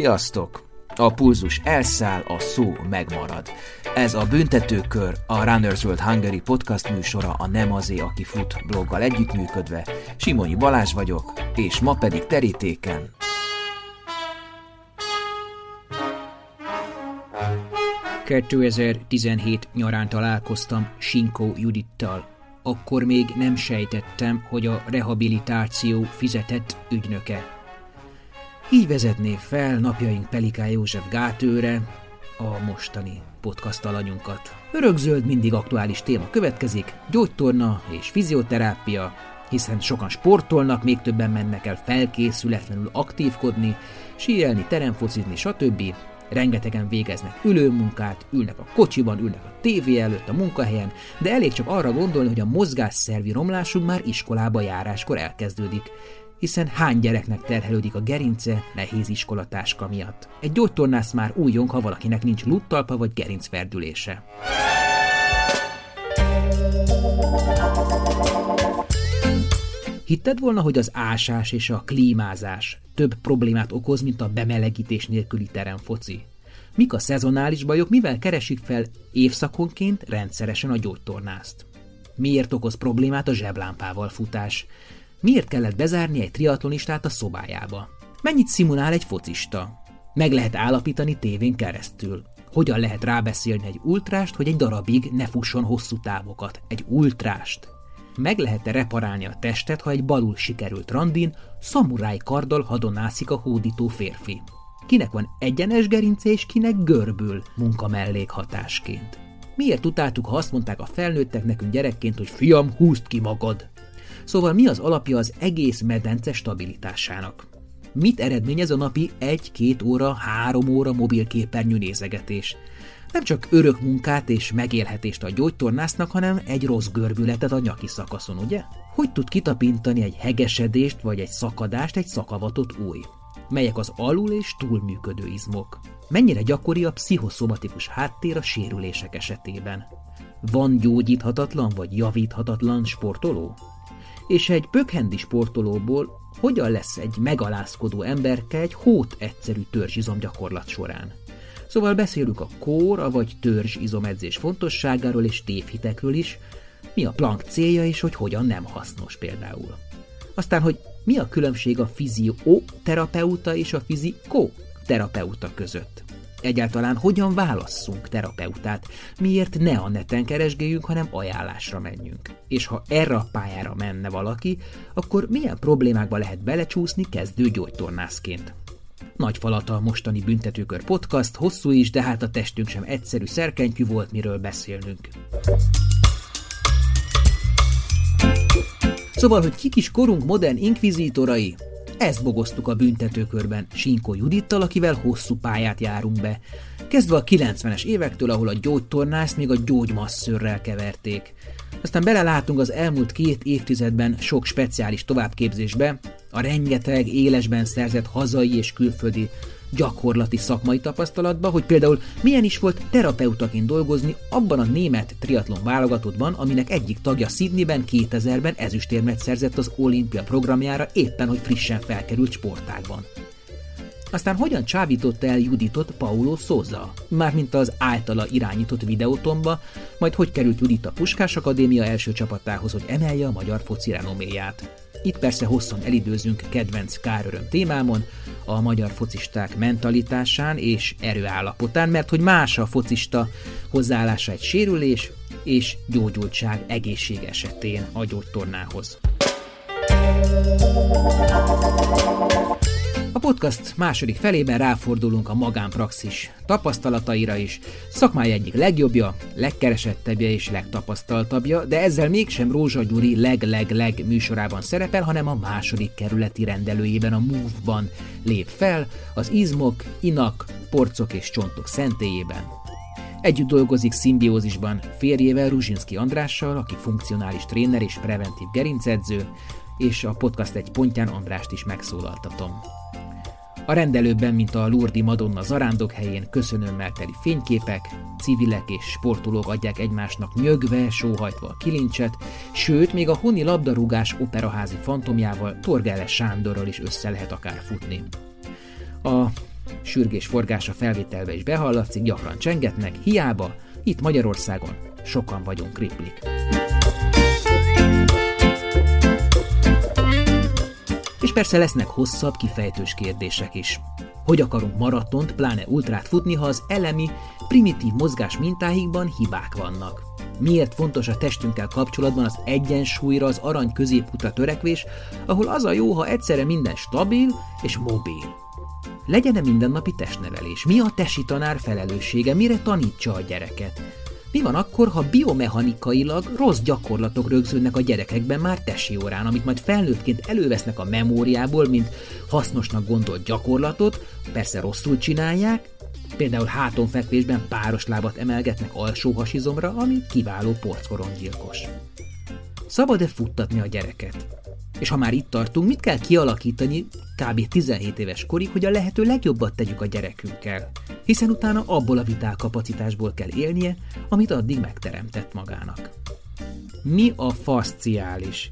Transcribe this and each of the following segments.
Sziasztok! A pulzus elszáll, a szó megmarad. Ez a Büntetőkör, a Runners World Hungary podcast műsora a Nem azé, aki fut bloggal együttműködve. Simonyi Balázs vagyok, és ma pedig terítéken 2017 nyarán találkoztam Sinkó Judittal. Akkor még nem sejtettem, hogy a rehabilitáció fizetett ügynöke. Így vezetné fel napjaink Peliká József gátőre a mostani podcast alanyunkat. Örökzöld mindig aktuális téma következik, gyógytorna és fizioterápia, hiszen sokan sportolnak, még többen mennek el felkészületlenül aktívkodni, síelni, teremfocizni, stb. Rengetegen végeznek ülőmunkát, ülnek a kocsiban, ülnek a tévé előtt a munkahelyen, de elég csak arra gondolni, hogy a mozgásszervi romlásunk már iskolába járáskor elkezdődik hiszen hány gyereknek terhelődik a gerince nehéz iskolatáska miatt. Egy gyógytornász már újjon, ha valakinek nincs luttalpa vagy gerincverdülése. Hitted volna, hogy az ásás és a klímázás több problémát okoz, mint a bemelegítés nélküli teremfoci? Mik a szezonális bajok, mivel keresik fel évszakonként rendszeresen a gyógytornászt? Miért okoz problémát a zseblámpával futás? Miért kellett bezárni egy triatlonistát a szobájába? Mennyit szimulál egy focista? Meg lehet állapítani tévén keresztül. Hogyan lehet rábeszélni egy ultrást, hogy egy darabig ne fusson hosszú távokat? Egy ultrást. Meg lehet-e reparálni a testet, ha egy balul sikerült randin, szamuráj karddal hadonászik a hódító férfi? Kinek van egyenes gerince és kinek görbül munka mellékhatásként? Miért utáltuk, ha azt mondták a felnőttek nekünk gyerekként, hogy fiam, húzd ki magad? Szóval mi az alapja az egész medence stabilitásának? Mit eredményez a napi 1-2 óra, 3 óra mobilképernyő nézegetés? Nem csak örök munkát és megélhetést a gyógytornásznak, hanem egy rossz görbületet a nyaki szakaszon, ugye? Hogy tud kitapintani egy hegesedést vagy egy szakadást egy szakavatott új? Melyek az alul és túlműködő izmok? Mennyire gyakori a pszichoszomatikus háttér a sérülések esetében? Van gyógyíthatatlan vagy javíthatatlan sportoló? És egy pökhendi sportolóból hogyan lesz egy megalázkodó emberke egy hót egyszerű törzsizom gyakorlat során. Szóval beszélünk a kóra vagy törzsizomedzés fontosságáról és tévhitekről is, mi a plank célja és hogy hogyan nem hasznos például. Aztán, hogy mi a különbség a fizioterapeuta és a fizikoterapeuta között. Egyáltalán hogyan válasszunk terapeutát? Miért ne a neten keresgéljünk, hanem ajánlásra menjünk? És ha erre a pályára menne valaki, akkor milyen problémákba lehet belecsúszni kezdő gyógytornászként? Nagy falata a mostani Büntetőkör podcast, hosszú is, de hát a testünk sem egyszerű szerkentyű volt, miről beszélnünk. Szóval, hogy kik is korunk modern inkvizítorai, ezt bogoztuk a büntetőkörben Sinko Judittal, akivel hosszú pályát járunk be. Kezdve a 90-es évektől, ahol a gyógytornászt még a gyógymasszörrel keverték. Aztán belelátunk az elmúlt két évtizedben sok speciális továbbképzésbe, a rengeteg élesben szerzett hazai és külföldi gyakorlati szakmai tapasztalatba, hogy például milyen is volt terapeutaként dolgozni abban a német triatlon válogatottban, aminek egyik tagja Sydneyben 2000-ben ezüstérmet szerzett az olimpia programjára éppen, hogy frissen felkerült sportágban. Aztán hogyan csábította el Juditot Paulo Szóza? Mármint az általa irányított videótomba, majd hogy került Judit a Puskás Akadémia első csapatához, hogy emelje a magyar foci renoméját. Itt persze hosszan elidőzünk kedvenc káröröm témámon, a magyar focisták mentalitásán és erőállapotán, mert hogy más a focista hozzáállása egy sérülés és gyógyultság egészség esetén a gyógytornához. A podcast második felében ráfordulunk a magánpraxis tapasztalataira is. Szakmája egyik legjobbja, legkeresettebbje és legtapasztaltabbja, de ezzel mégsem Rózsa Gyuri leg-leg-leg műsorában szerepel, hanem a második kerületi rendelőjében, a Move-ban lép fel, az izmok, inak, porcok és csontok szentélyében. Együtt dolgozik szimbiózisban férjével Ruzsinski Andrással, aki funkcionális tréner és preventív gerincedző, és a podcast egy pontján Andrást is megszólaltatom. A rendelőben, mint a Lurdi Madonna zarándok helyén köszönömmel teli fényképek, civilek és sportolók adják egymásnak nyögve, sóhajtva a kilincset, sőt, még a honi labdarúgás operaházi fantomjával Torgele Sándorral is össze lehet akár futni. A Sürgés forgása felvételbe is behallatszik, gyakran csengetnek, hiába, itt Magyarországon sokan vagyunk kriplik. És persze lesznek hosszabb, kifejtős kérdések is. Hogy akarunk maratont, pláne ultrát futni, ha az elemi, primitív mozgás mintáikban hibák vannak? Miért fontos a testünkkel kapcsolatban az egyensúlyra, az arany középutra törekvés, ahol az a jó, ha egyszerre minden stabil és mobil? Legyen-e mindennapi testnevelés? Mi a tesi tanár felelőssége? Mire tanítsa a gyereket? Mi van akkor, ha biomechanikailag rossz gyakorlatok rögzülnek a gyerekekben már tesi órán, amit majd felnőttként elővesznek a memóriából, mint hasznosnak gondolt gyakorlatot, persze rosszul csinálják, például hátonfekvésben páros lábat emelgetnek alsó hasizomra, ami kiváló porckoronggyilkos. Szabad-e futtatni a gyereket? És ha már itt tartunk, mit kell kialakítani kb. 17 éves korig, hogy a lehető legjobbat tegyük a gyerekünkkel? Hiszen utána abból a vitálkapacitásból kell élnie, amit addig megteremtett magának. Mi a fasciális?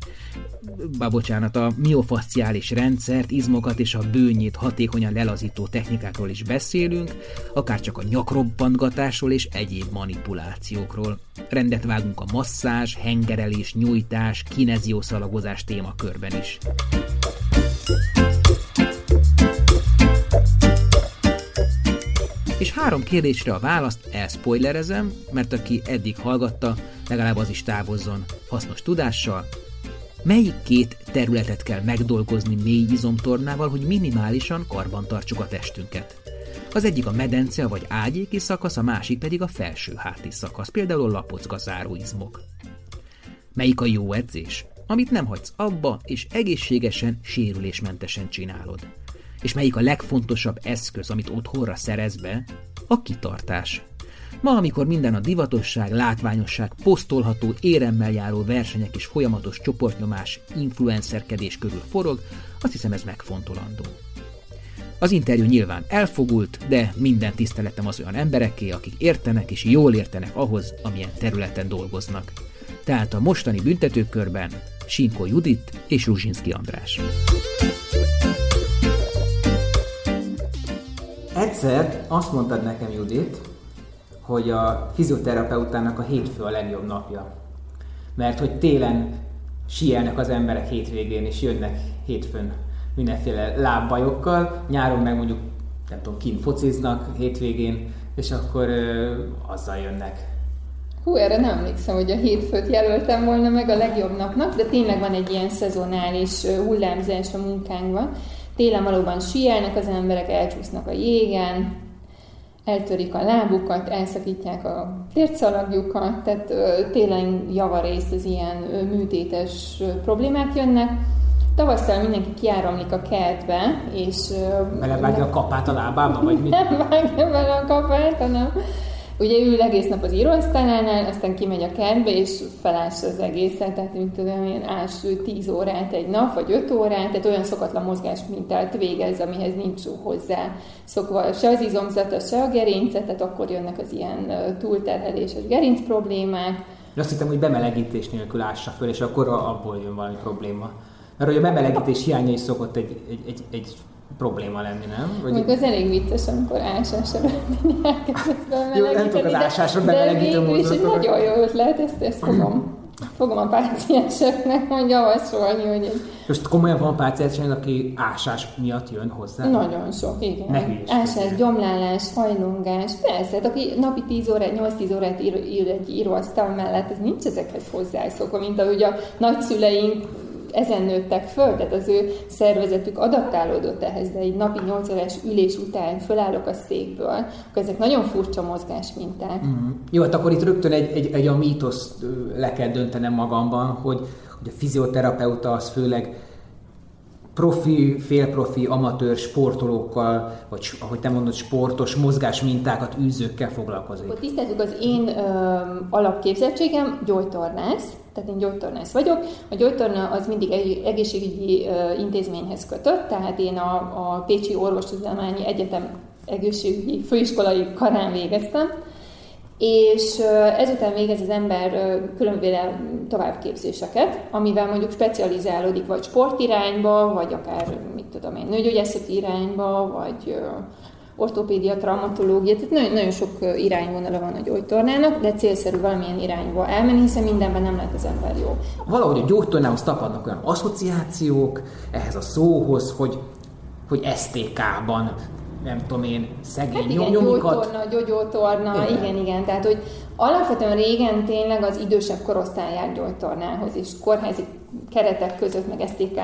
Bá, bocsánat, a miofasciális rendszert, izmokat és a bőnyét hatékonyan lelazító technikákról is beszélünk, akár csak a nyakrobbantgatásról és egyéb manipulációkról. Rendet vágunk a masszázs, hengerelés, nyújtás, kineziószalagozás témakörben is. És három kérdésre a választ elspoilerezem, mert aki eddig hallgatta, legalább az is távozzon hasznos tudással. Melyik két területet kell megdolgozni mély izomtornával, hogy minimálisan karban tartsuk a testünket? Az egyik a medence vagy ágyéki szakasz, a másik pedig a felső háti szakasz, például a lapocgazáró izmok. Melyik a jó edzés? Amit nem hagysz abba, és egészségesen, sérülésmentesen csinálod. És melyik a legfontosabb eszköz, amit otthonra szerez be? A kitartás. Ma, amikor minden a divatosság, látványosság, posztolható, éremmel járó versenyek és folyamatos csoportnyomás, influencerkedés körül forog, azt hiszem ez megfontolandó. Az interjú nyilván elfogult, de minden tiszteletem az olyan embereké, akik értenek és jól értenek ahhoz, amilyen területen dolgoznak. Tehát a mostani büntetőkörben Sinko Judit és Ruzsinski András. Egyszer azt mondtad nekem, Judit, hogy a fizioterapeutának a hétfő a legjobb napja. Mert hogy télen sielnek az emberek hétvégén, és jönnek hétfőn mindenféle lábbajokkal, nyáron meg mondjuk, nem tudom, kint fociznak hétvégén, és akkor ö, azzal jönnek. Hú, erre nem emlékszem, hogy a hétfőt jelöltem volna meg a legjobb napnak, de tényleg van egy ilyen szezonális hullámzás a munkánkban. Télen valóban sielnek az emberek, elcsúsznak a jégen, eltörik a lábukat, elszakítják a tércalagjukat, tehát télen javarészt az ilyen műtétes problémák jönnek. Tavasszal mindenki kiáramlik a kertbe, és... Belevágja a kapát a lábába, vagy mit? Nem vágja bele a kapát, hanem Ugye ül egész nap az íróasztalánál, aztán kimegy a kertbe, és felássa az egészet, tehát mint tudom, ilyen ás 10 órát egy nap, vagy 5 órát, tehát olyan szokatlan mozgás mintát végez, amihez nincs hozzá szokva se az izomzata, se a gerince, tehát akkor jönnek az ilyen túlterheléses gerinc problémák. Én azt hittem, hogy bemelegítés nélkül ássa föl, és akkor abból jön valami probléma. Mert hogy a bemelegítés hiánya is szokott egy, egy, egy, egy probléma lenni, nem? Vagy... Mondjuk az elég vicces, amikor ásásra Jó, nem tudok az ásásra bemelegítő módot. De nagyon jó ötlet, ezt, ezt fogom, fogom a pácienseknek majd javasolni, hogy egy... Most komolyan van páciensen, aki ásás miatt jön hozzá? Nagyon sok, igen. Ne ásás, gyomlálás, hajlongás, persze, hát aki napi 10 órát, 8-10 órát ír, ír egy íróasztal mellett, ez nincs ezekhez hozzászokva, mint ahogy a nagyszüleink ezen nőttek föl, tehát az ő szervezetük adaptálódott ehhez, de egy napi 8 órás ülés után fölállok a székből, akkor ezek nagyon furcsa mozgásminták. Mm. Jó, hát akkor itt rögtön egy, egy, egy a mítosz le kell döntenem magamban, hogy, hogy a fizioterapeuta az főleg profi, félprofi, amatőr sportolókkal, vagy ahogy te mondod, sportos mozgás mintákat, űzőkkel foglalkozik. Tisztázzuk, az én ö, alapképzettségem gyógytornász, tehát én gyógytornász vagyok. A gyógytorna az mindig egészségügyi intézményhez kötött, tehát én a, a Pécsi Orvostudományi Egyetem egészségügyi főiskolai karán végeztem, és ezután végez az ember különböző továbbképzéseket, amivel mondjuk specializálódik vagy sportirányba, vagy akár, mit tudom én, nőgyógyászati irányba, vagy ortopédia, traumatológia, tehát nagyon, nagyon sok irányvonala van a gyógytornának, de célszerű valamilyen irányba elmenni, hiszen mindenben nem lehet az ember jó. Valahogy a gyógytornához tapadnak olyan asszociációk ehhez a szóhoz, hogy, hogy STK-ban nem tudom én, szegény hát igen, gyógytorna, gyógytorna, igen. igen, igen. Tehát, hogy alapvetően régen tényleg az idősebb korosztály jár gyógytornához, és kórházi keretek között, meg STK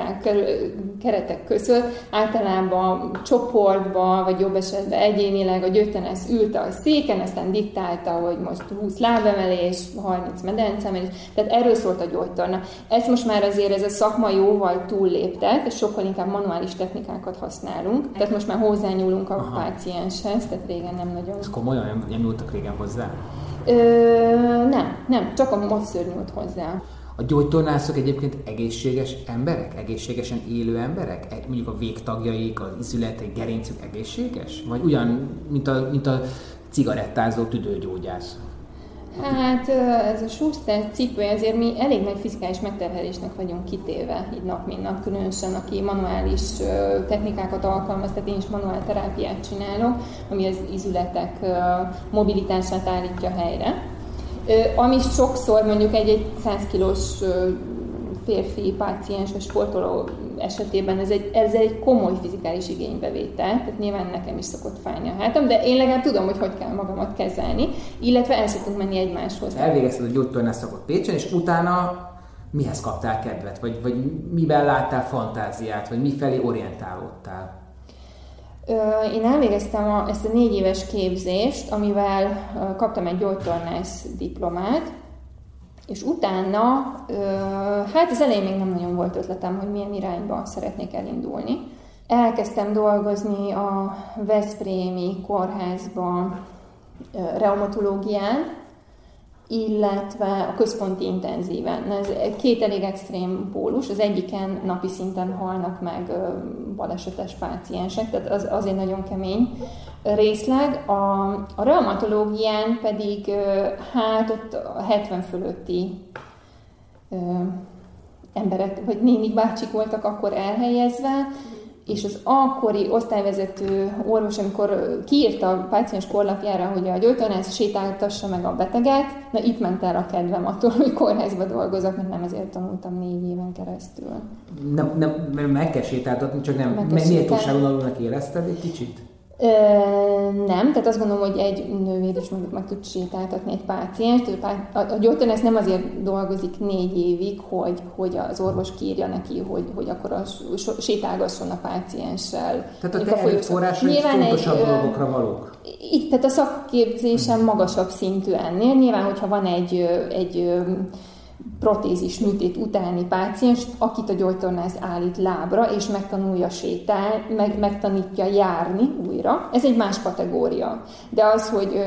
keretek között általában csoportba, vagy jobb esetben egyénileg a gyötenes ülte a széken, aztán diktálta, hogy most 20 lábemelés, 30 medencemelés, tehát erről szólt a gyógytorna. Ezt most már azért ez a szakma jóval túllépte, és sokkal inkább manuális technikákat használunk, tehát most már hozzányúlunk a Aha. pácienshez, tehát régen nem nagyon. Ez komolyan nem, nyúltak régen hozzá? Ö, nem, nem, csak a módször nyúlt hozzá. A gyógytornászok egyébként egészséges emberek? Egészségesen élő emberek? Mondjuk a végtagjaik, az izületek, gerincük egészséges? Vagy ugyan, mint a, mint a cigarettázó tüdőgyógyász? Hát ez a Schuster cipő, ezért mi elég nagy fizikális megterhelésnek vagyunk kitéve, így nap mint nap, különösen aki manuális technikákat alkalmaz, tehát én is manuál terápiát csinálok, ami az izületek mobilitását állítja helyre. Ami sokszor mondjuk egy-egy 100 kilós férfi páciens vagy sportoló esetében ez egy, ez egy komoly fizikális igénybevétel, tehát nyilván nekem is szokott fájni a hátam, de én legalább tudom, hogy hogy kell magamat kezelni, illetve el szoktunk menni egymáshoz. Elvégezted a gyógytornás szakot Pécsen, és utána mihez kaptál kedvet, vagy, vagy miben láttál fantáziát, vagy mifelé orientálódtál? Én elvégeztem a, ezt a négy éves képzést, amivel kaptam egy gyógytornász diplomát, és utána, hát az elején még nem nagyon volt ötletem, hogy milyen irányba szeretnék elindulni. Elkezdtem dolgozni a Veszprémi kórházban reumatológián, illetve a központi intenzíven. Ez két elég extrém pólus, az egyiken napi szinten halnak meg balesetes páciensek, tehát az azért nagyon kemény részleg. A, a reumatológián pedig hát ott 70 fölötti emberek, vagy nénik bácsik voltak akkor elhelyezve, és az akkori osztályvezető orvos, amikor kiírta a páciens korlapjára, hogy a gyógytornász sétáltassa meg a beteget, na itt ment el a kedvem attól, hogy kórházba dolgozok, mert nem ezért tanultam négy éven keresztül. Nem, nem, meg kell sétáltatni, csak nem, méltóságon alulnak érezted egy kicsit? Ö, nem, tehát azt gondolom, hogy egy nővér is mondjuk meg tud sétáltatni egy pácienst. A, a gyógytornász nem azért dolgozik négy évig, hogy, hogy az orvos kírja neki, hogy, hogy akkor a, sétálgasson a pácienssel. Tehát a te erőforrásai fontosabb egy, dolgokra valók? Itt, tehát a szakképzésem magasabb szintű ennél. Nyilván, hogyha van egy, egy protézis műtét utáni páciens, akit a gyógytornász állít lábra, és megtanulja sétálni, meg, megtanítja járni újra. Ez egy más kategória. De az, hogy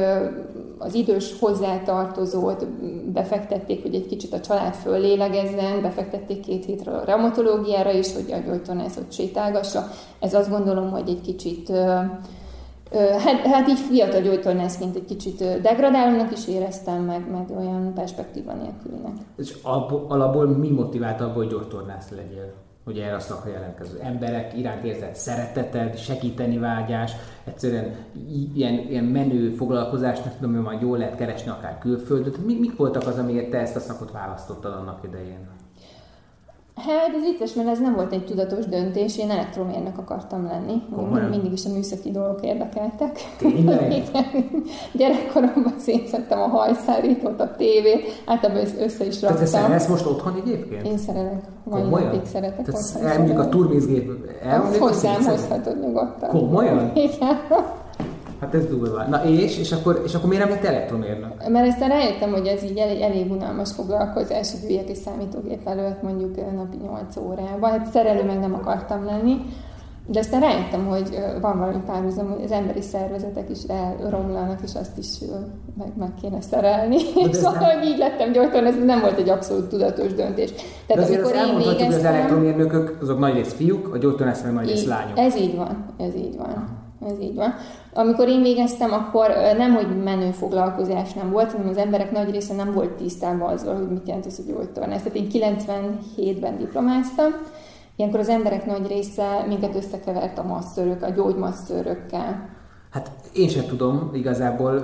az idős hozzátartozót befektették, hogy egy kicsit a család föllélegezzen, befektették két hétre a reumatológiára is, hogy a gyógytornászot sétálgassa. Ez azt gondolom, hogy egy kicsit Hát, hát így fiatal gyógytornászként egy kicsit degradálónak is éreztem, meg, meg olyan perspektíva nélkülinek. És alapból mi motivált abból, hogy gyógytornász legyél? Hogy erre a szakra jelentkező emberek iránt érzett szereteted, segíteni vágyás, egyszerűen ilyen, ilyen menő foglalkozásnak tudom, hogy majd jól lehet keresni akár külföldön. Mik, mik voltak az, amiért te ezt a szakot választottad annak idején? Hát ez vicces, mert ez nem volt egy tudatos döntés, én elektromérnök akartam lenni. Komolyan? Mindig is a műszaki dolgok érdekeltek. Tényleg? Gyerekkoromban szétszettem a hajszárítót, a tévét, általában össze is raktam. Tehát te szerelsz most otthon egyébként? Én szeretek. Vagy napig szeretek Tehát mondjuk a turmizgép elmondjuk, Hozzám hozhatod nyugodtan. Komolyan? Igen. Hát ez durva. Na és, és akkor, és akkor miért nem lett elektromérnök? Mert aztán rájöttem, hogy ez így elég, elég unalmas foglalkozás, hogy üljek egy számítógép előtt mondjuk napi 8 órában. Hát szerelő meg nem akartam lenni. De aztán rájöttem, hogy van valami párhuzam, hogy az emberi szervezetek is elromlanak, és azt is meg, meg kéne szerelni. És szóval, nem... így lettem gyógytorn, ez nem volt egy abszolút tudatos döntés. Tehát De amikor én végeztem... hogy az elektromérnökök, azok nagy rész fiúk, a gyógytornász meg nagy rész lányok. Ez így van, ez így van ez így van. Amikor én végeztem, akkor nem, hogy menő foglalkozás nem volt, hanem az emberek nagy része nem volt tisztában azzal, hogy mit jelent az, hogy gyógytornász. Tehát én 97-ben diplomáztam, Ilyenkor az emberek nagy része minket összekevert a masszörök, a gyógymasszörökkel. Hát én sem tudom igazából,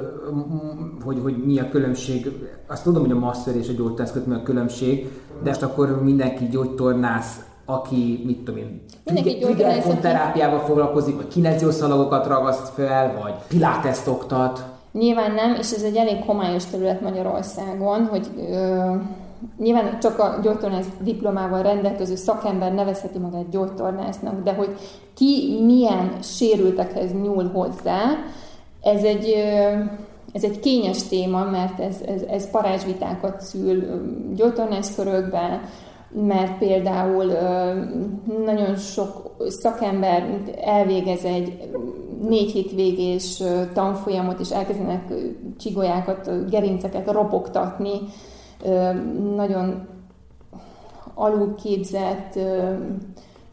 hogy, hogy mi a különbség. Azt tudom, hogy a master és a gyógytornász között mi a különbség, de most akkor mindenki gyógytornász, aki, mit tudom én, terápiával foglalkozik, vagy kineziószalagokat ragaszt fel, vagy piláteszt oktat. Nyilván nem, és ez egy elég homályos terület Magyarországon, hogy ö, nyilván csak a gyógytornász diplomával rendelkező szakember nevezheti magát gyógytornásznak, de hogy ki milyen sérültekhez nyúl hozzá, ez egy, ez egy kényes téma, mert ez, ez, ez parázsvitákat szül gyógytornászkörökben, mert például nagyon sok szakember elvégez egy négy hétvégés tanfolyamot, és elkezdenek csigolyákat, gerinceket robogtatni, nagyon alulképzett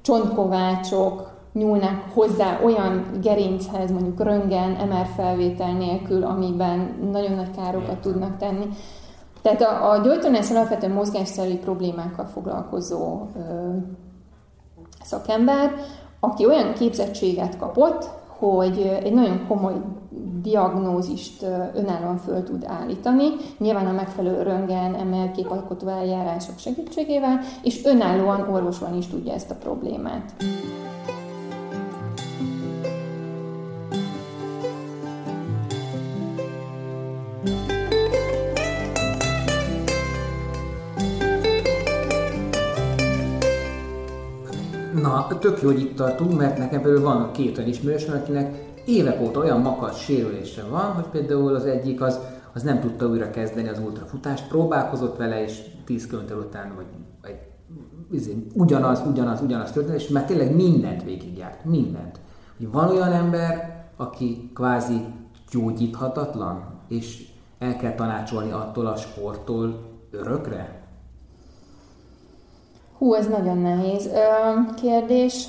csontkovácsok nyúlnak hozzá olyan gerinchez, mondjuk röngen, MR felvétel nélkül, amiben nagyon nagy károkat tudnak tenni. Tehát a, a gyógytornász alapvetően mozgásszerű problémákkal foglalkozó ö, szakember, aki olyan képzettséget kapott, hogy egy nagyon komoly diagnózist önállóan föl tud állítani, nyilván a megfelelő röngen, MR képalkotó eljárások segítségével, és önállóan orvosolni is tudja ezt a problémát. Na, tök jó, hogy itt tartunk, mert nekem például van két olyan ismerősöm, akinek évek óta olyan makacs sérülése van, hogy például az egyik az, az nem tudta újra kezdeni az ultrafutást, próbálkozott vele, és 10 km után, vagy egy, izé, ugyanaz, ugyanaz, ugyanaz történt, és már tényleg mindent végigjárt, mindent. Hogy van olyan ember, aki kvázi gyógyíthatatlan, és el kell tanácsolni attól a sporttól örökre? Hú, ez nagyon nehéz kérdés.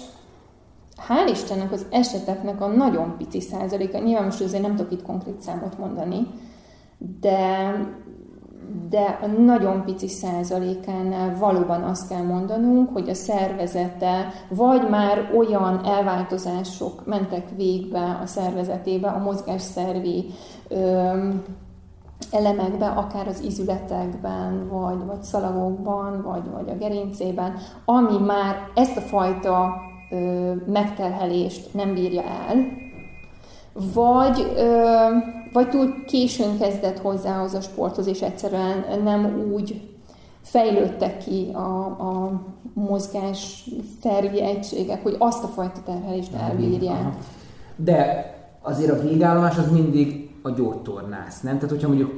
Hál' Istennek az eseteknek a nagyon pici százaléka, nyilván most azért nem tudok itt konkrét számot mondani, de, de a nagyon pici százalékánál valóban azt kell mondanunk, hogy a szervezete vagy már olyan elváltozások mentek végbe a szervezetébe, a mozgásszervi ö, elemekbe, akár az izületekben, vagy, vagy szalagokban, vagy, vagy a gerincében, ami már ezt a fajta ö, megterhelést nem bírja el, vagy, ö, vagy túl későn kezdett hozzá az a sporthoz, és egyszerűen nem úgy fejlődtek ki a, a mozgás szervi egységek, hogy azt a fajta terhelést elbírják. De azért a végállomás az mindig a gyógytornász, nem? Tehát, hogyha mondjuk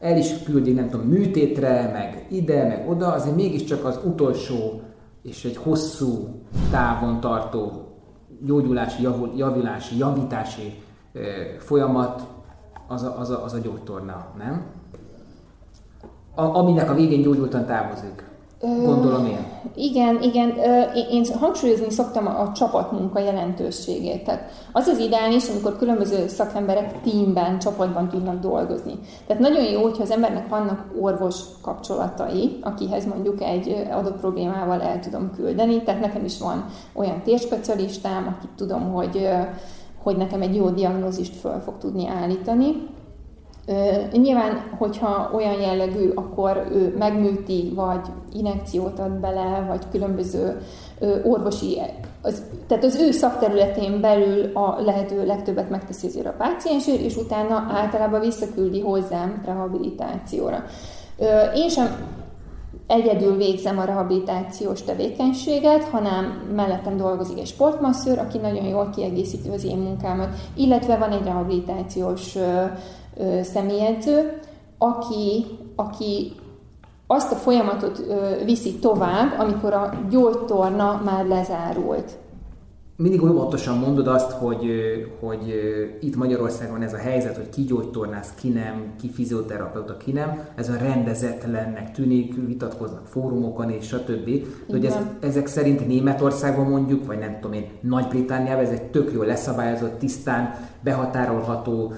el is küldik, nem tudom, műtétre, meg ide, meg oda, azért mégiscsak az utolsó és egy hosszú távon tartó gyógyulási, javulási, javítási folyamat az a, az a, az a gyógytorna, nem? A, aminek a végén gyógyultan távozik. Gondolom én. Igen, igen. Én hangsúlyozni szoktam a csapatmunka jelentőségét. Tehát az az ideális, amikor különböző szakemberek tímben, csapatban tudnak dolgozni. Tehát nagyon jó, hogyha az embernek vannak orvos kapcsolatai, akihez mondjuk egy adott problémával el tudom küldeni. Tehát nekem is van olyan térspecialistám, akit tudom, hogy hogy nekem egy jó diagnózist föl fog tudni állítani. Nyilván, hogyha olyan jellegű, akkor ő megműti, vagy inekciót ad bele, vagy különböző orvosi, az, tehát az ő szakterületén belül a lehető legtöbbet megteszi azért a páciensért, és utána általában visszaküldi hozzám rehabilitációra. Én sem egyedül végzem a rehabilitációs tevékenységet, hanem mellettem dolgozik egy sportmasszőr, aki nagyon jól kiegészíti az én munkámat, illetve van egy rehabilitációs személyedző, aki, aki azt a folyamatot viszi tovább, amikor a gyógytorna már lezárult mindig óvatosan mondod azt, hogy, hogy itt Magyarországon ez a helyzet, hogy ki gyógytornász, ki nem, ki fizioterapeuta, ki nem, ez a rendezetlennek tűnik, vitatkoznak fórumokon és stb. De hogy ez, ezek szerint Németországban mondjuk, vagy nem tudom én, Nagy-Britániában ez egy tök jól leszabályozott, tisztán behatárolható,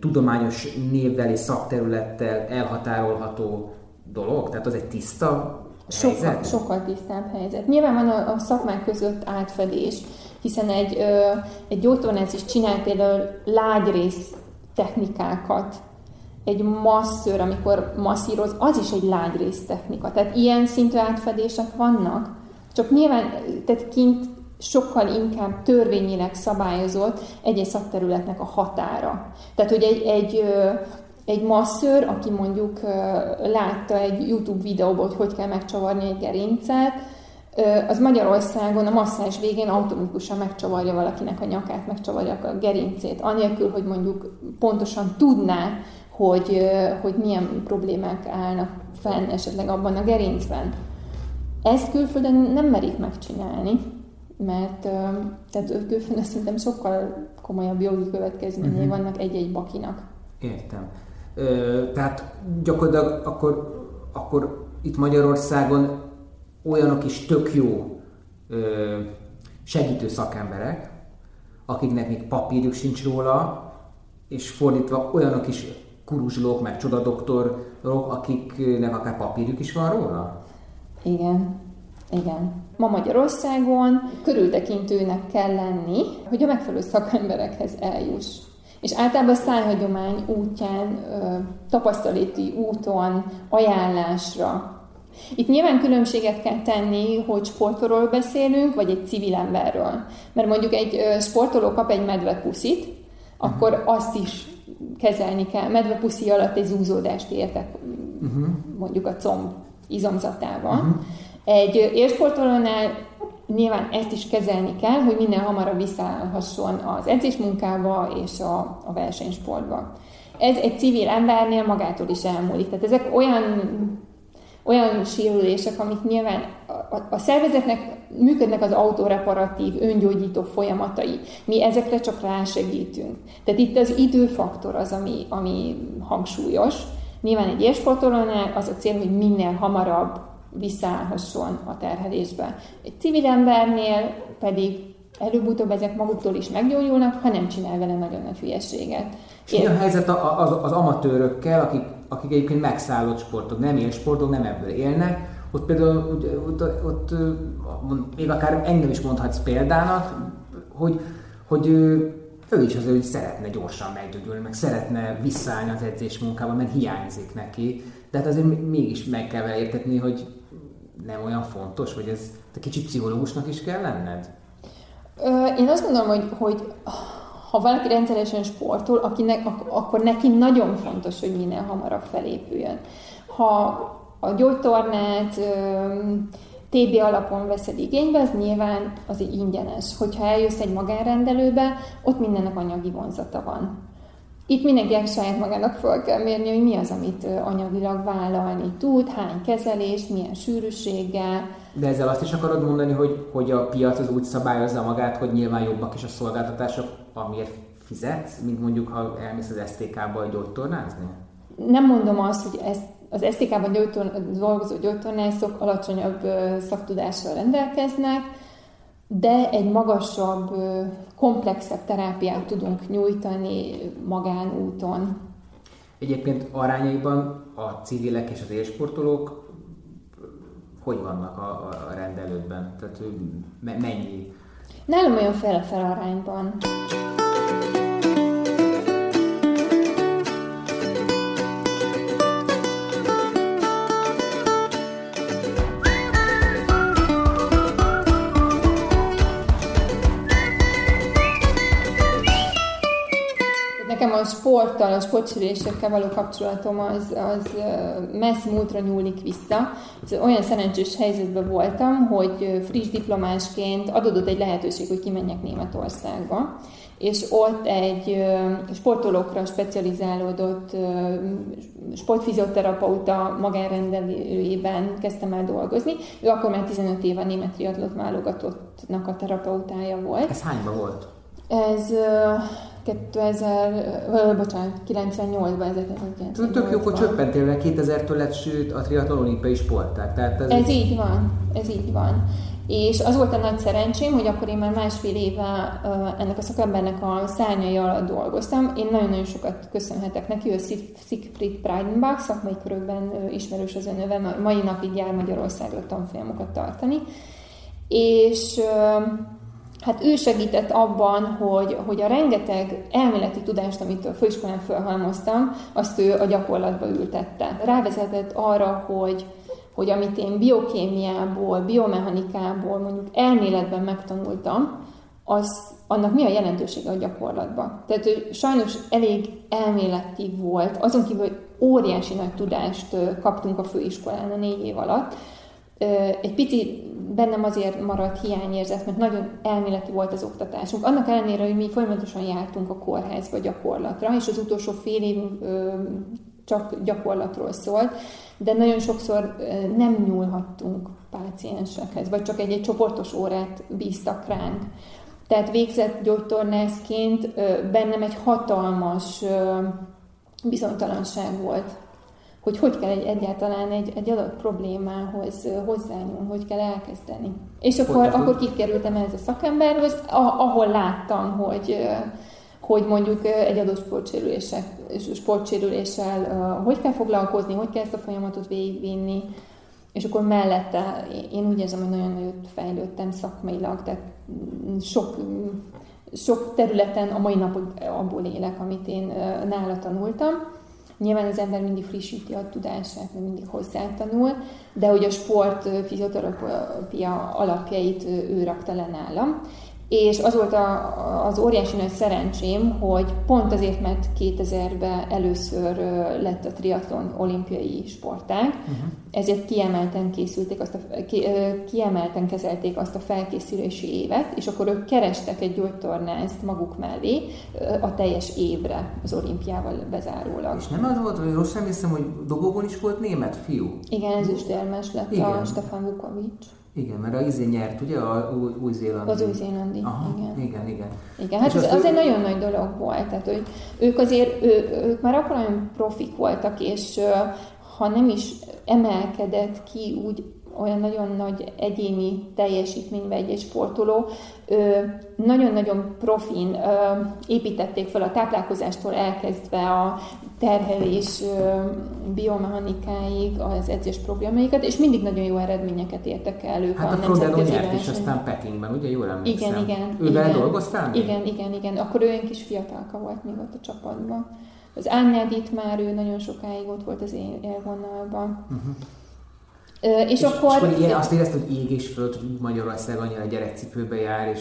tudományos névvel és szakterülettel elhatárolható dolog? Tehát az egy tiszta Sokkal, sokkal tisztább helyzet. Nyilván van a, a szakmák között átfedés, Hiszen egy, egy gyógytornász is csinál például lágyrész technikákat, egy masszőr, amikor masszíroz, az is egy lágyrész technika. Tehát ilyen szintű átfedések vannak, csak nyilván, tehát kint sokkal inkább törvényileg szabályozott egyes szakterületnek a határa. Tehát, hogy egy, egy, egy masszőr, aki mondjuk látta egy YouTube videóból, hogy hogy kell megcsavarni egy gerincet, az Magyarországon a masszás végén automatikusan megcsavarja valakinek a nyakát, megcsavarja a gerincét, anélkül, hogy mondjuk pontosan tudná, hogy, hogy milyen problémák állnak fenn esetleg abban a gerincben. Ezt külföldön nem merik megcsinálni, mert tehát külföldön szerintem sokkal komolyabb jogi következményei uh-huh. vannak egy-egy bakinak. Értem. Ö, tehát gyakorlatilag akkor, akkor itt Magyarországon olyanok is tök jó ö, segítő szakemberek, akiknek még papírjuk sincs róla, és fordítva olyanok is kuruzslók, meg csodadoktorok, akiknek akár papírjuk is van róla? Igen, igen. Ma Magyarországon körültekintőnek kell lenni, hogy a megfelelő szakemberekhez eljuss. És általában szájhagyomány útján, tapasztalati úton, ajánlásra. Itt nyilván különbséget kell tenni, hogy sportolóról beszélünk, vagy egy civil emberről. Mert mondjuk egy sportoló kap egy medvepuszit, akkor azt is kezelni kell. Medvepuszi alatt egy zúzódást értek, uh-huh. mondjuk a comb izomzatával. Uh-huh. Egy élsportolónál nyilván ezt is kezelni kell, hogy minél hamarabb visszaállhasson az edzésmunkába és a, a versenysportba. Ez egy civil embernél magától is elmúlik. Tehát ezek olyan olyan sérülések, amik nyilván a, a szervezetnek működnek az autoreparatív, öngyógyító folyamatai. Mi ezekre csak rásegítünk. Tehát itt az időfaktor az, ami, ami hangsúlyos. Nyilván egy élsportolónál az a cél, hogy minél hamarabb visszaállhasson a terhelésbe. Egy civil embernél pedig előbb-utóbb ezek maguktól is meggyógyulnak, ha nem csinál vele nagyon nagy hülyességet. És mi a helyzet az, az amatőrökkel, akik, akik egyébként megszállott sportok, nem élsportok, nem ebből élnek, ott például ott, ott, ott, ott még akár engem is mondhatsz példának, hogy, hogy ő, is azért, hogy szeretne gyorsan meggyógyulni, meg szeretne visszaállni az edzés munkában, mert hiányzik neki. De hát azért mégis meg kell vele értetni, hogy nem olyan fontos, hogy ez te kicsit pszichológusnak is kell lenned? Én azt gondolom, hogy, hogy ha valaki rendszeresen sportol, akinek, akkor neki nagyon fontos, hogy minél hamarabb felépüljön. Ha a gyógytornát TB alapon veszed igénybe, az nyilván az ingyenes. Hogyha eljössz egy magánrendelőbe, ott mindennek anyagi vonzata van. Itt mindenkinek saját magának fel kell mérni, hogy mi az, amit anyagilag vállalni tud, hány kezelés, milyen sűrűséggel. De ezzel azt is akarod mondani, hogy, hogy a piac az úgy szabályozza magát, hogy nyilván jobbak is a szolgáltatások, amiért fizetsz, mint mondjuk, ha elmész az STK-ba gyógytornázni? Nem mondom azt, hogy ezt az STK-ban dolgozó gyógytornászok alacsonyabb szaktudással rendelkeznek, de egy magasabb, komplexebb terápiát tudunk nyújtani magánúton. Egyébként arányaiban a civilek és az élsportolók hogy vannak a, a rendelődben? Tehát mennyi? Nálam olyan fele-fel arányban. nekem a sporttal, a sportsülésekkel való kapcsolatom az, az messz múltra nyúlik vissza. Olyan szerencsés helyzetben voltam, hogy friss diplomásként adódott egy lehetőség, hogy kimenjek Németországba és ott egy sportolókra specializálódott sportfizioterapeuta magánrendelőjében kezdtem el dolgozni. Ő akkor már 15 éve a német triatlot válogatottnak a terapeutája volt. Ez hányban volt? Ez 2000, bocsánat, 98-ban, 1998 Tök jó, hogy csöppentél, mert 2000-től lett sőt a triatlon olimpiai sporták. Tehát ez, ez így van, ez így van. És az volt a nagy szerencsém, hogy akkor én már másfél éve ennek a szakembernek a szárnyai alatt dolgoztam. Én nagyon-nagyon sokat köszönhetek neki, ő Siegfried Breidenbach, szakmai körökben ismerős az neve, mai napig jár Magyarországra tanfolyamokat tartani. És hát ő segített abban, hogy, hogy a rengeteg elméleti tudást, amit a főiskolán felhalmoztam, azt ő a gyakorlatba ültette. Rávezetett arra, hogy, hogy amit én biokémiából, biomechanikából, mondjuk elméletben megtanultam, az, annak mi a jelentősége a gyakorlatban. Tehát ő sajnos elég elméleti volt, azon kívül, hogy óriási nagy tudást kaptunk a főiskolán a négy év alatt. Egy picit bennem azért maradt hiányérzet, mert nagyon elméleti volt az oktatásunk. Annak ellenére, hogy mi folyamatosan jártunk a kórházba gyakorlatra, és az utolsó fél év csak gyakorlatról szólt, de nagyon sokszor nem nyúlhattunk páciensekhez, vagy csak egy-egy csoportos órát bíztak ránk. Tehát végzett gyógytornászként bennem egy hatalmas bizonytalanság volt, hogy hogy kell egy, egyáltalán egy, egy adott problémához hozzányúlni, hogy kell elkezdeni. És akkor, akkor kikerültem ez a szakemberhoz, ahol láttam, hogy hogy mondjuk egy adott sportsérüléssel, sportsérüléssel hogy kell foglalkozni, hogy kell ezt a folyamatot végigvinni, és akkor mellette én úgy érzem, hogy nagyon nagyot fejlődtem szakmailag, tehát sok, sok területen a mai napig abból élek, amit én nála tanultam. Nyilván az ember mindig frissíti a tudását, mert mindig hozzátanul, de hogy a sport fizioterapia alapjait ő rakta le nálam. És az volt a, az óriási nagy szerencsém, hogy pont azért, mert 2000-ben először lett a triatlon olimpiai sportág, uh-huh. ezért kiemelten készülték azt a, kiemelten kezelték azt a felkészülési évet, és akkor ők kerestek egy gyógytornást maguk mellé a teljes évre az olimpiával bezárólag. És nem az volt, hogy rosszul hiszem, hogy dobogón is volt német fiú? Igen, ez is lett Igen. a Stefan Vukovics. Igen, mert a izé nyert, ugye, a új-zélandi. Az új-zélandi, igen. Igen, igen. Igen, hát ez, az, egy nagyon nagy dolog volt, tehát hogy ők azért, ő, ők már akkor nagyon profik voltak, és ha nem is emelkedett ki úgy olyan nagyon nagy egyéni teljesítménybe egy-egy sportoló, nagyon-nagyon profin építették fel a táplálkozástól elkezdve a terhelés biomechanikáig az edzés programjaikat, és mindig nagyon jó eredményeket értek el ők hát a, a Frodeno nyert is aztán Pekingben, ugye jól emlékszem? Igen, igen. Ővel igen, dolgoztál még? Igen, igen, igen. Akkor ő kis fiatalka volt még ott a csapatban. Az Annedit már ő nagyon sokáig ott volt az élvonalban. Uh-huh. És, és akkor... És akkor ilyen, azt érezted, hogy ég és föld, Magyarország annyira gyerekcipőbe jár, és...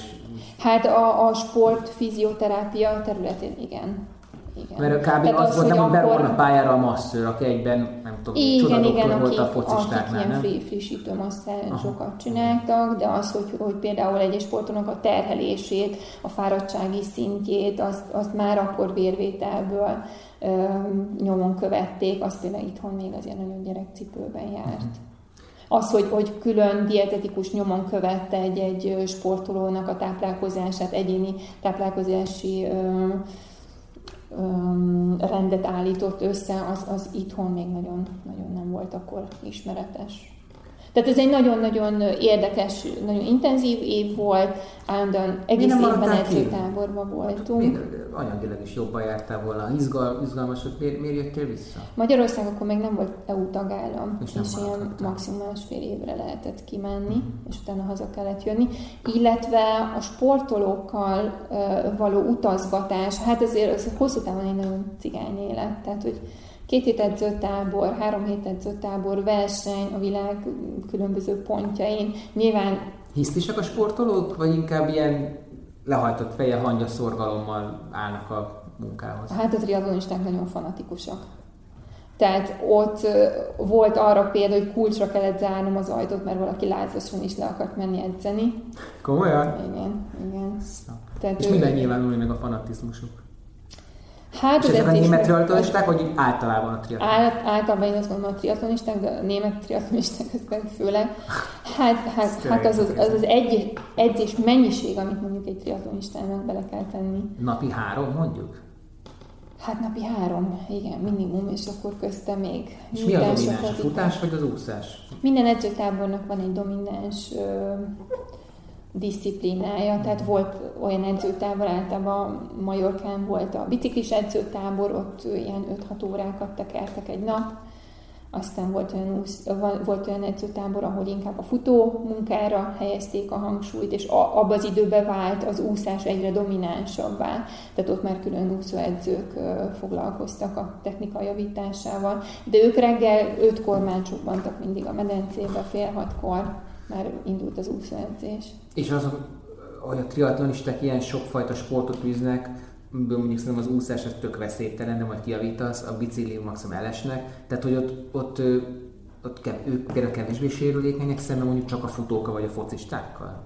Hát a, a sport, fizioterápia területén igen. Igen. Mert kb. Tehát az, az volt, nem, hogy akkor... a pályára a masször, aki egyben, nem tudom, igen, igen, volt akik, a focistáknál, akik nem? ilyen frissítő masszásokat csináltak, de az, hogy, hogy például egy sportolónak a terhelését, a fáradtsági szintjét, azt, azt már akkor vérvételből ö, nyomon követték, azt például itthon még azért nagyon gyerekcipőben járt. Uh-huh. Az, hogy, hogy külön dietetikus nyomon követte egy-egy sportolónak a táplálkozását, egyéni táplálkozási ö, rendet állított össze, az, az itthon még nagyon, nagyon nem volt akkor ismeretes. Tehát ez egy nagyon-nagyon érdekes, nagyon intenzív év volt, állandóan egész évben edzőtáborban voltunk. Miért, anyagileg is jobban jártál volna, Izgal, izgalmas, hogy miért, miért jöttél vissza? Magyarország akkor még nem volt EU tagállam, és, és ilyen maximum másfél évre lehetett kimenni, uh-huh. és utána haza kellett jönni. Illetve a sportolókkal való utazgatás, hát azért az hosszú távon egy nagyon cigány élet, tehát hogy két hét edzőtábor, három hét edzőtábor, verseny a világ különböző pontjain. Nyilván Hisztisek a sportolók, vagy inkább ilyen lehajtott feje, hangya szorgalommal állnak a munkához? Hát a triatlonisták nagyon fanatikusak. Tehát ott volt arra példa, hogy kulcsra kellett zárnom az ajtót, mert valaki lázasan is le akart menni edzeni. Komolyan? Igen, igen. Tehát és ő... minden nyilvánulni meg a fanatizmusuk. Hát és ezek a német triatlonisták, vagy általában a triatlonisták? Át, általában én azt mondom a triatlonisták, de a német triatlonisták ezben főleg. Hát, hát, hát az, az, az, az egy edzés mennyiség, amit mondjuk egy triatlonistának bele kell tenni. Napi három mondjuk? Hát napi három, igen, minimum, és akkor közte még. És mi a domináns, a futás vagy az úszás? Minden edzőtábornak van egy domináns ö, disziplinája, tehát volt olyan edzőtábor, általában Majorkán volt a biciklis edzőtábor, ott ilyen 5-6 órákat tekertek egy nap, aztán volt olyan, volt olyan edzőtábor, ahol inkább a futó munkára helyezték a hangsúlyt, és abban az időben vált az úszás egyre dominánsabbá. Tehát ott már külön úszóedzők foglalkoztak a technika javításával. De ők reggel ötkor már csukbantak mindig a medencébe, fél hatkor már indult az úszóedzés. És azok, hogy a triatlonisták ilyen sokfajta sportot űznek, mondjuk szerintem az úszás az tök veszélytelen, de majd kiavítasz, a bicikli maximum elesnek, tehát hogy ott, ott, ott kev, ők például kevésbé sérülékenyek szemben mondjuk csak a futókkal vagy a focistákkal?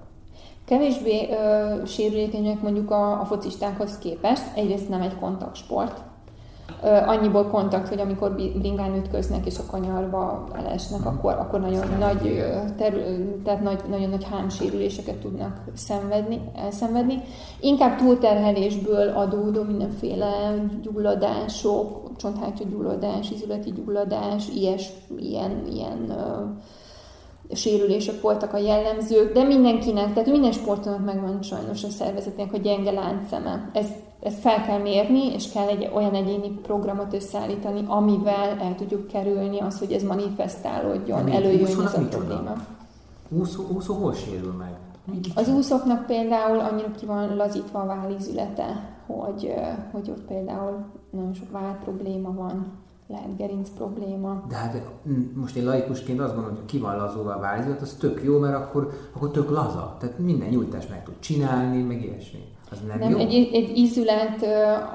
Kevésbé ö, sérülékenyek mondjuk a, a focistákhoz képest, egyrészt nem egy kontaktsport, annyiból kontakt, hogy amikor bringán ütköznek és a kanyarba elesnek, akkor, akkor nagyon nagy, terül, tehát nagy, nagyon nagy hámsérüléseket tudnak szenvedni, elszenvedni. Inkább túlterhelésből adódó mindenféle gyulladások, csonthártya gyulladás, izületi gyulladás, ilyes, ilyen, ilyen sérülések voltak a jellemzők, de mindenkinek, tehát minden sportonak megvan sajnos a szervezetnek a gyenge láncszeme. Ez ezt fel kell mérni, és kell egy olyan egyéni programot összeállítani, amivel el tudjuk kerülni azt, hogy ez manifestálódjon, előjön ez a probléma. Úszó, úszó hol sérül meg? Az úszóknak például annyira ki van lazítva a vállízülete, hogy, hogy ott például nagyon sok váll probléma van, lehet gerinc probléma. De hát most én laikusként azt gondolom, hogy ki van lazulva a vállízület, az tök jó, mert akkor, akkor tök laza. Tehát minden nyújtást meg tud csinálni, meg ilyesmi. Az nem, nem jó? Egy, egy ízület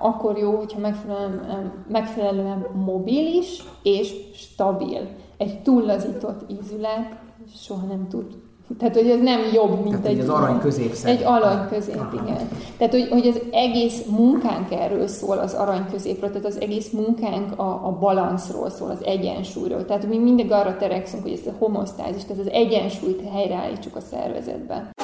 akkor jó, hogyha megfelelően, megfelelően mobilis és stabil. Egy túllazított ízület soha nem tud tehát, hogy ez nem jobb, mint Tehát, egy... az arany közép Egy arany közép, Aha. igen. Tehát, hogy, hogy az egész munkánk erről szól, az arany középről, tehát az egész munkánk a, a balanszról szól, az egyensúlyról. Tehát mi mindig arra terekszünk, hogy ezt a homosztázis, tehát az egyensúlyt helyreállítsuk a szervezetben.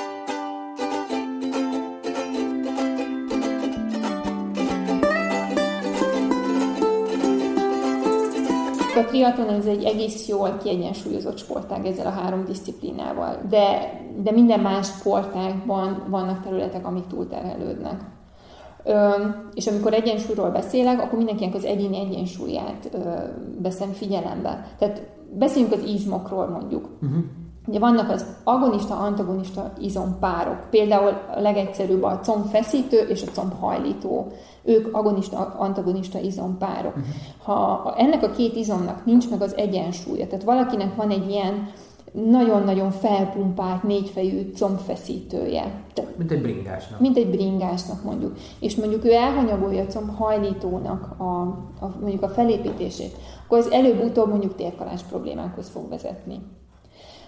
A triatlon ez egy egész jól kiegyensúlyozott sportág ezzel a három disziplinával, de, de minden más sportágban vannak területek, amik túlterhelődnek. Ö, és amikor egyensúlyról beszélek, akkor mindenkinek az egyéni egyensúlyát ö, veszem figyelembe. Tehát beszéljünk az izmokról mondjuk. Uh-huh. Ugye vannak az agonista-antagonista izompárok, például a legegyszerűbb a combfeszítő és a combhajlító. Ők agonista-antagonista izompárok. Uh-huh. Ha ennek a két izomnak nincs meg az egyensúlya, tehát valakinek van egy ilyen nagyon-nagyon felpumpált négyfejű combfeszítője. Tehát, mint egy bringásnak. Mint egy bringásnak mondjuk. És mondjuk ő elhanyagolja a combhajlítónak a, a, mondjuk a felépítését, akkor az előbb-utóbb mondjuk térkalás problémákhoz fog vezetni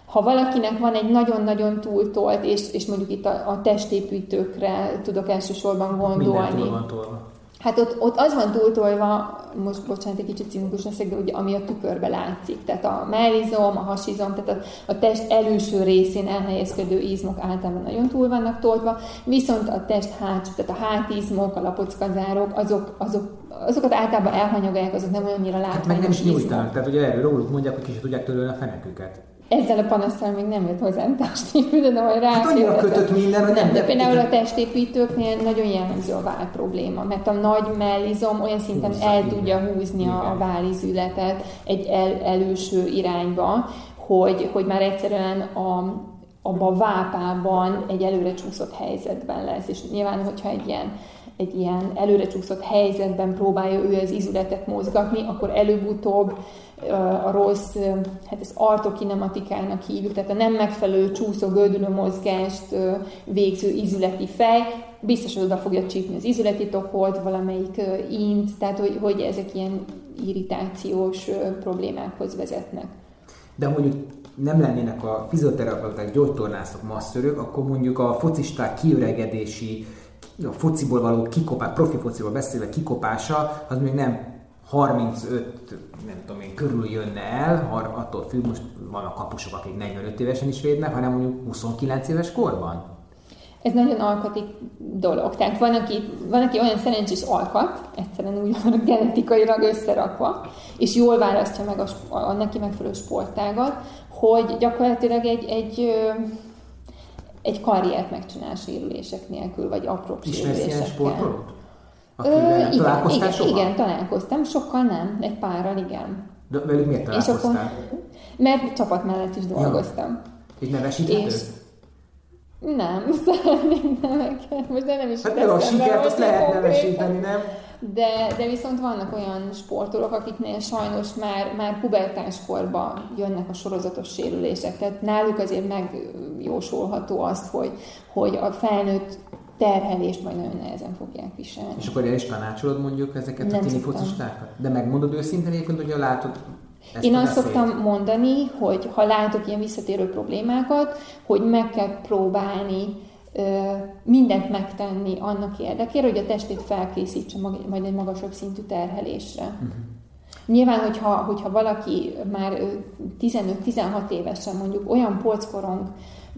ha valakinek van egy nagyon-nagyon túltolt, és, és mondjuk itt a, a testépítőkre tudok elsősorban gondolni. van tolva. Hát ott, ott az van túltolva, most bocsánat, egy kicsit cinikus leszek, de ugye, ami a tükörbe látszik. Tehát a mellizom, a hasizom, tehát a, a test előső részén elhelyezkedő izmok általában nagyon túl vannak tolva, viszont a test háts, tehát a hátizmok, a lapockazárok, azok, azok, azokat általában elhanyagolják, azok nem olyannyira látványos hát meg nem is nyújtanak, tehát ugye erről róluk mondják, hogy kicsit tudják törölni a feneküket ezzel a panaszsal még nem jött hozzám testépítő, de majd rá. Hát annyira kötött minden, hogy nem. De például a testépítőknél nagyon jellemző a váll probléma, mert a nagy mellizom olyan szinten Húzza, el tudja húzni igen. a vállizületet egy el, előső irányba, hogy, hogy már egyszerűen a, abban a vápában egy előre csúszott helyzetben lesz. És nyilván, hogyha egy ilyen egy ilyen előre csúszott helyzetben próbálja ő az izületet mozgatni, akkor előbb-utóbb a rossz, hát ez artokinematikának hívjuk, tehát a nem megfelelő csúszó gördülő mozgást végző izületi fej, biztos, hogy oda fogja csípni az izületi tokolt, valamelyik int, tehát hogy, hogy ezek ilyen irritációs problémákhoz vezetnek. De mondjuk nem lennének a fizioterapeuták, gyógytornászok, masszörök, akkor mondjuk a focisták kiöregedési, a fociból való kikopás, profi fociból beszélve kikopása, az még nem 35, nem tudom én, körül jönne el, attól függ, most van a kapusok, akik 45 évesen is védnek, hanem mondjuk 29 éves korban. Ez nagyon alkati dolog. Tehát van, aki, van, aki olyan szerencsés alkat, egyszerűen úgy van genetikailag összerakva, és jól választja meg a, a neki megfelelő sportágat, hogy gyakorlatilag egy, egy, egy karriert megcsinál sérülések nélkül, vagy apró sérülésekkel. Ismersz ilyen Ö, igen, igen, igen, találkoztam, sokkal nem, egy párral igen. De velük miért És akkor, találkoztál? mert csapat mellett is dolgoztam. Így nevesíthető? És nem, szeretnék neveket, most de nem is Hát meg a sikert azt lehet nevesíteni, nem? De, de viszont vannak olyan sportolók, akiknél sajnos már, már pubertáskorban jönnek a sorozatos sérülések. Tehát náluk azért megjósolható azt, hogy, hogy a felnőtt terhelést majd nagyon nehezen fogják viselni. És akkor el is tanácsolod mondjuk ezeket Nem a tini focistákat? De megmondod őszintén egyébként, hogyha látod ezt Én azt szoktam mondani, hogy ha látok ilyen visszatérő problémákat, hogy meg kell próbálni mindent megtenni annak érdekére, hogy a testét felkészítse majd egy magasabb szintű terhelésre. Uh-huh. Nyilván, hogyha, hogyha valaki már ö, 15-16 évesen mondjuk olyan polckorong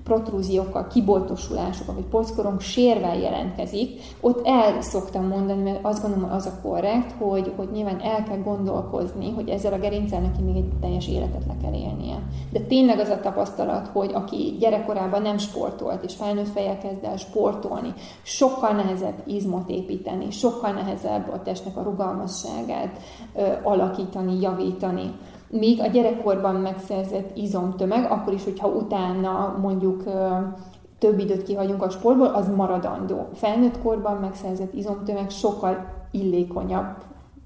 protrúziókkal, kiboltosulásokkal, vagy polckorong sérvel jelentkezik, ott el szoktam mondani, mert azt gondolom, az a korrekt, hogy, hogy nyilván el kell gondolkozni, hogy ezzel a gerincel neki még egy teljes életet le kell élnie. De tényleg az a tapasztalat, hogy aki gyerekkorában nem sportolt, és felnőtt fejjel kezd el sportolni, sokkal nehezebb izmot építeni, sokkal nehezebb a testnek a rugalmasságát ö, alakítani, javítani míg a gyerekkorban megszerzett izomtömeg, akkor is, hogyha utána mondjuk több időt kihagyunk a sportból, az maradandó. Felnőtt korban megszerzett izomtömeg sokkal illékonyabb,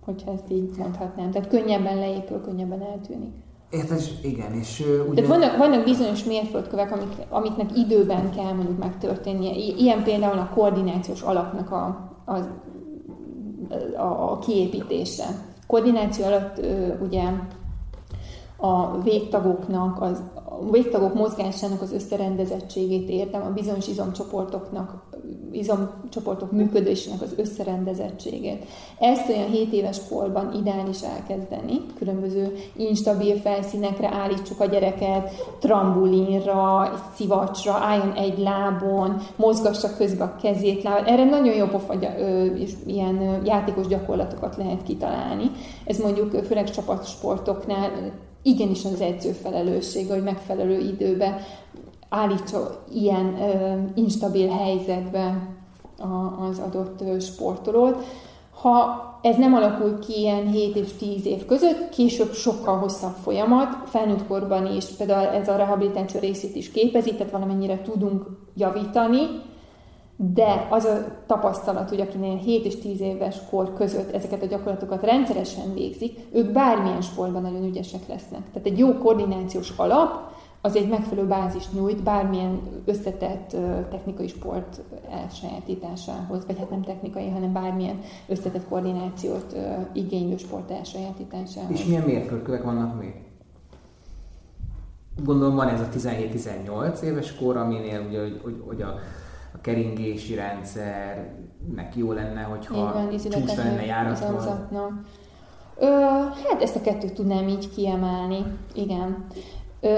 hogyha ezt így mondhatnám. Tehát könnyebben leépül, könnyebben eltűnik. Érted, igen, és ugye... Tehát vannak, vannak bizonyos mérföldkövek, amik, amiknek időben kell mondjuk megtörténnie. Ilyen például a koordinációs alapnak a, a, a, a kiépítése. Koordináció alatt ugye a végtagoknak, az, a végtagok mozgásának az összerendezettségét értem, a bizonyos izomcsoportoknak, izomcsoportok működésének az összerendezettségét. Ezt olyan 7 éves korban ideális elkezdeni, különböző instabil felszínekre állítsuk a gyereket, trambulinra, egy szivacsra, álljon egy lábon, mozgassa közben a kezét, lábát. Erre nagyon jó pofa és ilyen játékos gyakorlatokat lehet kitalálni. Ez mondjuk főleg csapatsportoknál igenis az edző felelőssége, hogy megfelelő időben állítsa ilyen ö, instabil helyzetbe a, az adott sportolót. Ha ez nem alakul ki ilyen 7 és 10 év között, később sokkal hosszabb folyamat, felnőtt korban is például ez a rehabilitáció részét is képezi, tehát valamennyire tudunk javítani, de az a tapasztalat, hogy akinél 7 és 10 éves kor között ezeket a gyakorlatokat rendszeresen végzik, ők bármilyen sportban nagyon ügyesek lesznek. Tehát egy jó koordinációs alap, az egy megfelelő bázis nyújt bármilyen összetett technikai sport elsajátításához, vagy hát nem technikai, hanem bármilyen összetett koordinációt igénylő sport elsajátításához. És milyen mérföldkövek vannak még? Gondolom van ez a 17-18 éves kor, aminél ugye, hogy, hogy, hogy a, a keringési rendszernek jó lenne, hogyha ízületeknek, lenne izomzatnak. Ö, hát ezt a kettőt tudnám így kiemelni, igen.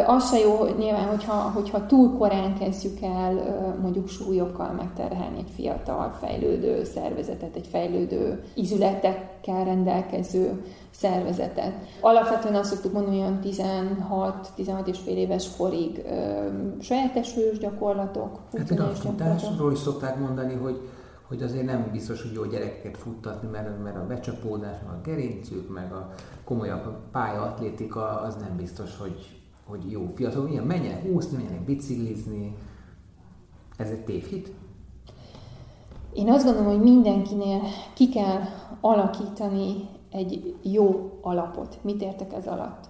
Az se jó, hogy nyilván, hogyha, hogyha túl korán kezdjük el mondjuk súlyokkal megterhelni egy fiatal, fejlődő szervezetet, egy fejlődő izületekkel rendelkező szervezetet. Alapvetően azt szoktuk mondani, olyan 16-16 és fél éves korig ö, saját esős gyakorlatok, Hát funkcionális gyakorlatok. is szokták mondani, hogy, hogy azért nem biztos, hogy jó gyerekeket futtatni, mert, mert a becsapódás, meg a gerincük, meg a komolyabb pályaatlétika, az nem biztos, hogy, hogy jó. Fiatalok ilyen menjenek úszni, menjenek biciklizni. Ez egy tévhit? Én azt gondolom, hogy mindenkinél ki kell alakítani egy jó alapot. Mit értek ez alatt?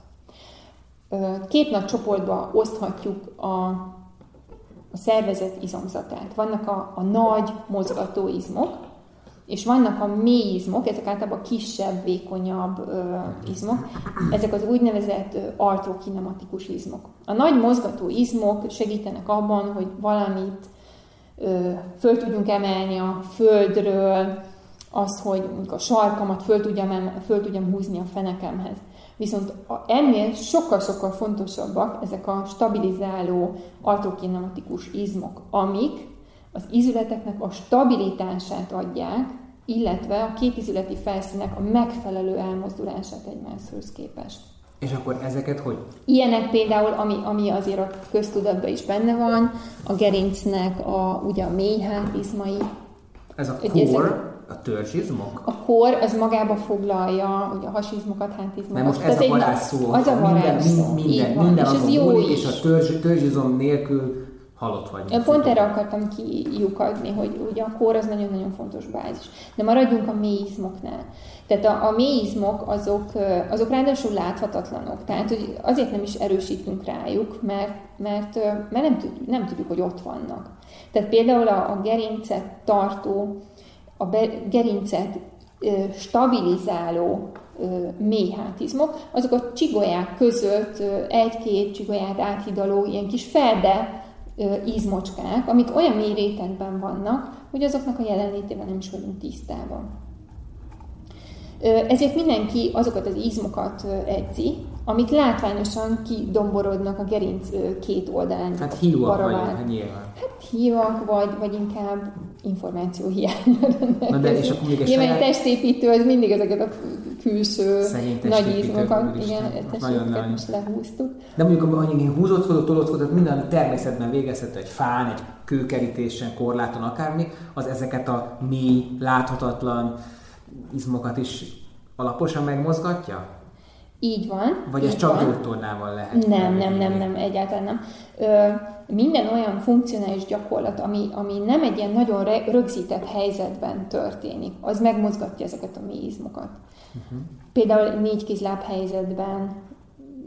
Két nagy csoportba oszthatjuk a, a szervezet izomzatát. Vannak a, a nagy mozgató izmok, és vannak a mély izmok, ezek általában kisebb, vékonyabb ö, izmok, ezek az úgynevezett artrokinematikus izmok. A nagy mozgató izmok segítenek abban, hogy valamit ö, föl tudjunk emelni a földről, az, hogy a sarkamat föl tudjam, föl tudjam húzni a fenekemhez. Viszont ennél sokkal-sokkal fontosabbak ezek a stabilizáló artrokinematikus izmok, amik az izületeknek a stabilitását adják, illetve a két izületi felszínek a megfelelő elmozdulását egymáshoz képest. És akkor ezeket hogy? Ilyenek például, ami, ami azért a köztudatban is benne van, a gerincnek a, ugye a mély hátizmai, Ez a core, a törzsizmok? A kor az magába foglalja ugye a hasizmokat, hátizmokat. Mert most ez a varázs szó. Az a varázs minden. Minden, minden, minden és ez jó múlik, is. és a törzs, törzsizom nélkül halott vagy. Pont erre akartam kiukadni, hogy ugye a kór az nagyon-nagyon fontos bázis. De maradjunk a mélyizmoknál. Tehát a, a mélyizmok azok, azok ráadásul láthatatlanok. Tehát hogy azért nem is erősítünk rájuk, mert, mert, mert nem, tud, nem tudjuk, hogy ott vannak. Tehát például a, a gerincet tartó, a be, gerincet stabilizáló mélyhátizmok, azok a csigolyák között egy-két csigolyát áthidaló ilyen kis ferde ízmocskák, amik olyan mély rétegben vannak, hogy azoknak a jelenlétével nem is vagyunk tisztában. Ezért mindenki azokat az izmokat edzi, amik látványosan kidomborodnak a gerinc két oldalán. Hát hívak vagy, hát nyilván. Hát hívak, vagy, vagy inkább információ hiány. Na de és akkor még egy saját... testépítő, az mindig ezeket a külső nagy izmokat, igen, nagyon most lehúztuk. De mondjuk, hogy én húzódszkodó, tolódszkodó, minden természetben végezhető egy fán, egy kőkerítésen, korláton, akármi, az ezeket a mély, láthatatlan izmokat is alaposan megmozgatja? Így van. Vagy ez csak gyógytornával lehet? Nem, nem, nem, nem, egyáltalán nem. Ö, minden olyan funkcionális gyakorlat, ami, ami nem egy ilyen nagyon rögzített helyzetben történik, az megmozgatja ezeket a mélyizmokat. Uh-huh. Például négy kézláb helyzetben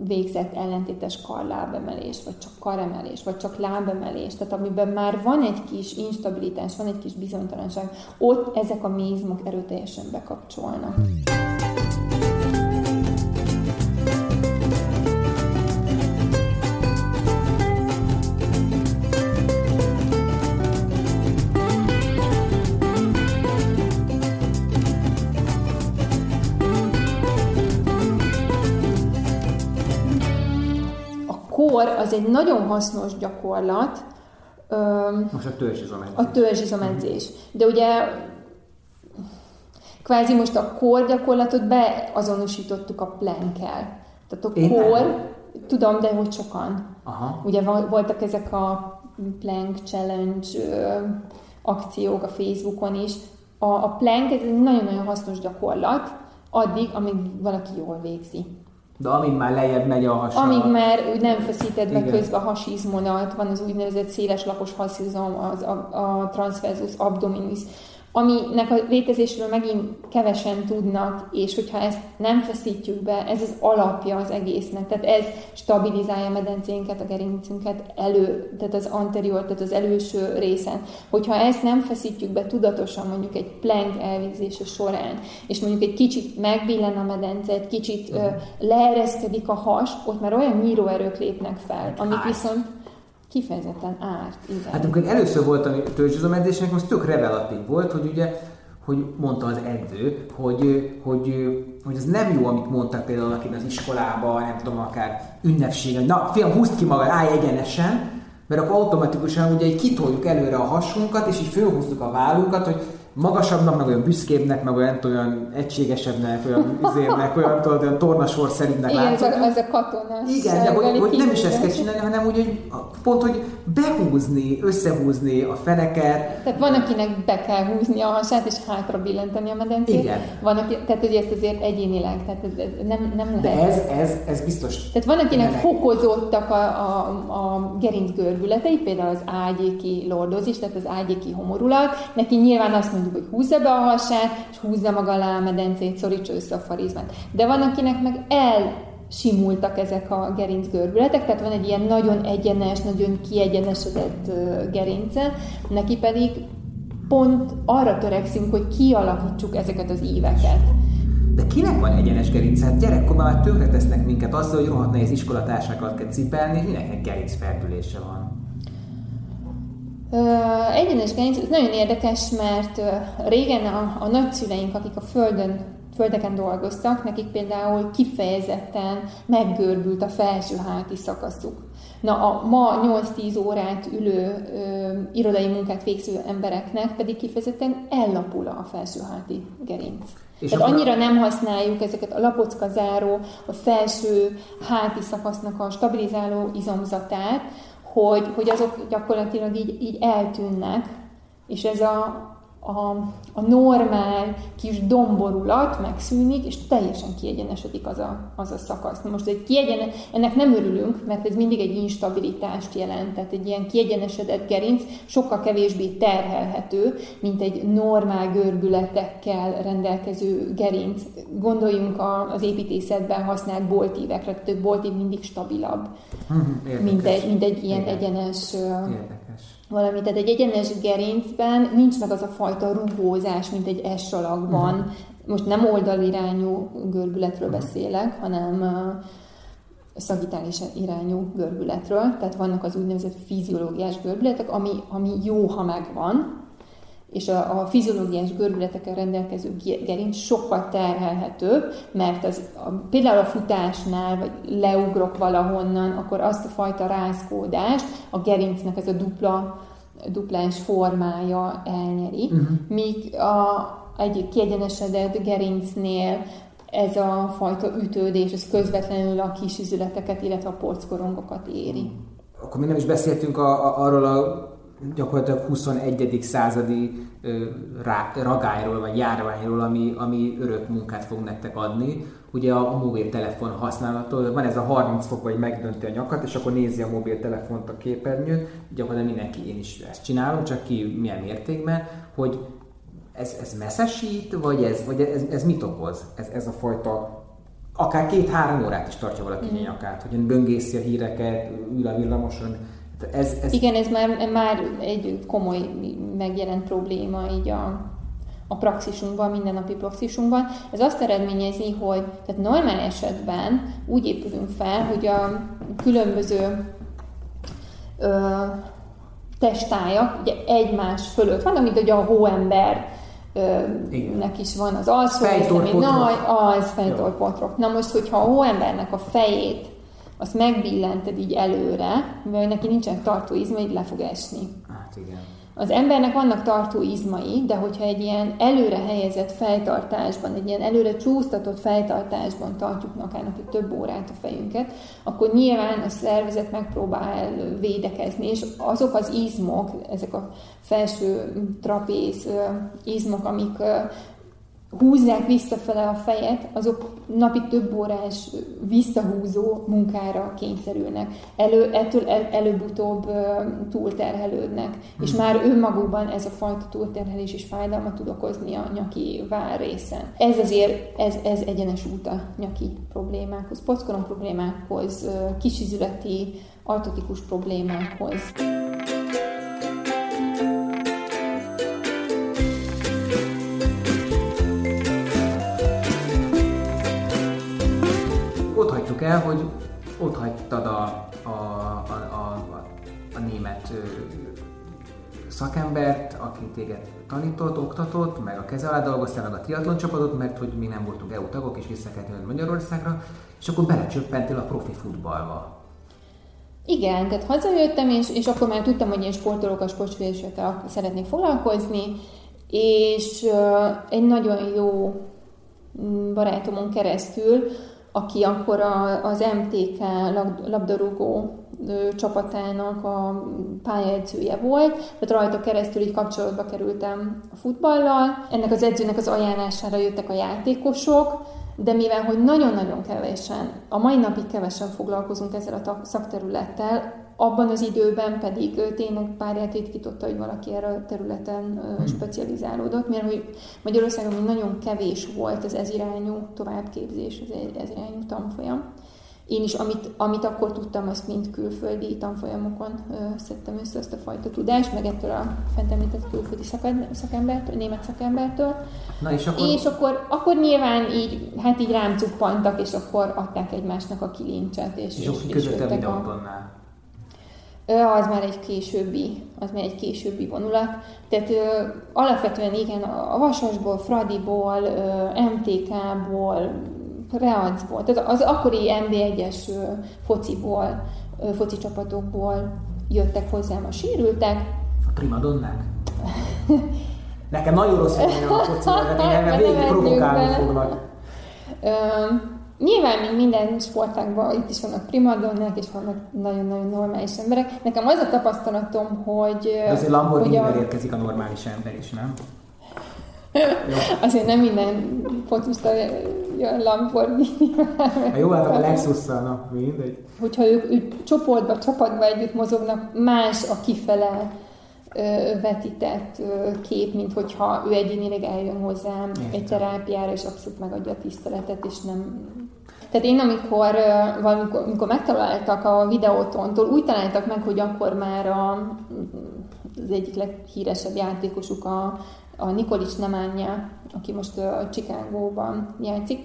végzett ellentétes karlábemelés, vagy csak karemelés, vagy csak lábemelés, tehát amiben már van egy kis instabilitás, van egy kis bizonytalanság, ott ezek a mézmok erőteljesen bekapcsolnak. Kor az egy nagyon hasznos gyakorlat. Most a törzsizomedzés. A törzsizomedzés. De ugye kvázi most a kor gyakorlatot beazonosítottuk a plankkel. Tehát a Én kor, nem. tudom, de hogy sokan. Aha. Ugye voltak ezek a plank challenge akciók a Facebookon is. A, a plank ez egy nagyon-nagyon hasznos gyakorlat, addig, amíg valaki jól végzi. De amíg már lejjebb megy a hasa... Amíg már nem feszíted be közben a hasizmonat, van az úgynevezett széles lapos hasizom, az a, a transversus abdominis, aminek a létezésről megint kevesen tudnak, és hogyha ezt nem feszítjük be, ez az alapja az egésznek, tehát ez stabilizálja a medencénket, a gerincünket elő, tehát az anterior, tehát az előső részen. Hogyha ezt nem feszítjük be tudatosan, mondjuk egy plank elvégzése során, és mondjuk egy kicsit megbillen a medence, egy kicsit uh, leereszkedik a has, ott már olyan nyíróerők lépnek fel, amik viszont Kifejezetten árt, igen. Hát amikor először voltam törzsizomedzésnek, most tök revelatív volt, hogy ugye hogy mondta az edző, hogy, hogy, hogy ez nem jó, amit mondtak például aki az iskolában, nem tudom, akár ünnepségen, na fiam, húzd ki magad, állj egyenesen, mert akkor automatikusan ugye így kitoljuk előre a hasunkat, és így fölhúztuk a vállunkat, hogy magasabbnak, meg olyan büszkébbnek, meg olyan, olyan egységesebbnek, olyan üzérnek, olyan, tudod, olyan tornasor szerintnek Igen, ez a, ez a katonás. Igen, de hogy, hogy nem is ezt kell csinálni, hanem úgy, hogy pont, hogy behúzni, összehúzni a feneket. Tehát van, akinek be kell húzni a hasát, és hátra billenteni a medencét. Igen. Van, aki, tehát ugye ezt azért egyénileg, tehát nem, nem lehet. De ez, ez, ez biztos. Tehát van, akinek nem fokozottak a, a, a gerinc görbületei, például az ágyéki lordozis, tehát az ágyéki homorulat. Neki nyilván azt mondja, mondjuk, hogy húzza be a hasát, és húzza maga alá a medencét, szorítsa össze a farizmát. De van, akinek meg el simultak ezek a gerincgörbületek, tehát van egy ilyen nagyon egyenes, nagyon kiegyenesedett gerince, neki pedig pont arra törekszünk, hogy kialakítsuk ezeket az íveket. De kinek van egyenes gerinc? Hát gyerekkorban már tönkretesznek minket azzal, hogy rohadt nehéz iskolatársakat kell cipelni, és mindenkinek gerincferdülése van. Egyenes gerinc, ez nagyon érdekes, mert régen a, a nagyszüleink, akik a földön, földeken dolgoztak, nekik például kifejezetten meggörbült a felső háti szakaszuk. Na, a ma 8-10 órát ülő ö, irodai munkát végző embereknek pedig kifejezetten ellapul a felső háti gerinc. És Tehát annyira nem használjuk ezeket a lapocka záró, a felső háti szakasznak a stabilizáló izomzatát, hogy, hogy azok gyakorlatilag így, így eltűnnek, és ez a, a, a normál kis domborulat megszűnik, és teljesen kiegyenesedik az a, az a szakasz. Most egy kiegyen, ennek nem örülünk, mert ez mindig egy instabilitást jelent, tehát egy ilyen kiegyenesedett gerinc sokkal kevésbé terhelhető, mint egy normál görbületekkel rendelkező gerinc. Gondoljunk az építészetben használt boltívekre, tehát a boltív mindig stabilabb, mhm, mint egy, mint egy ilyen Igen. egyenes Érdekes valami, tehát egy egyenes gerincben nincs meg az a fajta rugózás, mint egy S alakban. Uh-huh. Most nem oldalirányú görbületről uh-huh. beszélek, hanem szagitális irányú görbületről, tehát vannak az úgynevezett fiziológiás görbületek, ami, ami jó, ha megvan, és a, a fiziológiás görbületekkel rendelkező gerinc sokkal terhelhetőbb, mert az, a, például a futásnál, vagy leugrok valahonnan, akkor azt a fajta rázkódást a gerincnek ez a dupla, duplás formája elnyeri, uh-huh. míg a, egy kiegyenesedett gerincnél ez a fajta ütődés, ez közvetlenül a kis üzületeket, illetve a porckorongokat éri. Akkor mi nem is beszéltünk a, a, arról a gyakorlatilag 21. századi rá, ragályról vagy járványról, ami, ami örök munkát fog nektek adni. Ugye a, a mobiltelefon használattól, van ez a 30 fok, vagy megdönti a nyakat, és akkor nézi a mobiltelefont a képernyőn, gyakorlatilag mindenki, én is ezt csinálom, csak ki milyen mértékben, hogy ez, ez messzesít, vagy ez, vagy ez, ez mit okoz? Ez, ez a fajta akár két-három órát is tartja valaki mm. nyakát, hogy böngészi a híreket, ül a villamoson, ez, ez... Igen, ez már, már egy komoly megjelent probléma így a, a praxisunkban, mindennapi praxisunkban. Ez azt eredményezi, hogy tehát normál esetben úgy épülünk fel, hogy a különböző ö, testájak ugye egymás fölött vannak, mint hogy a hóember nek is van az alszó, nagy, az fejtorpotrok. Na most, hogyha a hóembernek a fejét azt megbillented így előre, mert neki nincsenek tartó izmai, így le fog esni. Hát igen. Az embernek vannak tartó izmai, de hogyha egy ilyen előre helyezett fejtartásban, egy ilyen előre csúsztatott fejtartásban tartjuk akár napi több órát a fejünket, akkor nyilván a szervezet megpróbál védekezni, és azok az izmok, ezek a felső trapéz izmok, amik húzzák visszafele a fejet, azok napi több órás visszahúzó munkára kényszerülnek. Elő, ettől el, előbb-utóbb túlterhelődnek, hmm. és már önmagukban ez a fajta túlterhelés is fájdalmat tud okozni a nyaki vár részen. Ez azért, ez, ez egyenes út a nyaki problémákhoz, pockorom problémákhoz, kisizületi, artotikus problémákhoz. Hagytad a, a, a, a, a német szakembert, aki téged tanított, oktatott, meg a keze alá dolgoztál, meg a triatlon csapatot, mert hogy mi nem voltunk EU tagok, és vissza kellett Magyarországra, és akkor belecsöppentél a profi futballba. Igen, tehát hazajöttem, és, és akkor már tudtam, hogy én sportolókkal, sportfélésekkel szeretnék foglalkozni, és uh, egy nagyon jó mm, barátomon keresztül aki akkor a, az MTK labdarúgó csapatának a pályaedzője volt, tehát rajta keresztül így kapcsolatba kerültem a futballal. Ennek az edzőnek az ajánlására jöttek a játékosok, de mivel, hogy nagyon-nagyon kevesen, a mai napig kevesen foglalkozunk ezzel a szakterülettel, abban az időben pedig tényleg párját ritkította, hogy valaki erre a területen hmm. specializálódott, mert hogy Magyarországon nagyon kevés volt az ez irányú továbbképzés, az ez irányú tanfolyam. Én is, amit, amit akkor tudtam, azt mind külföldi tanfolyamokon ö, szedtem össze ezt a fajta tudást, meg ettől a fent említett külföldi szakembertől, német szakembertől. Na és akkor... És akkor, akkor nyilván így, hát így rám cuppantak, és akkor adták egymásnak a kilincset. És, és, és, jöttek a az már egy későbbi, az már egy későbbi vonulat. Tehát ö, alapvetően igen, a Vasasból, Fradiból, ö, MTK-ból, Reacból, tehát az akkori MB1-es fociból, ö, foci csapatokból jöttek hozzám a sérültek. A primadonnák? Nekem nagyon rossz a foci, de én végig provokálni foglak. Nyilván, mint minden sportágban, itt is vannak primadonnák, és vannak nagyon-nagyon normális emberek. Nekem az a tapasztalatom, hogy... De azért Lamborghini a... érkezik a normális ember is, nem? Azért nem minden focista jön Lamborghini. Jó, hát a lexus na mindegy. Hogyha ők, ők csoportba, csapatba együtt mozognak, más a kifele vetített kép, mint hogyha ő egyénileg eljön hozzám Értem. egy terápiára, és abszolút megadja a tiszteletet, és nem... Tehát én amikor, valamikor, amikor megtaláltak a videótontól, úgy találtak meg, hogy akkor már a, az egyik leghíresebb játékosuk a, a Nikolic Nemanja, aki most a Chicagóban játszik,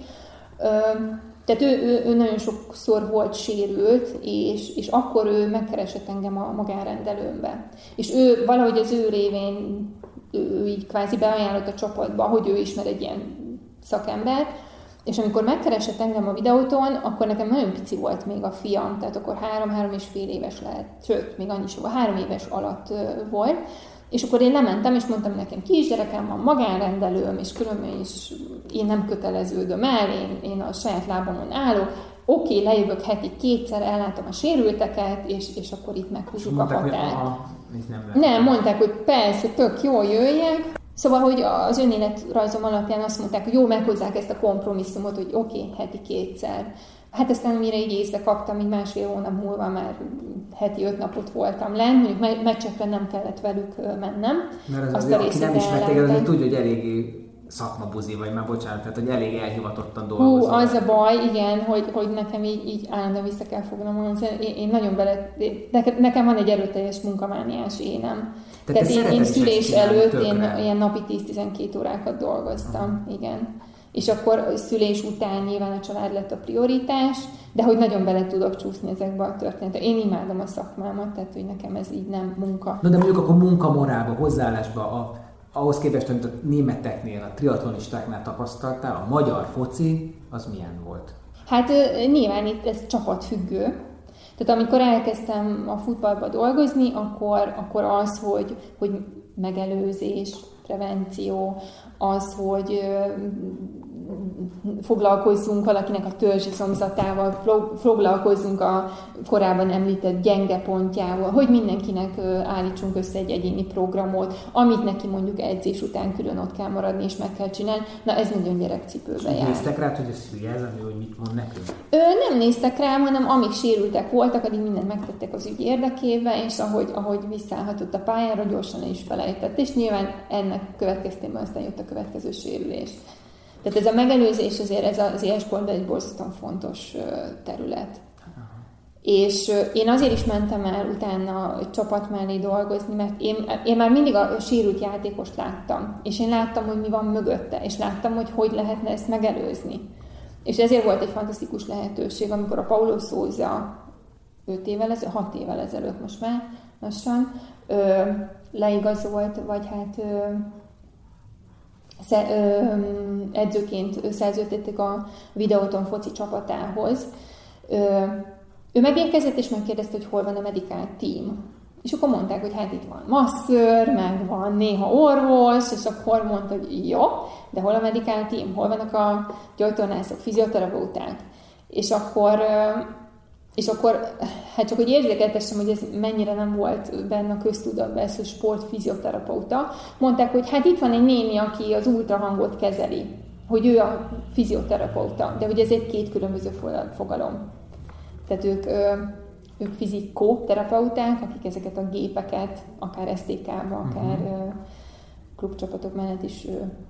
tehát ő, ő, ő nagyon sokszor volt sérült, és, és akkor ő megkeresett engem a magánrendelőmbe. És ő valahogy az ő révén ő így kvázi beajánlott a csapatba, hogy ő ismer egy ilyen szakembert, és amikor megkeresett engem a videóton, akkor nekem nagyon pici volt még a fiam, tehát akkor három-három és fél éves lehet, sőt, még annyi sem, három éves alatt volt, és akkor én lementem, és mondtam nekem, kisgyerekem van, magánrendelőm, és különben is én nem köteleződöm el, én, én a saját lábamon állok, oké, okay, lejövök heti kétszer, ellátom a sérülteket, és, és akkor itt meghúzzuk a határt. nem, nem, mondták, hogy persze, tök jó, jöjjek. Szóval, hogy az önéletrajzom alapján azt mondták, hogy jó, meghozzák ezt a kompromisszumot, hogy oké, okay, heti kétszer. Hát aztán mire így észre kaptam, így másfél hónap múlva már heti öt napot voltam lenn, mondjuk meccsekre nem kellett velük mennem. Mert az Azt az, a aki nem ismer téged, az tudja, hogy eléggé szakmabuzi vagy, már bocsánat, tehát hogy elég elhivatottan dolgozol. Hú, az a baj, igen, hogy, hogy nekem így, így állandóan vissza kell fognom. Én, én nagyon bele, nekem van egy erőteljes munkamániás énem. Tehát, Tehát én, én szülés előtt én ilyen napi 10-12 órákat dolgoztam, Aha. igen és akkor szülés után nyilván a család lett a prioritás, de hogy nagyon bele tudok csúszni ezekbe a történetekbe. Én imádom a szakmámat, tehát hogy nekem ez így nem munka. Na de mondjuk akkor munkamorába, hozzáállásba, a, ahhoz képest, amit a németeknél, a triatlonistáknál tapasztaltál, a magyar foci, az milyen volt? Hát nyilván itt ez csapatfüggő, tehát amikor elkezdtem a futballba dolgozni, akkor, akkor az, hogy, hogy megelőzés, prevenció, az, hogy foglalkozzunk valakinek a törzsizomzatával, foglalkozzunk a korábban említett gyenge pontjával, hogy mindenkinek állítsunk össze egy egyéni programot, amit neki mondjuk edzés után külön ott kell maradni és meg kell csinálni. Na ez nagyon gyerekcipőbe jár. Néztek rá, hogy ez hülye ez, hogy mit mond nekünk? Ö, nem néztek rá, hanem amíg sérültek voltak, addig mindent megtettek az ügy érdekében, és ahogy, ahogy visszállhatott a pályára, gyorsan is felejtett. És nyilván ennek következtében aztán jött a következő sérülés. Tehát ez a megelőzés azért ez az élsportban egy borzasztóan fontos terület. És én azért is mentem el utána egy csapat mellé dolgozni, mert én, én már mindig a sérült játékost láttam, és én láttam, hogy mi van mögötte, és láttam, hogy hogy lehetne ezt megelőzni. És ezért volt egy fantasztikus lehetőség, amikor a Paulo Souza 5 évvel ezelőtt, 6 évvel ezelőtt most már lassan, ö, leigazolt, vagy hát ö, edzőként szerződtették a videóton foci csapatához. Ő megérkezett, és megkérdezte, hogy hol van a medical team. És akkor mondták, hogy hát itt van masször, meg van néha orvos, és akkor mondta, hogy jó, de hol a medical team, hol vannak a gyógytornászok, fizioterapeuták. És akkor és akkor, hát csak hogy érzékeltessem, hogy ez mennyire nem volt benne a köztudatban, ez a sportfizioterapeuta, mondták, hogy hát itt van egy néni, aki az ultrahangot kezeli, hogy ő a fizioterapeuta, de hogy ez egy két különböző fogalom. Tehát ők, ők fizikoterapeuták, akik ezeket a gépeket, akár STK-ba, akár uh-huh klubcsapatok mellett is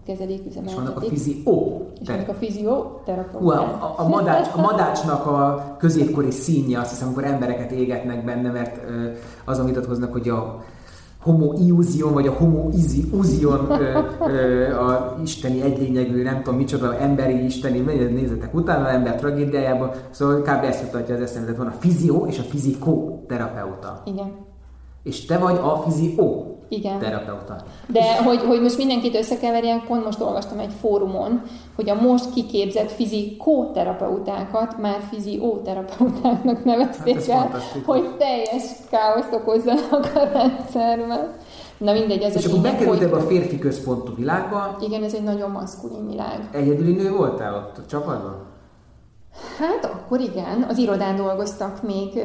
kezelik, üzemeltetik. És vannak a fizió. És vannak a fizió terapeuták. A, a, madács, a madácsnak a középkori színje, azt hiszem, amikor embereket égetnek benne, mert azon vitatkoznak, hogy a homo iuzion, vagy a homo iuzion, a isteni egylényegű, nem tudom micsoda, emberi isteni, nézzetek utána, ember tragédiájában, szóval kb. ezt mutatja az eszembe, van a fizió és a fizikó terapeuta. Igen. És te vagy a fizió igen. terapeuta. De hogy, hogy most mindenkit összekeverjek, pont most olvastam egy fórumon, hogy a most kiképzett fizikóterapeutákat már fizióterapeutáknak nevezték hát el, hogy teljes káoszt okozzanak a rendszerben. Na mindegy, ez És akkor bekerültél hogy... a férfi központú világba. Igen, ez egy nagyon maszkulin világ. Egyedüli nő voltál ott a csapatban? Hát akkor igen, az irodán dolgoztak még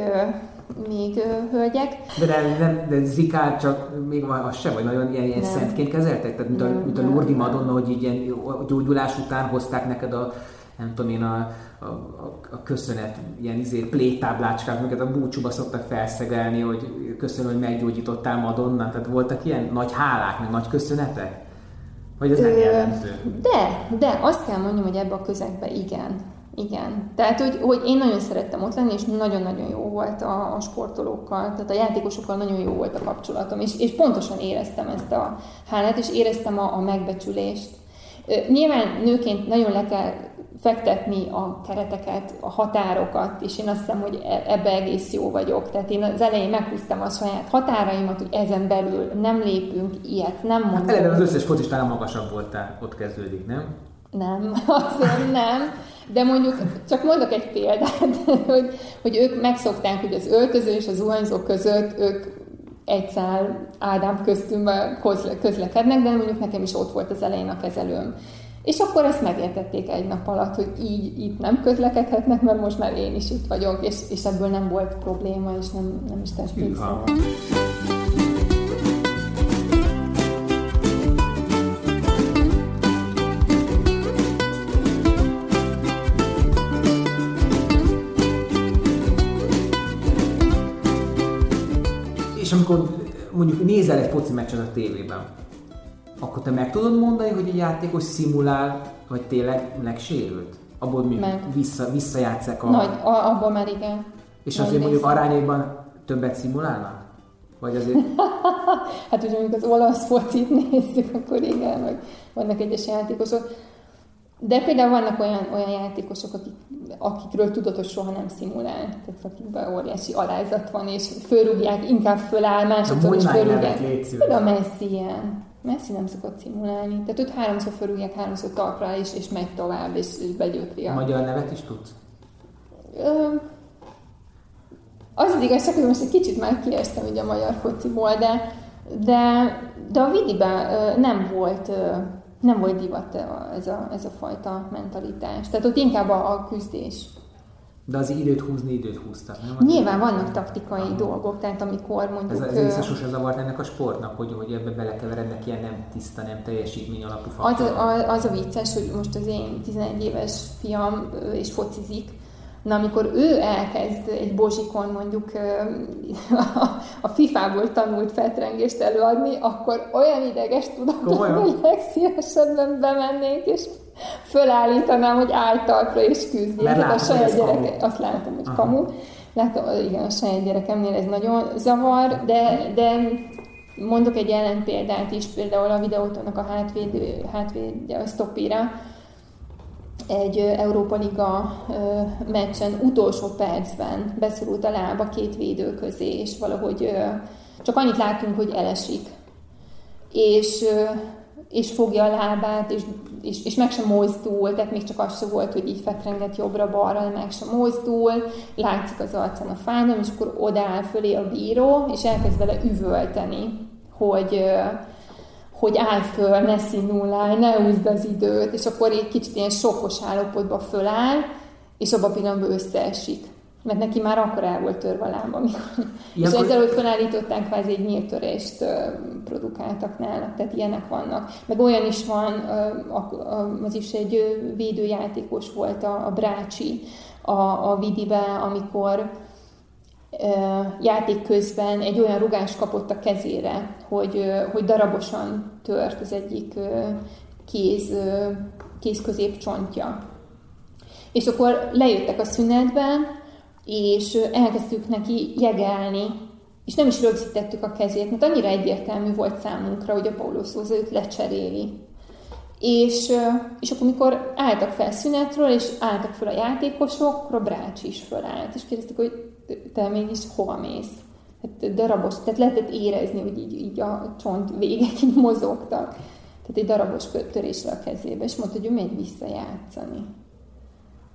még hölgyek. De, de, de, de Zikár csak még az sem, vagy nagyon ilyen, ilyen szentként kezeltek? Tehát mint a, mint a Lourdi Madonna, hogy így ilyen gyógyulás után hozták neked a nem tudom én, a, a, a, a köszönet, ilyen izé, plétáblácskák, amiket a búcsúba szoktak felszegelni, hogy köszönöm, hogy meggyógyítottál Madonna. Tehát voltak ilyen nagy hálák, meg nagy köszönetek? Vagy ez nem jellemző? De, de azt kell mondjam, hogy ebbe a közegbe igen. Igen. Tehát, hogy, hogy én nagyon szerettem ott lenni, és nagyon-nagyon jó volt a, a sportolókkal, tehát a játékosokkal nagyon jó volt a kapcsolatom, és, és pontosan éreztem ezt a hálát, és éreztem a, a megbecsülést. Nyilván nőként nagyon le kell fektetni a kereteket, a határokat, és én azt hiszem, hogy e, ebbe egész jó vagyok. Tehát én az elején meghúztam a saját határaimat, hogy ezen belül nem lépünk ilyet, nem mondom. Hát eleve az összes focistánál magasabb voltál, ott kezdődik, nem? Nem, azért nem. De mondjuk, csak mondok egy példát, hogy, hogy ők megszokták, hogy az öltöző és az zuhanyzó között ők egy szál Ádám köztünkben közlekednek, de mondjuk nekem is ott volt az elején a kezelőm. És akkor ezt megértették egy nap alatt, hogy így itt nem közlekedhetnek, mert most már én is itt vagyok, és, és ebből nem volt probléma, és nem, nem is tették mondjuk nézel egy foci meccset a tévében, akkor te meg tudod mondani, hogy egy játékos szimulál, vagy tényleg megsérült? Abból mi meg. Vissza, visszajátszák a... Nagy, a, abból már igen. És azért mondjuk arányaiban többet szimulálnak? Vagy azért... hát, hogy mondjuk az olasz focit nézzük, akkor igen, vagy vannak egyes játékosok. De például vannak olyan, olyan játékosok, akik, akikről tudod, hogy soha nem szimulál. Tehát akikben óriási alázat van, és fölrúgják, inkább föláll, másodszor is fölrúgják. Például Messi ilyen. Messi nem szokott szimulálni. Tehát őt háromszor fölrúgják, háromszor talpra, és, és megy tovább, és, és begyökri a... Magyar nevet is tudsz? Ö, az az igazság, hogy most egy kicsit már kiestem ugye a magyar fociból, de, de, de a Vidiben nem volt nem volt divat ez a, ez a fajta mentalitás. Tehát ott inkább a, a küzdés. De az időt húzni, időt húztak, nem? Nyilván vannak taktikai Aha. dolgok, tehát amikor mondjuk... Ez, ez az sose zavart ennek a sportnak, hogy, hogy ebbe belekeverednek ilyen nem tiszta, nem teljesítmény alapú Az, a, az a vicces, hogy most az én 11 éves fiam és focizik, Na, amikor ő elkezd egy bozsikon mondjuk a FIFA-ból tanult fetrengést előadni, akkor olyan ideges tudok, hogy legszívesebben bemennék, és fölállítanám, hogy álltalpra és küzdjék. a saját gyereke, azt látom, hogy Aha. kamu. Látom, igen, a saját gyerekemnél ez nagyon zavar, de, de mondok egy ellenpéldát is, például a videótónak a hátvéd, hátvéd a stopira, egy Európa Liga meccsen utolsó percben beszorult a lába két védő közé, és valahogy csak annyit látunk, hogy elesik. És, és fogja a lábát, és, és, és meg sem mozdul, tehát még csak az sem volt, hogy így fetrenget jobbra-balra, meg sem mozdul, látszik az arcán a fájdalom, és akkor odáll fölé a bíró, és elkezd vele üvölteni, hogy hogy állj föl, ne színulálj, ne úszd az időt, és akkor egy kicsit ilyen sokkos állapotba föláll, és abban a pillanatban összeesik. Mert neki már akkor el volt törve a lába. és ezzel, hogy felállították, kvázi egy nyíltörést produkáltak nála, tehát ilyenek vannak. Meg olyan is van, az is egy védőjátékos volt, a, a Brácsi a, a Vidibe, amikor játék közben egy olyan rugást kapott a kezére, hogy, hogy darabosan tört az egyik kéz, kéz középcsontja. És akkor lejöttek a szünetben, és elkezdtük neki jegelni, és nem is rögzítettük a kezét, mert annyira egyértelmű volt számunkra, hogy a Paulo Szóza őt lecseréli. És, és akkor, mikor álltak fel szünetről, és álltak fel a játékosok, akkor a Brács is fölállt, és kérdeztük, hogy te mégis hova mész? Hát darabos, tehát lehetett érezni, hogy így, így a csont végek így mozogtak. Tehát egy darabos törésre a kezébe, és mondta, hogy ő megy visszajátszani.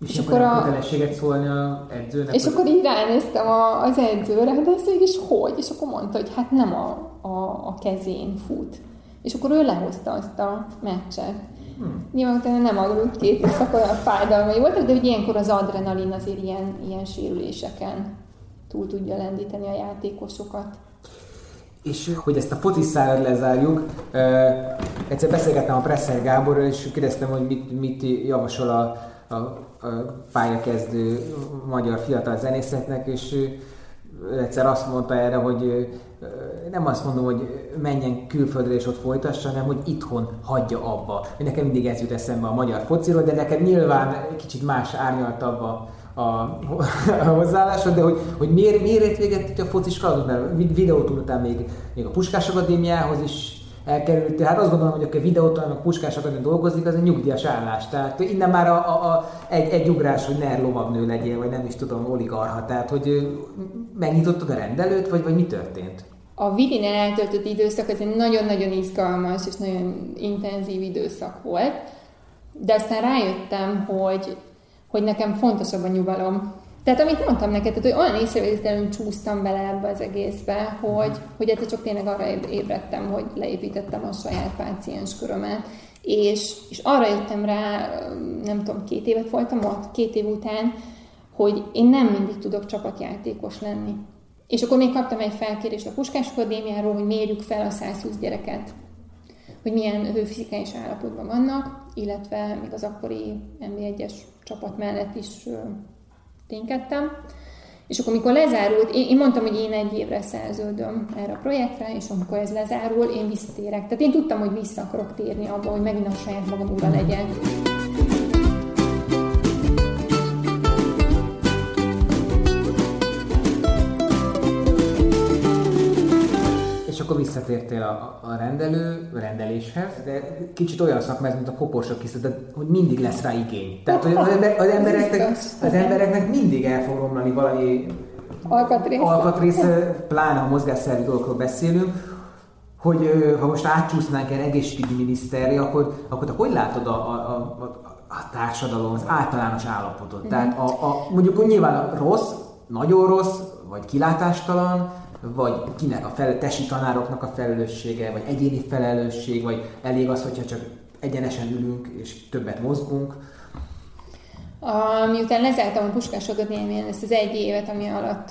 És, és akkor a kötelességet szólni a edzőnek? És akkor így ránéztem a, az edzőre, de ez mégis hogy? És akkor mondta, hogy hát nem a, a, a kezén fut. És akkor ő lehozta azt a meccset. Hmm. Nyilván utána nem aludt két éjszaka olyan fájdalmai voltak, de hogy ilyenkor az adrenalin azért ilyen, ilyen sérüléseken túl tudja lendíteni a játékosokat. És hogy ezt a fociszállat lezárjuk, egyszer beszélgettem a Presser Gáborral, és kérdeztem, hogy mit, mit javasol a, a, a pályakezdő magyar fiatal zenészeknek, és egyszer azt mondta erre, hogy nem azt mondom, hogy menjen külföldre és ott folytassa, hanem hogy itthon hagyja abba. Nekem mindig ez jut eszembe a magyar fociról, de neked nyilván kicsit más árnyaltabb a, a, hozzáállásod, de hogy, hogy miért, miért ért véget a focis kalandod, mert videót után még, még a Puskás Akadémiához is elkerült. Hát azt gondolom, hogy aki videótól, meg Puskás Akadémián dolgozik, az egy nyugdíjas állás. Tehát innen már a, a, a, egy, egy ugrás, hogy ne lovagnő legyél, vagy nem is tudom, oligarha. Tehát, hogy megnyitottad a rendelőt, vagy, vagy mi történt? A Vidinen eltöltött időszak az egy nagyon-nagyon izgalmas és nagyon intenzív időszak volt, de aztán rájöttem, hogy, hogy nekem fontosabb a nyugalom. Tehát amit mondtam neked, tehát, hogy olyan észrevételünk csúsztam bele ebbe az egészbe, hogy, hogy egyszer csak tényleg arra ébredtem, hogy leépítettem a saját páciens körömet, és, és arra jöttem rá, nem tudom, két évet voltam ott, két év után, hogy én nem mindig tudok csapatjátékos lenni. És akkor még kaptam egy felkérést a Puskás Akadémiáról, hogy mérjük fel a 120 gyereket, hogy milyen hőfizikai állapotban vannak, illetve még az akkori MB1-es csapat mellett is ténykedtem. És akkor, amikor lezárult, én, mondtam, hogy én egy évre szerződöm erre a projektre, és amikor ez lezárul, én visszatérek. Tehát én tudtam, hogy vissza akarok térni abba, hogy megint a saját magam ura legyek. Akkor visszatértél a, a rendelő, rendeléshez, de kicsit olyan szakmaz, mint a koporsok de hogy mindig lesz rá igény. Tehát, hogy az, ember, az, embereknek, az embereknek mindig el fog romlani valami alkatrész, alkatrész pláne a mozgásszervi dolgokról beszélünk, hogy ha most átcsúsznánk el egészségügyi miniszterre, akkor, akkor te hogy látod a, a, a, a társadalom, az általános állapotot? Mm-hmm. Tehát a, a, mondjuk nyilván a rossz, nagyon rossz, vagy kilátástalan, vagy kinek a fel, tesi tanároknak a felelőssége, vagy egyéni felelősség, vagy elég az, hogyha csak egyenesen ülünk és többet mozgunk. A, miután lezártam a Puskás Akadémián ezt az egy évet, ami alatt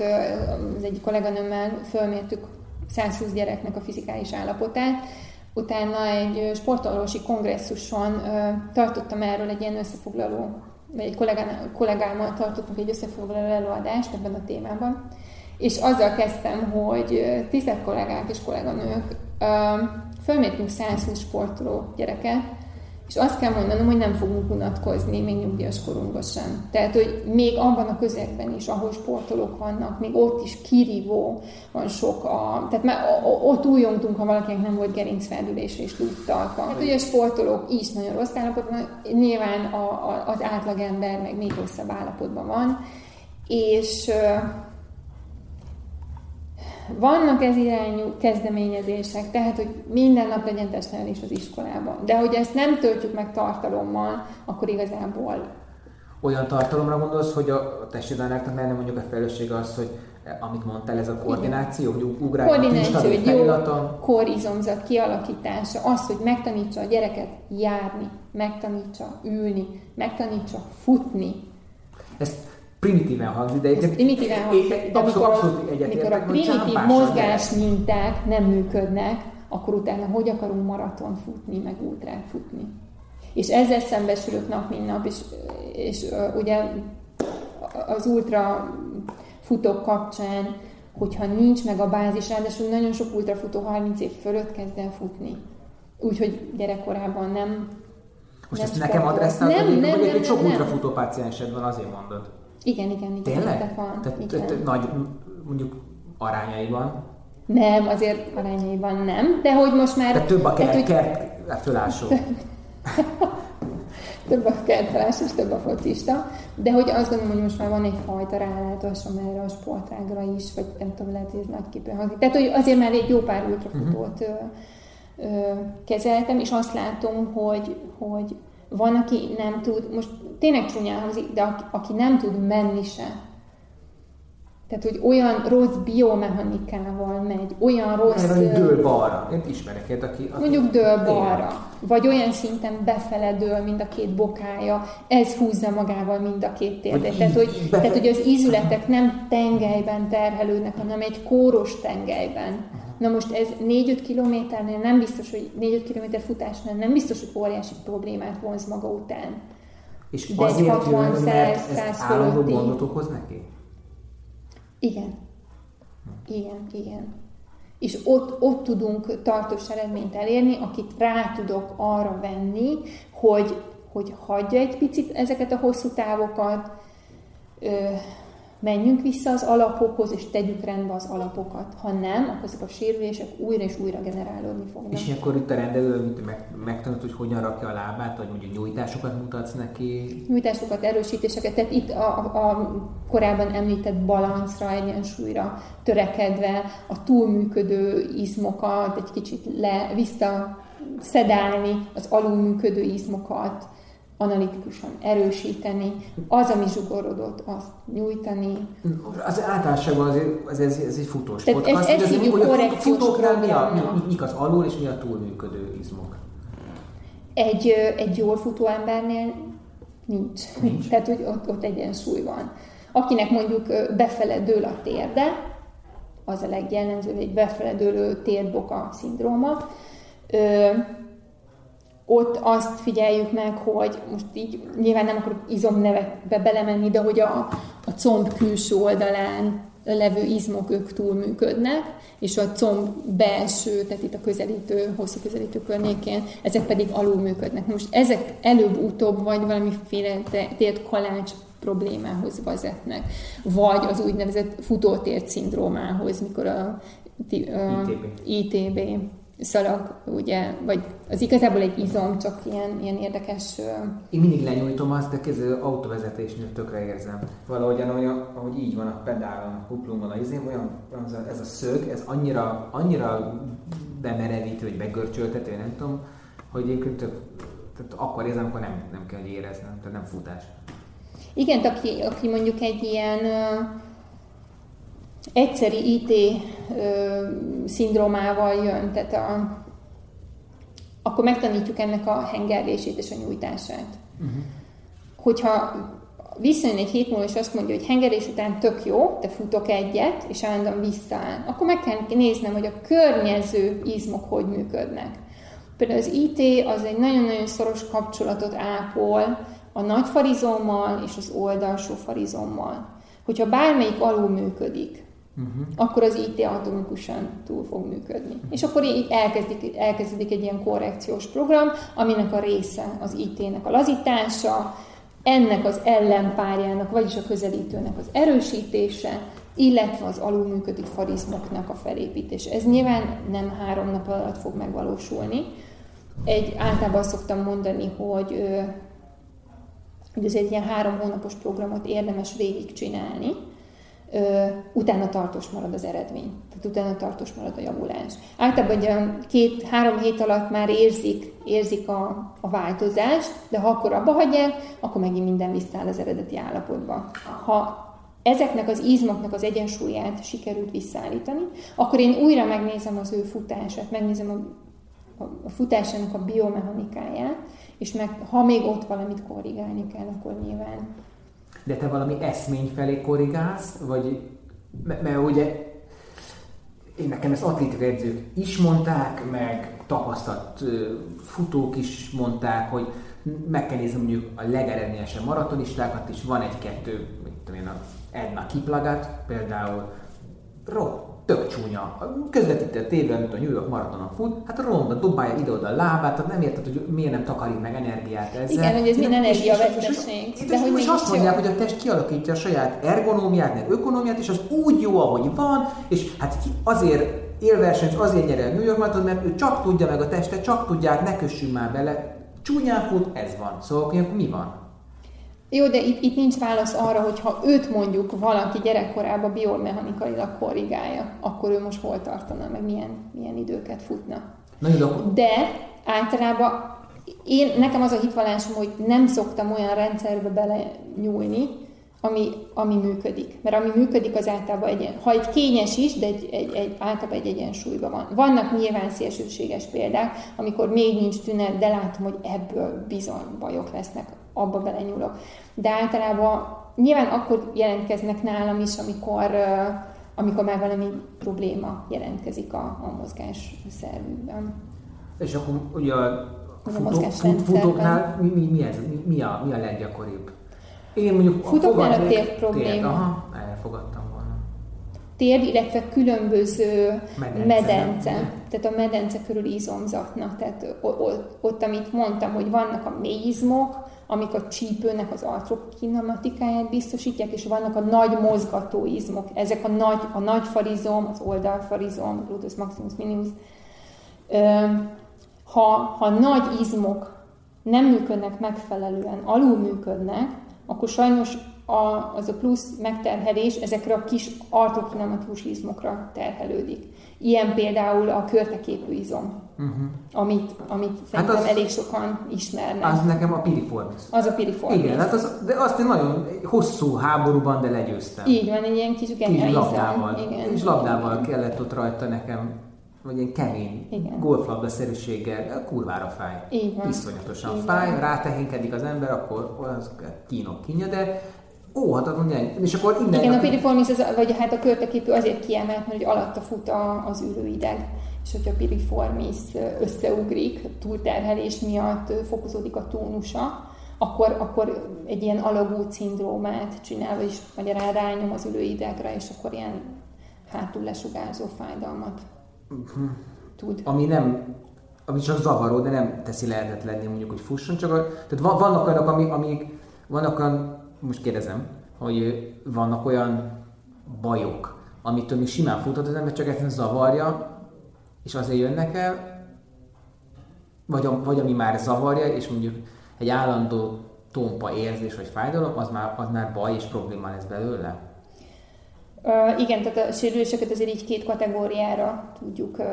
az egyik kolléganőmmel fölmértük 120 gyereknek a fizikális állapotát, utána egy sportolósi kongresszuson tartottam erről egy ilyen összefoglaló, vagy egy kollégámmal tartottunk egy összefoglaló előadást ebben a témában, és azzal kezdtem, hogy tisztelt kollégák és kolléganők, fölmértünk 120 sportoló gyereket, és azt kell mondanom, hogy nem fogunk unatkozni még nyugdíjas korunkban sem. Tehát, hogy még abban a közegben is, ahol sportolók vannak, még ott is kirívó van sok a... Tehát már ott újongtunk, ha valakinek nem volt gerincfeldülés és tudtak. Hát ugye a sportolók is nagyon rossz állapotban, nyilván a, a, az átlagember meg még rosszabb állapotban van, és vannak ez irányú kezdeményezések, tehát, hogy minden nap legyen testnevelés az iskolában. De hogy ezt nem töltjük meg tartalommal, akkor igazából... Olyan tartalomra gondolsz, hogy a testnevelőknek nem mondjuk a felelőssége az, hogy amit mondtál, ez a koordináció, hogy ugrál Koordináció, egy jó korizomzat kialakítása, az, hogy megtanítsa a gyereket járni, megtanítsa ülni, megtanítsa futni. Ezt primitíven hangzik, de, Ez primitíven hangzik, de amikor, abszolút amikor a primitív mozgás minták nem működnek, akkor utána hogy akarunk maraton futni, meg ultrát futni. És ezzel szembesülök nap, mint nap, és, és uh, ugye az ultra futók kapcsán, hogyha nincs meg a bázis, ráadásul nagyon sok ultrafutó 30 év fölött kezd el futni. Úgyhogy gyerekkorában nem most nem ezt nekem adresszálod, nem, nem, nem, egy sok ultrafutó páciensed van, azért mondod. Igen, igen, igen. Tényleg? Van. Tehát, igen. tehát nagy, mondjuk arányaiban? Nem, azért arányaiban nem, de hogy most már... Tehát több a kert, kert fölásó. több a kertfelás és több a focista, de hogy azt gondolom, hogy most már van egyfajta rálátásom erre a sportágra is, vagy nem tudom, lehet, hogy ez nagy képű hangzik. Tehát, hogy azért már egy jó pár ultrafutót uh-huh. kezeltem, és azt látom, hogy, hogy van, aki nem tud, most tényleg csúnyán hangzik, de aki, aki nem tud menni se. Tehát, hogy olyan rossz biomechanikával megy, olyan rossz... Mert dől balra. Én ismerek egy, aki, aki... Mondjuk dől balra. vagy olyan szinten befeledől mind a két bokája, ez húzza magával mind a két térdet. Tehát hogy, tehát, hogy az ízületek nem tengelyben terhelődnek, hanem egy kóros tengelyben. Na most ez 4-5 kilométernél nem biztos, hogy 4-5 kilométer futásnál nem biztos, hogy óriási problémát vonz maga után. És De azért 60, jön, mert ez állandó gondot okoz neki? Igen. Igen, igen. És ott, ott tudunk tartós eredményt elérni, akit rá tudok arra venni, hogy, hogy hagyja egy picit ezeket a hosszú távokat, menjünk vissza az alapokhoz, és tegyük rendbe az alapokat. Ha nem, akkor ezek a sérülések újra és újra generálódni fognak. És akkor itt a rendelő meg, megtanult, hogy hogyan rakja a lábát, vagy mondjuk nyújtásokat mutatsz neki? Nyújtásokat, erősítéseket. Tehát itt a, a korábban említett balancra, egyensúlyra törekedve a túlműködő izmokat egy kicsit le, vissza szedálni, az alulműködő izmokat, analitikusan erősíteni, az, ami zsugorodott, azt nyújtani. Az általánosságban azért, ez, ez, ez egy futós Tehát ez, ez, ez hívjuk korrekciós mi, mi, mik az alul és mi a túlműködő izmok? Egy, egy jól futó embernél nincs. nincs. Tehát, hogy ott, ott egyensúly van. Akinek mondjuk befele dől a térde, az a legjellemzőbb, egy befele dőlő térdboka szindróma, ott azt figyeljük meg, hogy most így nyilván nem akarok izomnevekbe belemenni, de hogy a, a comb külső oldalán levő izmok ők túlműködnek, és a comb belső, tehát itt a közelítő, hosszú közelítő környékén, ezek pedig alulműködnek. Most ezek előbb-utóbb vagy valamiféle tért kalács problémához vezetnek, vagy az úgynevezett futótért szindrómához, mikor a, a ITB. ITB szalag, ugye, vagy az igazából egy izom, csak ilyen, ilyen érdekes... Én mindig lenyújtom azt, de ez autóvezetésnél tökre érzem. Valahogy ahogy, ahogy így van a pedálon, a kuplungon, a izém, olyan, ez a szög, ez annyira, annyira bemerevítő, vagy begörcsöltető, nem tudom, hogy egyébként tök, tehát akkor érzem, akkor nem, nem kell, éreznem, tehát nem futás. Igen, aki, aki mondjuk egy ilyen egyszeri IT ö, szindrómával jön, tehát a, akkor megtanítjuk ennek a hengerlését és a nyújtását. Uh-huh. Hogyha visszajön egy hét múlva, és azt mondja, hogy hengerés után tök jó, de futok egyet, és állandóan visszaáll, akkor meg kell néznem, hogy a környező izmok hogy működnek. Például az IT az egy nagyon-nagyon szoros kapcsolatot ápol a nagy farizommal és az oldalsó farizommal. Hogyha bármelyik alul működik, uh-huh. akkor az IT automatikusan túl fog működni. Uh-huh. És akkor így elkezdik, elkezdődik egy ilyen korrekciós program, aminek a része az IT-nek a lazítása, ennek az ellenpárjának, vagyis a közelítőnek az erősítése, illetve az alulműködő farizmoknak a felépítése. Ez nyilván nem három nap alatt fog megvalósulni. Egy, általában azt szoktam mondani, hogy, hogy ez egy ilyen három hónapos programot érdemes végigcsinálni, utána tartós marad az eredmény. Tehát utána tartós marad a javulás. Általában ugye két-három hét alatt már érzik, érzik a, a változást, de ha akkor abba hagyják, akkor megint minden visszaáll az eredeti állapotba. Ha ezeknek az izmoknak az egyensúlyát sikerült visszaállítani, akkor én újra megnézem az ő futását, megnézem a, a futásának a biomechanikáját, és meg, ha még ott valamit korrigálni kell, akkor nyilván de te valami eszmény felé korrigálsz, vagy mert, mert ugye én nekem ezt atlétika edzők is mondták, meg tapasztalt futók is mondták, hogy meg kell nézni mondjuk a legeredményesebb maratonistákat is, van egy-kettő, mit tudom én, a Edna Kiplagat például, rohadt tök csúnya. Közvetíti a tévében, mint a New York maratonon fut, hát ronda dobálja ide-oda a lábát, tehát nem érted, hogy miért nem takarít meg energiát ezzel. Igen, hogy ez mind energiaveszteség. De, de hogy most azt mondják, hogy a test kialakítja a saját ergonómiát, meg ökonómiát, és az úgy jó, ahogy van, és hát azért élversenyt azért nyer el New York Marathon, mert ő csak tudja meg a teste, csak tudják, ne kössünk már bele. Csúnyán fut, ez van. Szóval mi van? Jó, de itt, itt nincs válasz arra, hogy ha őt mondjuk valaki gyerekkorában biomechanikailag korrigálja, akkor ő most hol tartana, meg milyen, milyen időket futna. Na, de, de általában én, nekem az a hitvallásom, hogy nem szoktam olyan rendszerbe bele nyúlni, ami, ami működik. Mert ami működik, az általában egy, ha egy kényes is, de egy, egy, egy, általában egy egyensúlyban van. Vannak nyilván szélsőséges példák, amikor még nincs tünet, de látom, hogy ebből bizony bajok lesznek, abba belenyúlok. De általában nyilván akkor jelentkeznek nálam is, amikor, amikor már valami probléma jelentkezik a, a mozgás szervükben. És akkor ugye a, futó, fut, futóknál mi, mi, mi, ez, mi, mi, a, mi a leggyakoribb? Én mondjuk Futóknál a térd probléma. Térd, aha, elfogadtam volna. Térd, illetve különböző medence. medence. Tehát a medence körül izomzatnak. Tehát ott, ott, amit mondtam, hogy vannak a mélyizmok, amik a csípőnek az artrokinematikáját biztosítják, és vannak a nagy mozgatóizmok. Ezek a nagy, a nagy farizom, az oldalfarizom, gluteus maximus minimus. Ha, ha nagy izmok nem működnek megfelelően, alul működnek, akkor sajnos a, az a plusz megterhelés ezekre a kis artrokinematikus izmokra terhelődik. Ilyen például a körteképű izom, uh-huh. amit, amit hát szerintem az, elég sokan ismernek. Az nekem a piriformis. Az a piriformis. Igen, hát az, de azt én nagyon hosszú háborúban, de legyőztem. Így van, egy ilyen kis Kis labdával. Igen, kis labdával igen. kellett ott rajta nekem vagy ilyen kemény Igen. golflabda-szerűséggel, kurvára fáj. Van. Iszonyatosan Így fáj, rátehénkedik az ember, akkor az kínok kínja, de óhatatlan nyelj. És akkor innen... Igen, a piriformis, az, vagy hát a körteképű azért kiemelt, mert hogy alatta fut a, az ülőideg. És hogyha piriformis összeugrik, túlterhelés miatt fokozódik a tónusa, akkor, akkor egy ilyen alagút szindrómát csinál, vagyis magyarán rányom az ülőidegre, és akkor ilyen hátul lesugárzó fájdalmat uh-huh. tud. Ami nem ami csak zavaró, de nem teszi lehetetlenni mondjuk, hogy fusson, csak a, tehát vannak olyanok, amik, amik vannak olyan most kérdezem, hogy vannak olyan bajok, amitől még simán futhat az ember, csak egyszerűen zavarja, és azért jönnek el, vagy, vagy ami már zavarja, és mondjuk egy állandó tompa érzés vagy fájdalom, az már, az már baj és probléma lesz belőle? Uh, igen, tehát a sérüléseket azért így két kategóriára tudjuk uh,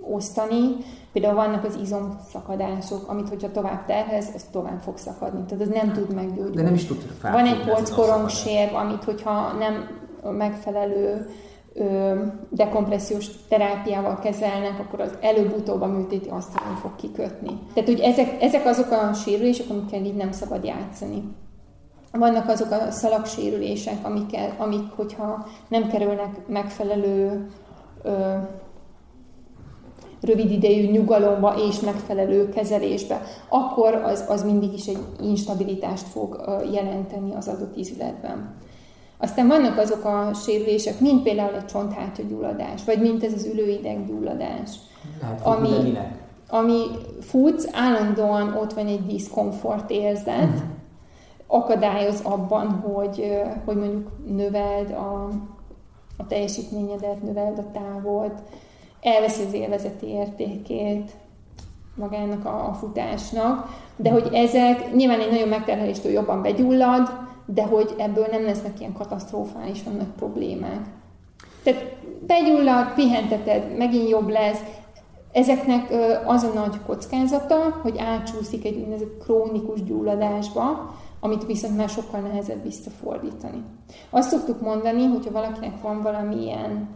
osztani. Például vannak az izomszakadások, amit hogyha tovább terhez, az tovább fog szakadni. Tehát az nem tud meggyógyulni. De nem is tud Van egy polckorongsér, amit hogyha nem megfelelő dekompressziós terápiával kezelnek, akkor az előbb-utóbb a műtéti asztalon fog kikötni. Tehát, hogy ezek, ezek azok a sérülések, amikkel így nem szabad játszani. Vannak azok a szalagsérülések, amikkel, amik, hogyha nem kerülnek megfelelő ö, rövid idejű nyugalomba és megfelelő kezelésbe, akkor az, az mindig is egy instabilitást fog jelenteni az adott izületben. Aztán vannak azok a sérülések, mint például egy csonthártyagyulladás, vagy mint ez az ülőideggyulladás, ami, ami futsz, állandóan ott van egy diszkomfort érzet, uh-huh. akadályoz abban, hogy, hogy mondjuk növeld a, a teljesítményedet, növeld a távolt, elveszi az élvezeti értékét magának a, a futásnak, de hogy ezek nyilván egy nagyon megterheléstől jobban begyullad, de hogy ebből nem lesznek ilyen katasztrofálisan nagy problémák. Tehát begyullad, pihenteted, megint jobb lesz. Ezeknek az a nagy kockázata, hogy átcsúszik egy úgynevezett krónikus gyulladásba, amit viszont már sokkal nehezebb visszafordítani. Azt szoktuk mondani, hogyha valakinek van valamilyen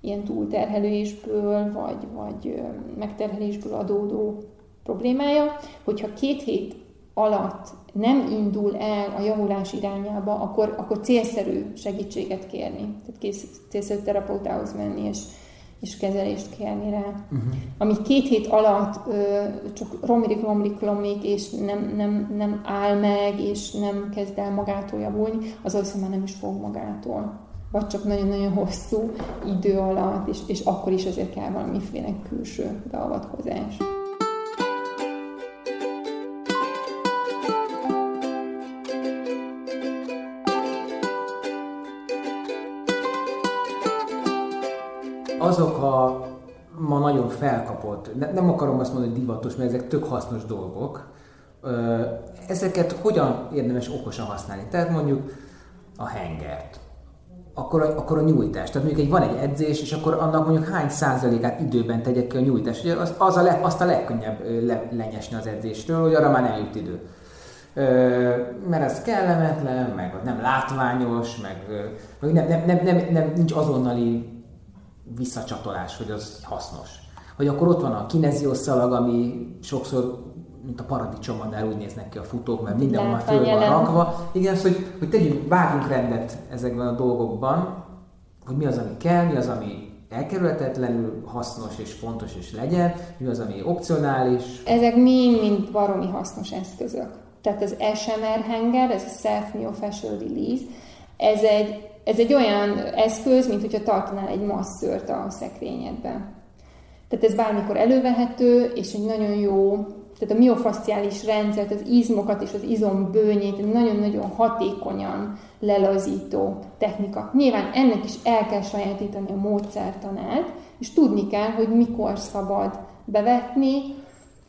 ilyen túlterhelésből, vagy, vagy megterhelésből adódó problémája, hogyha két hét alatt nem indul el a javulás irányába, akkor, akkor célszerű segítséget kérni. Tehát célszerű terapeutához menni, és, és kezelést kérni rá. Uh-huh. Ami két hét alatt ö, csak romlik, romlik, romlik, és nem, nem, nem áll meg, és nem kezd el magától javulni, az az, már nem is fog magától vagy csak nagyon-nagyon hosszú idő alatt, és, és akkor is azért kell valamiféle külső beavatkozás. Azok a ma nagyon felkapott, ne, nem akarom azt mondani, hogy divatos, mert ezek tök hasznos dolgok, ezeket hogyan érdemes okosan használni? Tehát mondjuk a hengert, akkor a, akkor a nyújtás. Tehát mondjuk egy, van egy edzés, és akkor annak mondjuk hány százalékát időben tegyek ki a nyújtás. Ugye az, az a le, azt a legkönnyebb le, lenyesni az edzéstől, hogy arra már nem jut idő. mert ez kellemetlen, meg nem látványos, meg, meg nem, nem, nem, nem, nem, nincs azonnali visszacsatolás, hogy az hasznos. Vagy akkor ott van a kineziosszalag, ami sokszor mint a paradicsomadnál úgy néznek ki a futók, mert minden van föl van rakva. Igen, szóval, hogy, hogy tegyünk, vágjunk rendet ezekben a dolgokban, hogy mi az, ami kell, mi az, ami elkerülhetetlenül hasznos és fontos és legyen, mi az, ami opcionális. Ezek mind-mind baromi hasznos eszközök. Tehát az SMR hanger, ez a Self Myofascial Release, ez egy, ez egy olyan eszköz, mint hogyha tartanál egy masszört a szekrényedben. Tehát ez bármikor elővehető, és egy nagyon jó tehát a miofasciális rendszert, az izmokat és az izombőnyét nagyon-nagyon hatékonyan lelazító technika. Nyilván ennek is el kell sajátítani a módszertanát, és tudni kell, hogy mikor szabad bevetni,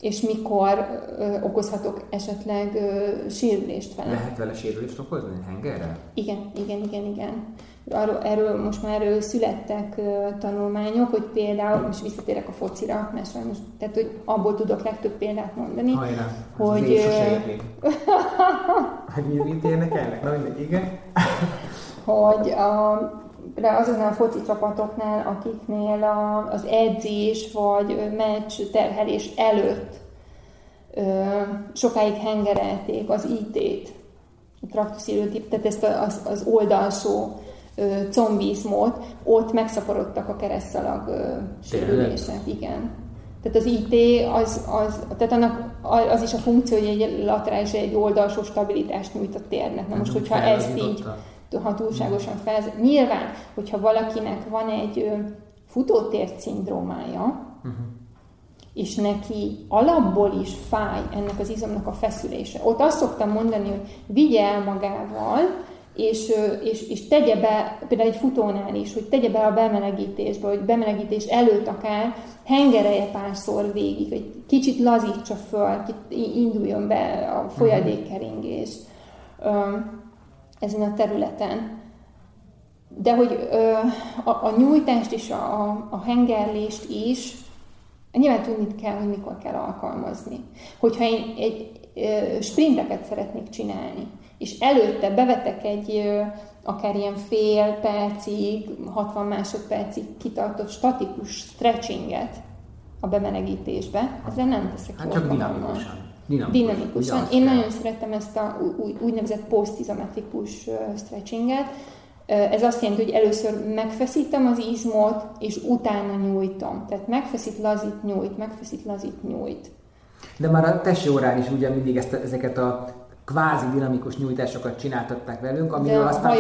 és mikor ö, okozhatok esetleg ö, sérülést vele. Lehet vele sérülést okozni hengerrel? Igen, igen, igen, igen arról, erről most már születtek uh, tanulmányok, hogy például, most visszatérek a focira, mert sajnos, tehát hogy abból tudok legtöbb példát mondani. Hajrá, hogy... Uh, hogy mi, mit érnek Na mindegy, igen. hogy a, de azoknál a foci csapatoknál, akiknél a, az edzés vagy meccs terhelés előtt ö, sokáig hengerelték az IT-t, a traktuszírőtip, tehát ezt az, az oldalsó combizmot, ott megszaporodtak a keresztalag sérülések. Igen. Tehát az IT, az, az, tehát annak az is a funkció, hogy egy laterális, egy oldalsó stabilitást nyújt a térnek. Na most, hogyha ezt így, ha túlságosan fel... Nyilván, hogyha valakinek van egy futótér szindrómája, uh-huh. és neki alapból is fáj ennek az izomnak a feszülése. Ott azt szoktam mondani, hogy vigye el magával, és, és, és tegye be, például egy futónál is, hogy tegye be a bemelegítésbe, hogy bemelegítés előtt akár hengereje párszor végig, hogy kicsit lazítsa föl, induljon be a folyadékkeringés ezen a területen. De hogy a, a nyújtást és a, a hengerlést is nyilván tudni kell, hogy mikor kell alkalmazni. Hogyha én egy sprinteket szeretnék csinálni, és előtte bevetek egy akár ilyen fél percig, 60 másodpercig kitartott statikus stretchinget a bemelegítésbe, ezzel nem teszek hát csak dinamikusan. Dinamikusan. dinamikusan. Én kell. nagyon szeretem ezt a úgynevezett post-izometrikus stretchinget. Ez azt jelenti, hogy először megfeszítem az izmot, és utána nyújtom. Tehát megfeszít, lazít, nyújt, megfeszít, lazít, nyújt. De már a tesi órán is ugye mindig ezt, ezeket a kvázi dinamikus nyújtásokat csináltatták velünk, amiről aztán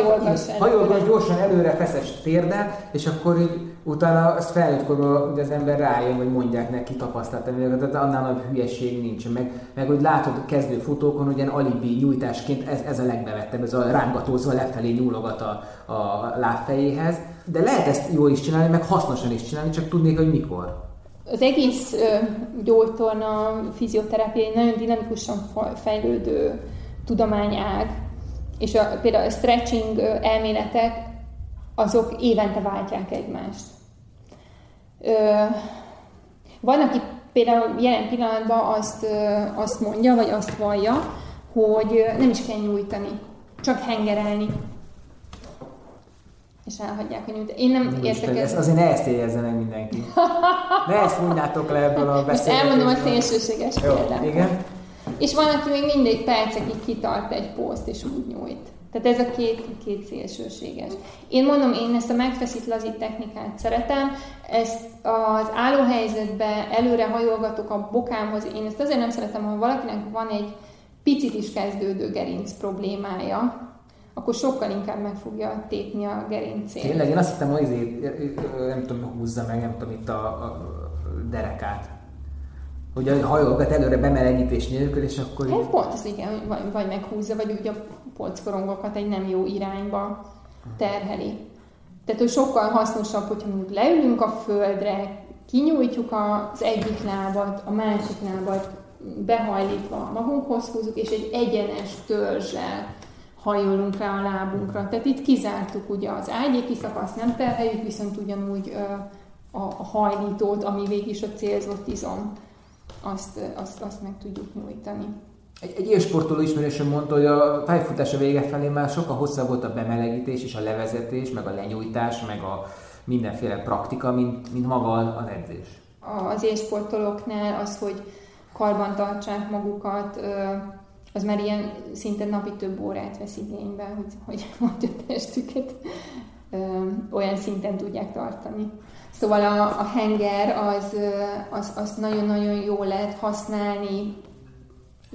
hajolgas gyorsan előre feszes térdel, és akkor így utána azt felnőtt hogy az ember rájön, hogy mondják neki tapasztaltam, tehát annál nagy hülyeség nincs. Meg, meg hogy látod kezdő futókon, hogy ilyen alibi nyújtásként ez, ez a legbevettebb, ez a rángatózva lefelé nyúlogat a, a lábfejéhez. De lehet ezt jól is csinálni, meg hasznosan is csinálni, csak tudnék, hogy mikor. Az egész gyógytorna, fizioterápia egy nagyon dinamikusan fejlődő tudományág, és a, például a stretching elméletek, azok évente váltják egymást. Ö, van, aki például jelen pillanatban azt, azt mondja, vagy azt vallja, hogy nem is kell nyújtani, csak hengerelni. És elhagyják a nyújt. Én nem értek ezt. Azért ne ezt érezze meg mindenki. Ne ezt mondjátok le ebből a beszélgetésből. Most elmondom a szélsőséges példát. Igen. És van, aki még mindig percekig kitart egy poszt, és úgy nyújt. Tehát ez a két, két szélsőséges. Én mondom, én ezt a megfeszít lazít technikát szeretem, ezt az állóhelyzetbe előre hajolgatok a bokámhoz. Én ezt azért nem szeretem, ha valakinek van egy picit is kezdődő gerinc problémája, akkor sokkal inkább meg fogja tépni a gerincét. Tényleg, én azt hittem, hogy azért, nem tudom, húzza meg, nem tudom, itt a, a derekát hogy a hajolgat előre bemelegítés nélkül, és akkor... Hát pont az igen, vagy, vagy meghúzza, vagy ugye a polckorongokat egy nem jó irányba terheli. Tehát, hogy sokkal hasznosabb, hogyha mondjuk leülünk a földre, kinyújtjuk az egyik lábat, a másik lábat behajlítva magunkhoz húzzuk, és egy egyenes törzsel hajolunk rá a lábunkra. Tehát itt kizártuk ugye az ágyéki szakaszt, nem terheljük, viszont ugyanúgy a, a hajlítót, ami végig is a célzott izom azt, azt, azt meg tudjuk nyújtani. Egy, egy ilyen sportoló ismerősöm mondta, hogy a pályafutása vége felé már sokkal hosszabb volt a bemelegítés és a levezetés, meg a lenyújtás, meg a mindenféle praktika, mint, mint maga az edzés. Az élsportolóknál az, hogy karban tartsák magukat, az már ilyen szinte napi több órát vesz igénybe, hogy, hogy, hogy a testüket olyan szinten tudják tartani. Szóval a, a henger az, az, az nagyon-nagyon jó lehet használni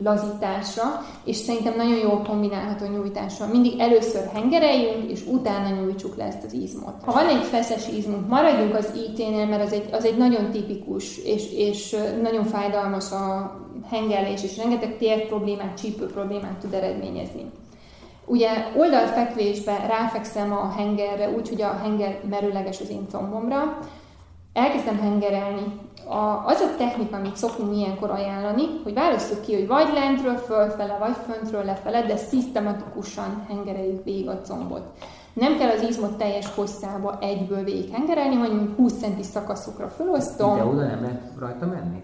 lazításra, és szerintem nagyon jól kombinálható nyújtásra. Mindig először hengereljünk, és utána nyújtsuk le ezt az izmot. Ha van egy feszes izmunk, maradjunk az IT-nél, mert az egy, az egy nagyon tipikus, és, és nagyon fájdalmas a hengerlés, és rengeteg tér problémát, csípő problémát tud eredményezni. Ugye oldalfekvésben ráfekszem a hengerre, úgy, hogy a henger merőleges az én combomra, elkezdem hengerelni. A, az a technika, amit szoktunk ilyenkor ajánlani, hogy választjuk ki, hogy vagy lentről fölfele, vagy föntről lefele, de szisztematikusan hengereljük végig a combot. Nem kell az izmot teljes hosszába egyből végig hengerelni, hanem 20 centi szakaszokra felosztom. De oda nem lehet rajta menni?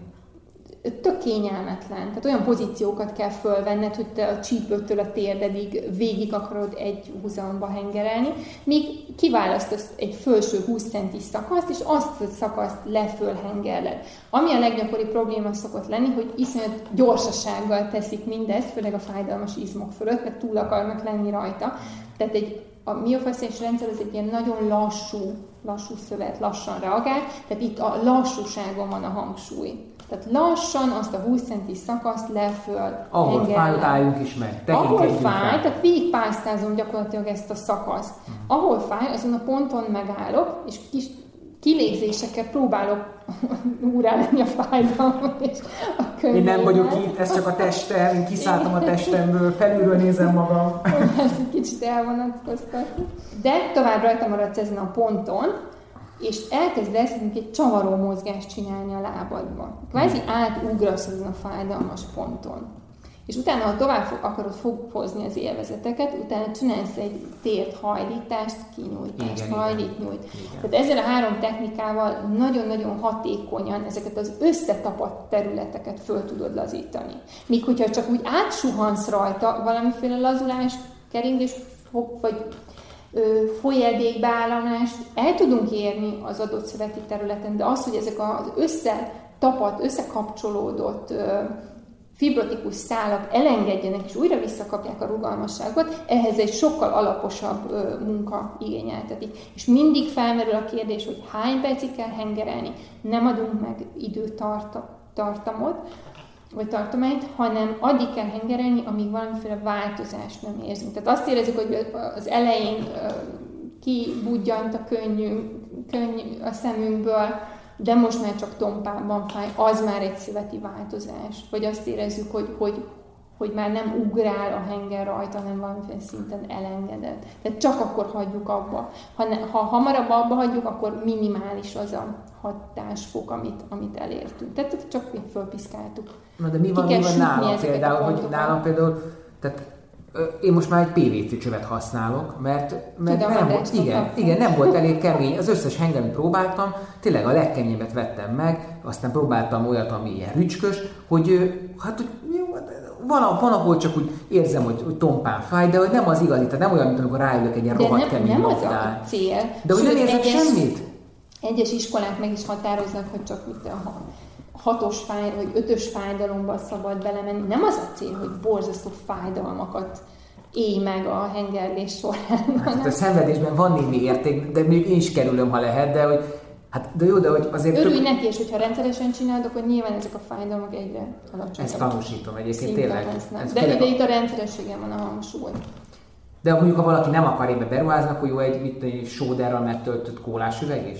Tök kényelmetlen. Tehát olyan pozíciókat kell fölvenned, hogy te a csípőtől a térdedig végig akarod egy húzalomba hengerelni, míg kiválasztasz egy felső 20 centis szakaszt, és azt a szakaszt leföl hengerled. Ami a leggyakori probléma szokott lenni, hogy iszonyat gyorsasággal teszik mindezt, főleg a fájdalmas izmok fölött, mert túl akarnak lenni rajta. Tehát egy a miofasciális rendszer az egy ilyen nagyon lassú, lassú szövet, lassan reagál, tehát itt a lassúságon van a hangsúly. Tehát lassan azt a 20 centi szakaszt leföl. Ahol fáj, álljunk is meg. Ahol fáj, tehát végigpásztázom gyakorlatilag ezt a szakaszt. Ahol fáj, azon a ponton megállok, és kis kilégzésekkel próbálok úrá lenni a fájdalmat és a Én nem vagyok itt, ez csak a testem, én kiszálltam a testemből, felülről nézem magam. Ezt egy kicsit elvonatkoztat. De tovább rajta maradsz ezen a ponton, és elkezdesz egy csavaró mozgást csinálni a lábadban. Kvázi átugrasz azon a fájdalmas ponton. És utána, ha tovább fog, akarod fokozni az élvezeteket, utána csinálsz egy tért hajlítást, kinyújtást, igen, hajlít, nyújt. Igen. Tehát ezzel a három technikával nagyon-nagyon hatékonyan ezeket az összetapadt területeket föl tudod lazítani. Míg hogyha csak úgy átsuhansz rajta valamiféle lazulás, keringés, vagy folyadékbeállamást el tudunk érni az adott szöveti területen, de az, hogy ezek az összetapadt, összekapcsolódott fibrotikus szálak elengedjenek és újra visszakapják a rugalmasságot, ehhez egy sokkal alaposabb munka igényeltetik. És mindig felmerül a kérdés, hogy hány percig kell hengerelni, nem adunk meg időtartamot, vagy tartományt, hanem addig kell hengerelni, amíg valamiféle változást nem érzünk. Tehát azt érezzük, hogy az elején kibudjant a könnyű, könnyű a szemünkből, de most már csak tompában fáj, az már egy szöveti változás. Vagy azt érezzük, hogy, hogy, hogy már nem ugrál a henger rajta, hanem valamiféle szinten elengedett. Tehát csak akkor hagyjuk abba. Ha, ne, ha hamarabb abba hagyjuk, akkor minimális az a hatásfok, amit, amit elértünk. Tehát csak fölpiszkáltuk. Na de mi van, mi van nálam például, hogy nálam például, tehát én most már egy PVC csövet használok, mert, mert Tudom, nem, volt, igen, igen, nem volt elég kemény. Az összes hengerűt próbáltam, tényleg a legkeményebbet vettem meg, aztán próbáltam olyat, ami ilyen rücskös, hogy hát hogy van, van, ahol csak úgy érzem, hogy, hogy tompán fáj, de hogy nem az igazi, tehát nem olyan, mint amikor ráülök egy ilyen de rohadt nem, kemény nem az a cél. De hogy nem érzek egyes, semmit. Egyes iskolák meg is határoznak, hogy csak mit a hatos fáj, vagy ötös fájdalomba szabad belemenni. Nem az a cél, hogy borzasztó fájdalmakat élj meg a hengerlés során. Hát a szenvedésben van némi érték, de még én is kerülöm, ha lehet, de hogy Hát, de jó, de hogy azért... Örülj tök... neki, és hogyha rendszeresen csinálod, akkor nyilván ezek a fájdalmak egyre alacsonyabbak. Ezt tanúsítom egyébként tényleg. Ez de, de itt a rendszerességen van a hangsúly. De mondjuk, ha valaki nem akar ebbe beruházni, akkor jó egy, mit egy sóderral megtöltött kólás üveg is?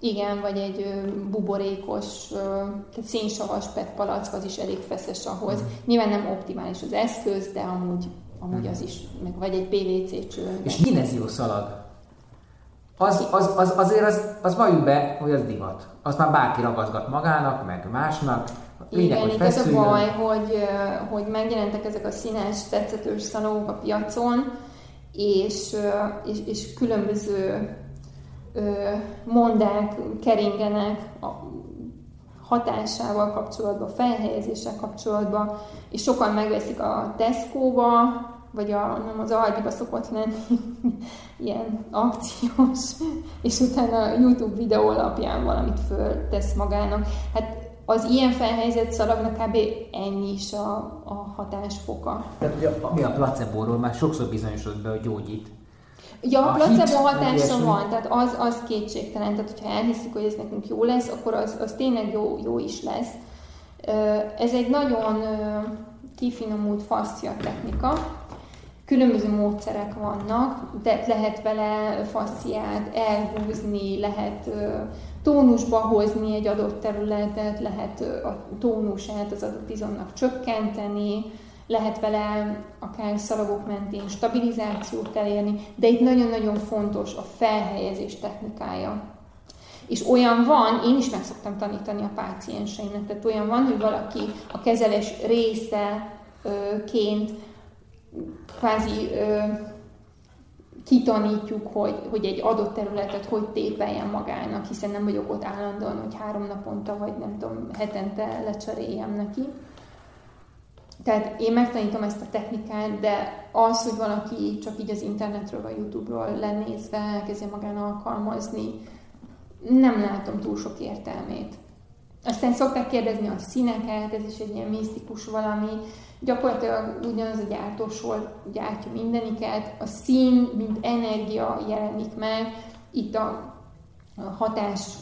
Igen, vagy egy buborékos, tehát szénsavas PET palack, az is elég feszes ahhoz. Mm. Nyilván nem optimális az eszköz, de amúgy, amúgy mm. az is, meg vagy egy PVC cső. És kinezió szalag. Az, az, az, azért az, az valljuk be, hogy az divat. Az már bárki ragazgat magának, meg másnak. Lényeg, Igen, itt ez a baj, hogy, hogy megjelentek ezek a színes, tetszetős szalók a piacon, és, és, és különböző mondák keringenek, hatásával kapcsolatban, felhelyezéssel kapcsolatban, és sokan megveszik a Tesco-ba, vagy a, nem az Aldiba szokott lenni ilyen akciós, és utána a YouTube videó alapján valamit föltesz magának. Hát az ilyen felhelyzet szalagnak kb. ennyi is a, a hatásfoka. Tehát ugye, mi a placebo már sokszor bizonyosodott be, hogy gyógyít. Ja, a, a placebo hatása van, tehát az, az kétségtelen. Tehát, hogyha elhiszük, hogy ez nekünk jó lesz, akkor az, az tényleg jó, jó is lesz. Ez egy nagyon kifinomult faszia technika, különböző módszerek vannak, de lehet vele fasziát elhúzni, lehet tónusba hozni egy adott területet, lehet a tónusát az adott izomnak csökkenteni, lehet vele akár szalagok mentén stabilizációt elérni, de itt nagyon-nagyon fontos a felhelyezés technikája. És olyan van, én is meg szoktam tanítani a pácienseimnek, tehát olyan van, hogy valaki a kezelés részeként kvázi kitanítjuk, hogy, hogy egy adott területet hogy tépeljen magának, hiszen nem vagyok ott állandóan, hogy három naponta, vagy nem tudom, hetente lecseréljem neki. Tehát én megtanítom ezt a technikát, de az, hogy valaki csak így az internetről vagy YouTube-ról lenézve kezdje magán alkalmazni, nem látom túl sok értelmét. Aztán szokták kérdezni a színeket, ez is egy ilyen misztikus valami. Gyakorlatilag ugyanaz a gyártósor gyártja mindeniket, a szín, mint energia jelenik meg, itt a hatás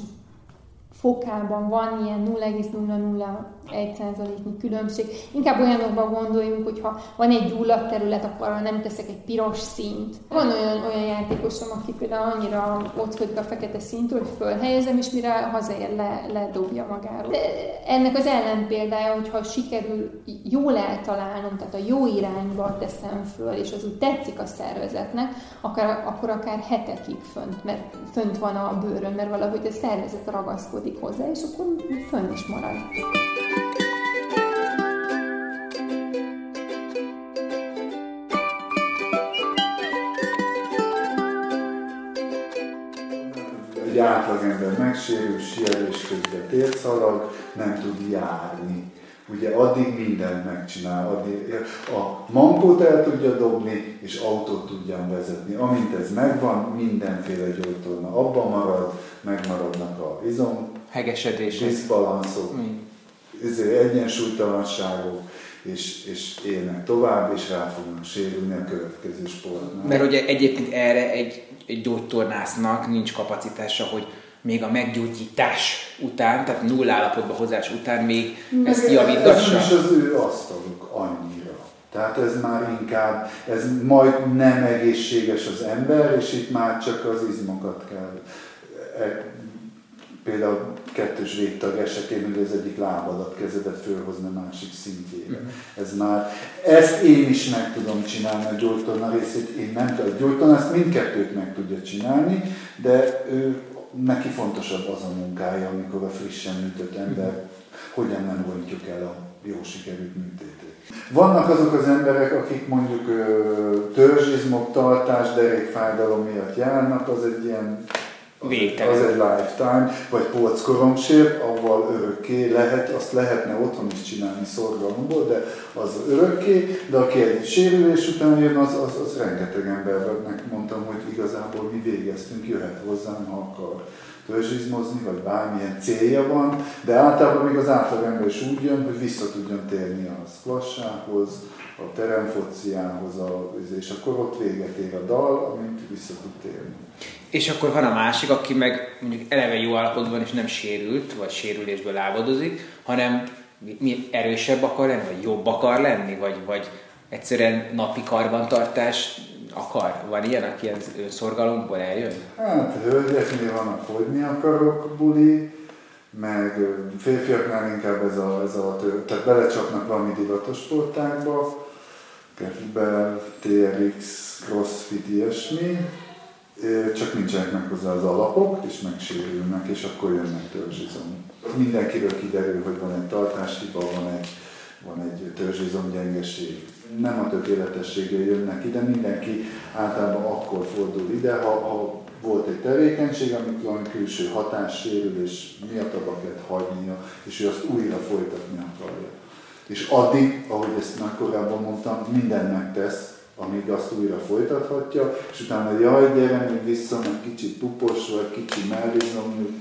fokában van ilyen 0,001%-nyi különbség. Inkább olyanokban gondoljunk, hogy ha van egy gyulladt terület, akkor nem teszek egy piros színt. Van olyan, olyan játékosom, aki például annyira ockodik a fekete szint, hogy fölhelyezem, és mire hazaér, le, ledobja magáról. De ennek az ellenpéldája, hogyha sikerül jól eltalálnom, tehát a jó irányba teszem föl, és az úgy tetszik a szervezetnek, akár, akkor akár hetekig fönt, mert fönt van a bőrön, mert valahogy a szervezet ragaszkodik hozzá, és akkor fönn is marad. Egy átlagember megsérül, sielés közben térszalag, nem tud járni. Ugye addig mindent megcsinál, addig a mankót el tudja dobni, és autót tudjan vezetni. Amint ez megvan, mindenféle gyógytorna abban marad, megmaradnak a izom, hegesedések, diszbalanszok, ezért egyensúlytalanságok, és, és élnek tovább, és rá fognak sérülni a következő sportnál. Mert ugye egyébként erre egy, egy gyógytornásznak nincs kapacitása, hogy még a meggyógyítás után, tehát null állapotba hozás után még Meg ezt javítgassa? Ez is az ő asztaluk annyira. Tehát ez már inkább, ez majd nem egészséges az ember, és itt már csak az izmokat kell például kettős végtag esetén, hogy az egyik lábadat, kezedet fölhozni a másik szintjére. Uh-huh. Ez már, ezt én is meg tudom csinálni a gyógytorna részét, én nem tudom. A gyógytorna ezt mindkettőt meg tudja csinálni, de ő neki fontosabb az a munkája, amikor a frissen műtött ember, hogyan nem rontjuk el a jó sikerült műtétét. Vannak azok az emberek, akik mondjuk törzsizmok, tartás, derékfájdalom miatt járnak, az egy ilyen Végtelen. Az egy lifetime, vagy polckoromsér, avval örökké lehet, azt lehetne otthon is csinálni szorgalomból, de az örökké, de aki egy sérülés után jön, az, az, az rengeteg embernek mondtam, hogy igazából mi végeztünk, jöhet hozzám, ha akar törzsizmozni, vagy bármilyen célja van, de általában még az átlagember is úgy jön, hogy vissza tudjon térni a squashához, a teremfociához, a, és akkor ott véget ér a dal, amit vissza tud térni. És akkor van a másik, aki meg mondjuk eleve jó állapotban és nem sérült, vagy sérülésből lábadozik, hanem mi erősebb akar lenni, vagy jobb akar lenni, vagy, vagy egyszerűen napi karbantartás akar? Van ilyen, aki ez szorgalomból eljön? Hát hölgyeknél van a fogyni akarok buli, meg férfiaknál inkább ez a, ez a tehát belecsapnak valami divatos sportákba, kettlebell, TRX, crossfit, ilyesmi, csak nincsenek meg hozzá az alapok, és megsérülnek, és akkor jönnek törzsizom. Mindenkiről kiderül, hogy van egy tartáshiba, van egy, van egy törzsizom gyengeség. Nem a tökéletességgel jönnek ide, mindenki általában akkor fordul ide, ha, ha volt egy tevékenység, amit valami külső hatássérülés miatt abba kellett hagynia, és ő azt újra folytatni akarja. És addig, ahogy ezt már korábban mondtam, mindent megtesz, amíg azt újra folytathatja, és utána jaj, gyere még vissza, meg kicsit pupos vagy, kicsi mellizom,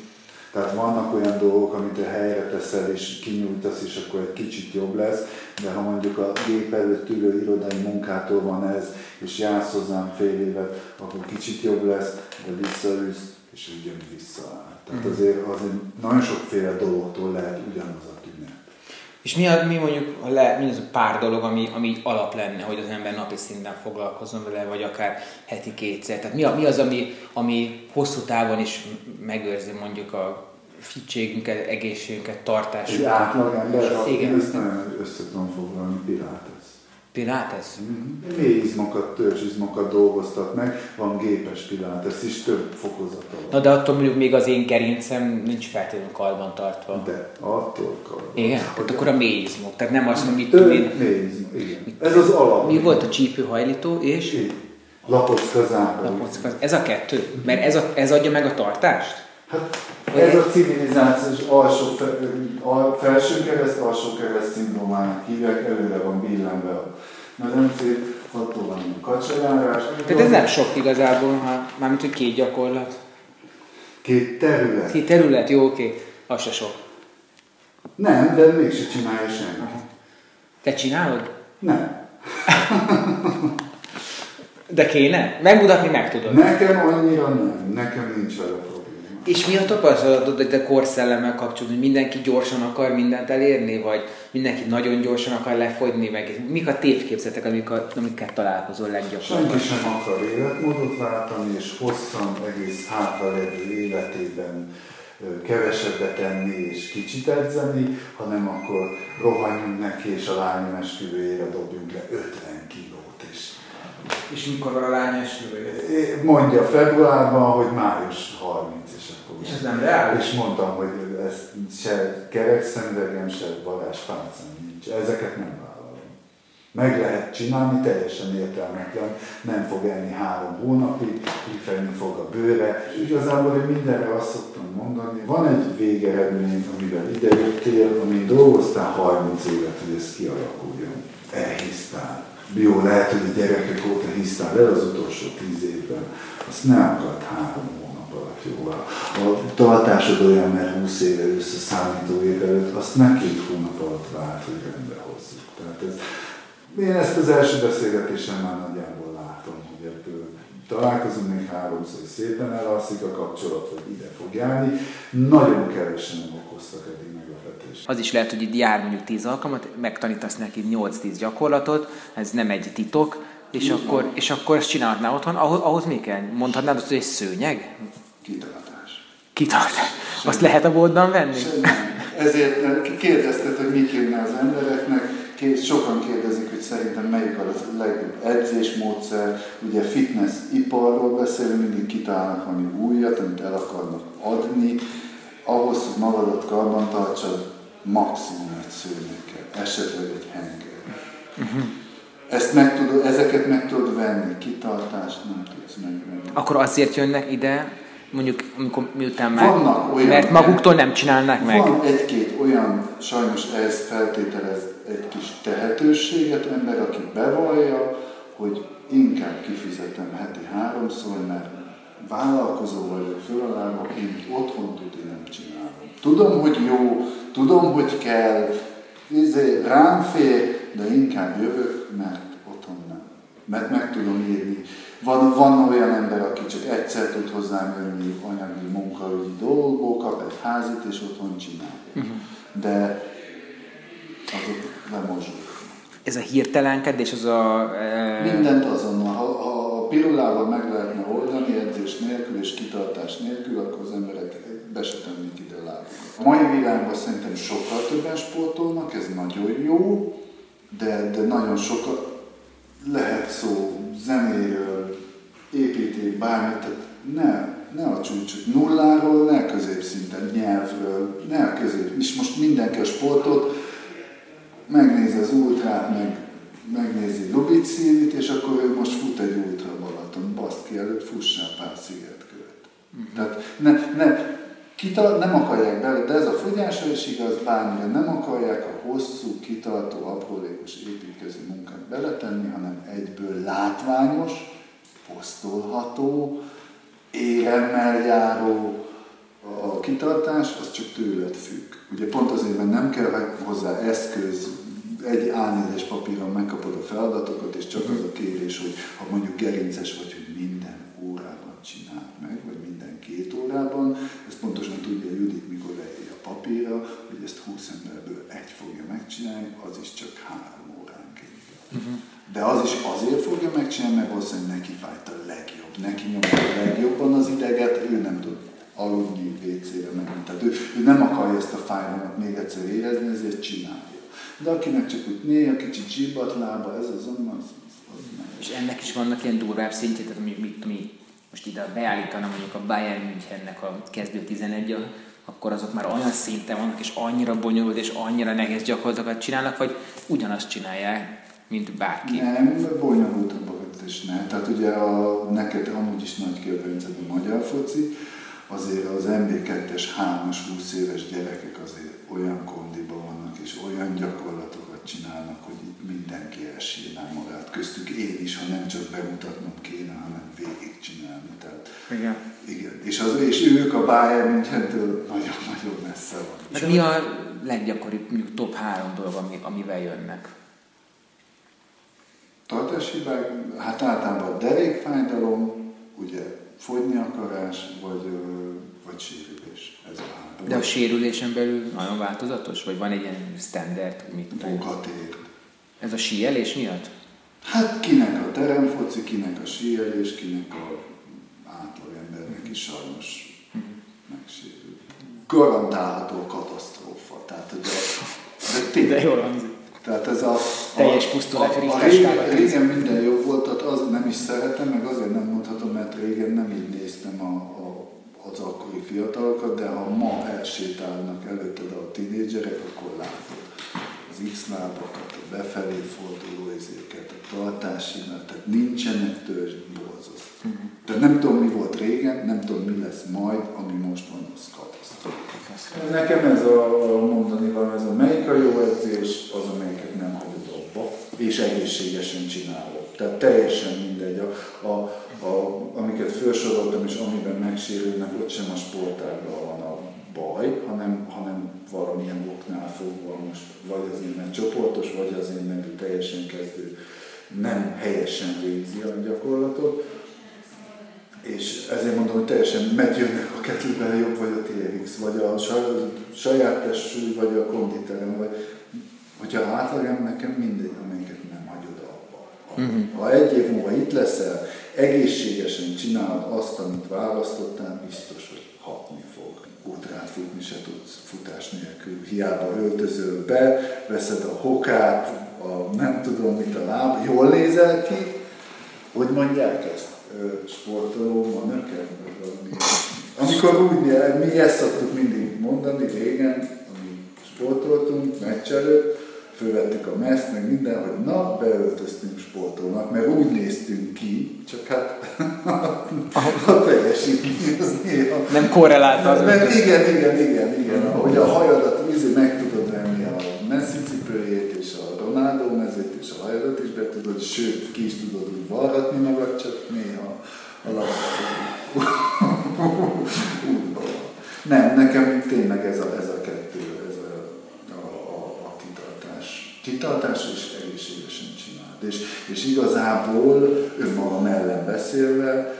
tehát vannak olyan dolgok, amit te helyre teszel és kinyújtasz, és akkor egy kicsit jobb lesz, de ha mondjuk a gép előtt ülő irodai munkától van ez, és jársz hozzám fél évet, akkor kicsit jobb lesz, de visszaülsz, és ugyan visszaáll. Tehát mhm. azért, azért nagyon sokféle dologtól lehet ugyanaz a. És mi, a, mi mondjuk a le, mi az a pár dolog, ami, ami alap lenne, hogy az ember napi szinten foglalkozzon vele, vagy akár heti kétszer? Tehát mi, a, mi az, ami, ami hosszú távon is megőrzi mondjuk a fittségünket, egészségünket, tartásunkat. Egy átlag ember, igen. ezt nagyon össze tudom foglalni, Pilates. Pilates? Mm-hmm. Mély izmokat, törzsizmokat dolgoztat meg, van gépes Pilates is, több fokozata van. Na de attól mondjuk még az én gerincem nincs feltétlenül karban tartva. De, attól karban. Igen? Tehát akkor a mély izmok. Tehát nem azt, amit több én... mély izmok, igen. Ez az alap. Mi volt a csípőhajlító és? Így. Lapocka Lapocka. Ez a kettő? Mert ez, a, ez adja meg a tartást? Hát ez a civilizációs alsó, al, felső kereszt, alsó kereszt szindrómának hívják, előre van billenve a medencét, attól van a kacsalárás. Tehát ez nem sok igazából, ha, mármint, hogy két gyakorlat. Két terület. Két terület, jó, oké. Az se sok. Nem, de mégse csinálja senki. Te csinálod? Nem. de kéne? Megmutatni meg tudod. Nekem annyira nem. Nekem nincs vele és mi a tapasztalatod, hogy a korszellemmel kapcsolatban, hogy mindenki gyorsan akar mindent elérni, vagy mindenki nagyon gyorsan akar lefogyni, meg mik a tévképzetek, amik a, amiket találkozol leggyakrabban? Senki sem akar életmódot váltani, és hosszan egész hátralévő életében kevesebbet tenni és kicsit edzeni, hanem akkor rohanjunk neki, és a lányom esküvőjére dobjunk le 50 kilót. És, és mikor van a lány esküvője? Mondja februárban, hogy május 30 és ez nem reális? És mondtam, hogy ez se kerekszemüvegem, se varázspálcám nincs. Ezeket nem vállalom. Meg lehet csinálni, teljesen értelmetlen, nem fog enni három hónapig, kifejni fog a bőre. Igazából hogy mindenre azt szoktam mondani, van egy végeredmény, amivel idejöttél, amin dolgoztál 30 évet, hogy ez kialakuljon. Elhisztál. Jó, lehet, hogy a gyerekek óta hisztál el az utolsó tíz évben. Azt nem akart három jó. A tartásod olyan, mert 20 éve össze számítógép előtt, azt ne két hónap alatt vált, hogy rendbe hozzuk. Tehát ez, én ezt az első beszélgetésen már nagyjából látom, hogy ebből találkozunk még háromszor, hogy szépen elalszik a kapcsolat, vagy ide fog járni. Nagyon kevesen nem okoztak eddig meglepetést. Az is lehet, hogy itt jár mondjuk 10 alkalmat, megtanítasz neki 8-10 gyakorlatot, ez nem egy titok, és akkor, és akkor ezt csinálhatná otthon, ahhoz, ahhoz mi kell? Mondhatnád azt, hogy egy szőnyeg? Kitartás. Kitartás. Azt lehet a boltban venni? Ezért kérdezted, hogy mit kéne az embereknek. Sokan kérdezik, hogy szerintem melyik az legjobb edzésmódszer. Ugye fitness iparról beszélünk, mindig kitalálnak valami újat, amit el akarnak adni. Ahhoz, hogy magadat karban tartsad, maximum egy szőnyegkel, esetleg egy henger. Uh-huh. Ezt meg tudod, ezeket meg tudod venni, kitartást nem tudsz megvenni. Akkor azért jönnek ide, mondjuk amikor miután már, Vannak olyan, mert maguktól nem csinálnak meg. Van egy-két olyan, sajnos ez feltételez egy kis tehetőséget ember, aki bevallja, hogy inkább kifizetem heti háromszor, mert vállalkozó vagyok, fölállok, én otthon tudni nem csinálom. Tudom, hogy jó, tudom, hogy kell, izé, rám fér, de inkább jövök, mert otthon nem. Mert meg tudom írni van, van olyan ember, aki csak egyszer tud hozzám jönni anyagi munkaügyi dolgokból, kap egy házit és otthon csinálja. Uh-huh. De azok lemozsuk. Ez a hirtelenkedés, az a... E... Mindent azonnal. Ha, ha a pirulával meg lehetne oldani edzés nélkül és kitartás nélkül, akkor az emberek be se tennék ide lábukat. A mai világban szerintem sokkal többen sportolnak, ez nagyon jó, de, de nagyon sokat lehet szó zenéről, építék, bármit, tehát ne, ne a csúcsot nulláról, ne a középszinten, nyelvről, ne a közép, és most mindenki a sportot, megnézi az ultrát, meg, megnézi Lubicínit, és akkor ő most fut egy ultra Balaton, baszt ki előtt, fussál pár szigetkört. Uh-huh. Tehát ne, ne, kita, nem akarják bele, de ez a fogyásra is igaz, bármire nem akarják a hosszú, kitartó, aprólékos építkező munkát beletenni, hanem egyből látványos, posztolható, éremmel járó, a kitartás az csak tőled függ. Ugye pont azért, mert nem kell hozzá eszköz, egy A4-es papíron megkapod a feladatokat, és csak az a kérés, hogy ha mondjuk gerinces vagy, hogy minden órában csináld meg, vagy minden két órában, ezt pontosan tudja Judit, mikor leírja a papírra, hogy ezt 20 emberből egy fogja megcsinálni, az is csak három óránként. Uh-huh. De az is azért fogja megcsinálni, mert valószínűleg neki fájt a legjobb, neki nyomja a legjobban az ideget, ő nem tud aludni WC-re menni. Tehát ő, ő nem akarja ezt a fájdalmat még egyszer érezni, ezért csinálja. De akinek csak úgy néha kicsit zsibbat lába, ez az, az, az, az És ennek is vannak ilyen durvább szintje, tehát mi, mi, mi most ide beállítana mondjuk a Bayern Münchennek a kezdő 11 akkor azok már olyan szinten vannak, és annyira bonyolult, és annyira nehéz gyakorlatokat csinálnak, vagy ugyanazt csinálják, mint bárki? Nem, bonyolultabbakat is ne. Tehát ugye a, neked amúgy is nagy kedvenced a magyar foci, azért az MB2-es 3-as 20 éves gyerekek azért olyan kondiban vannak, és olyan gyakorlatokat csinálnak, hogy mindenki elsírná magát. Köztük én is, ha nem csak bemutatnom kéne, hanem végigcsinálni. Tehát, igen. igen. És, az, és ők a Bayern Münchentől nagyon-nagyon messze van. És mi a leggyakoribb, mondjuk top három dolog, ami, amivel jönnek? Tartáshibák, hát általában a derékfájdalom, ugye fogyni akarás, vagy, vagy sérülés. Ez a három. De a sérülésen belül nagyon változatos? Vagy van egy ilyen standard? Mit Munkatér. Ez a síelés miatt? Hát kinek a teremfoci, kinek a síelés, kinek a átlagembernek is sajnos megsérül. Garantálható katasztrófa. Tehát, hogy a, de, tényleg, de jól hangzik. Tehát ez a... Teljes pusztulás, a, a, régen, régen minden jobb volt, tehát az nem is szeretem, meg azért nem mondhatom, mert régen nem így néztem a, a, az akkori fiatalokat, de ha ma elsétálnak előtted a tinédzserek, akkor látod az X-lábakat, a befelé forduló izéket, a tartási, tehát nincsenek törzs, borzasztó. Uh-huh. Tehát nem tudom, mi volt régen, nem tudom, mi lesz majd, ami most van, az katasztrófa. Nekem ez a mondani van, ez a melyik a jó edzés, az, amelyiket nem hagyod abba, és egészségesen csinálod. Tehát teljesen mindegy. A, a, a, amiket felsoroltam, és amiben megsérülnek, ott sem a sportággal van a baj, hanem, hanem valamilyen oknál fogva most, vagy azért, mert csoportos, vagy azért, mert teljesen kezdő nem helyesen végzi a gyakorlatot és ezért mondom, hogy teljesen megjönnek a kettlebell jobb, vagy a TRX, vagy a saját testsúly, vagy a konditerem, vagy hogyha átlagem, nekem mindegy, amelyiket nem hagyod abba. Uh-huh. Ha egy év múlva itt leszel, egészségesen csinálod azt, amit választottál, biztos, hogy fog. Útrát futni se tudsz futás nélkül. Hiába öltözöl be, veszed a hokát, a nem tudom mit a láb, jól nézel ki, hogy mondják ezt? sportoló manöken, Amikor úgy, mi ezt szoktuk mindig mondani régen, ami sportoltunk, meccs előtt, fölvettük a meszt, meg minden, hogy na, beöltöztünk sportolnak, mert úgy néztünk ki, csak hát a teljesítmény az néha... Nem korrelált az. Mert igen, igen, igen, igen, hogy a hajadat vízi meg tudod venni a messzi cipőjét és a Ronaldo mezét és a hajadat is be tudod, sőt, ki is tudod úgy varratni magad, csak néha a labda Nem, nekem tényleg ez a, ez a kettő, ez a, a, a, a kitartás. Kitartás és egészségesen csináld. És, és igazából önmagam ellen beszélve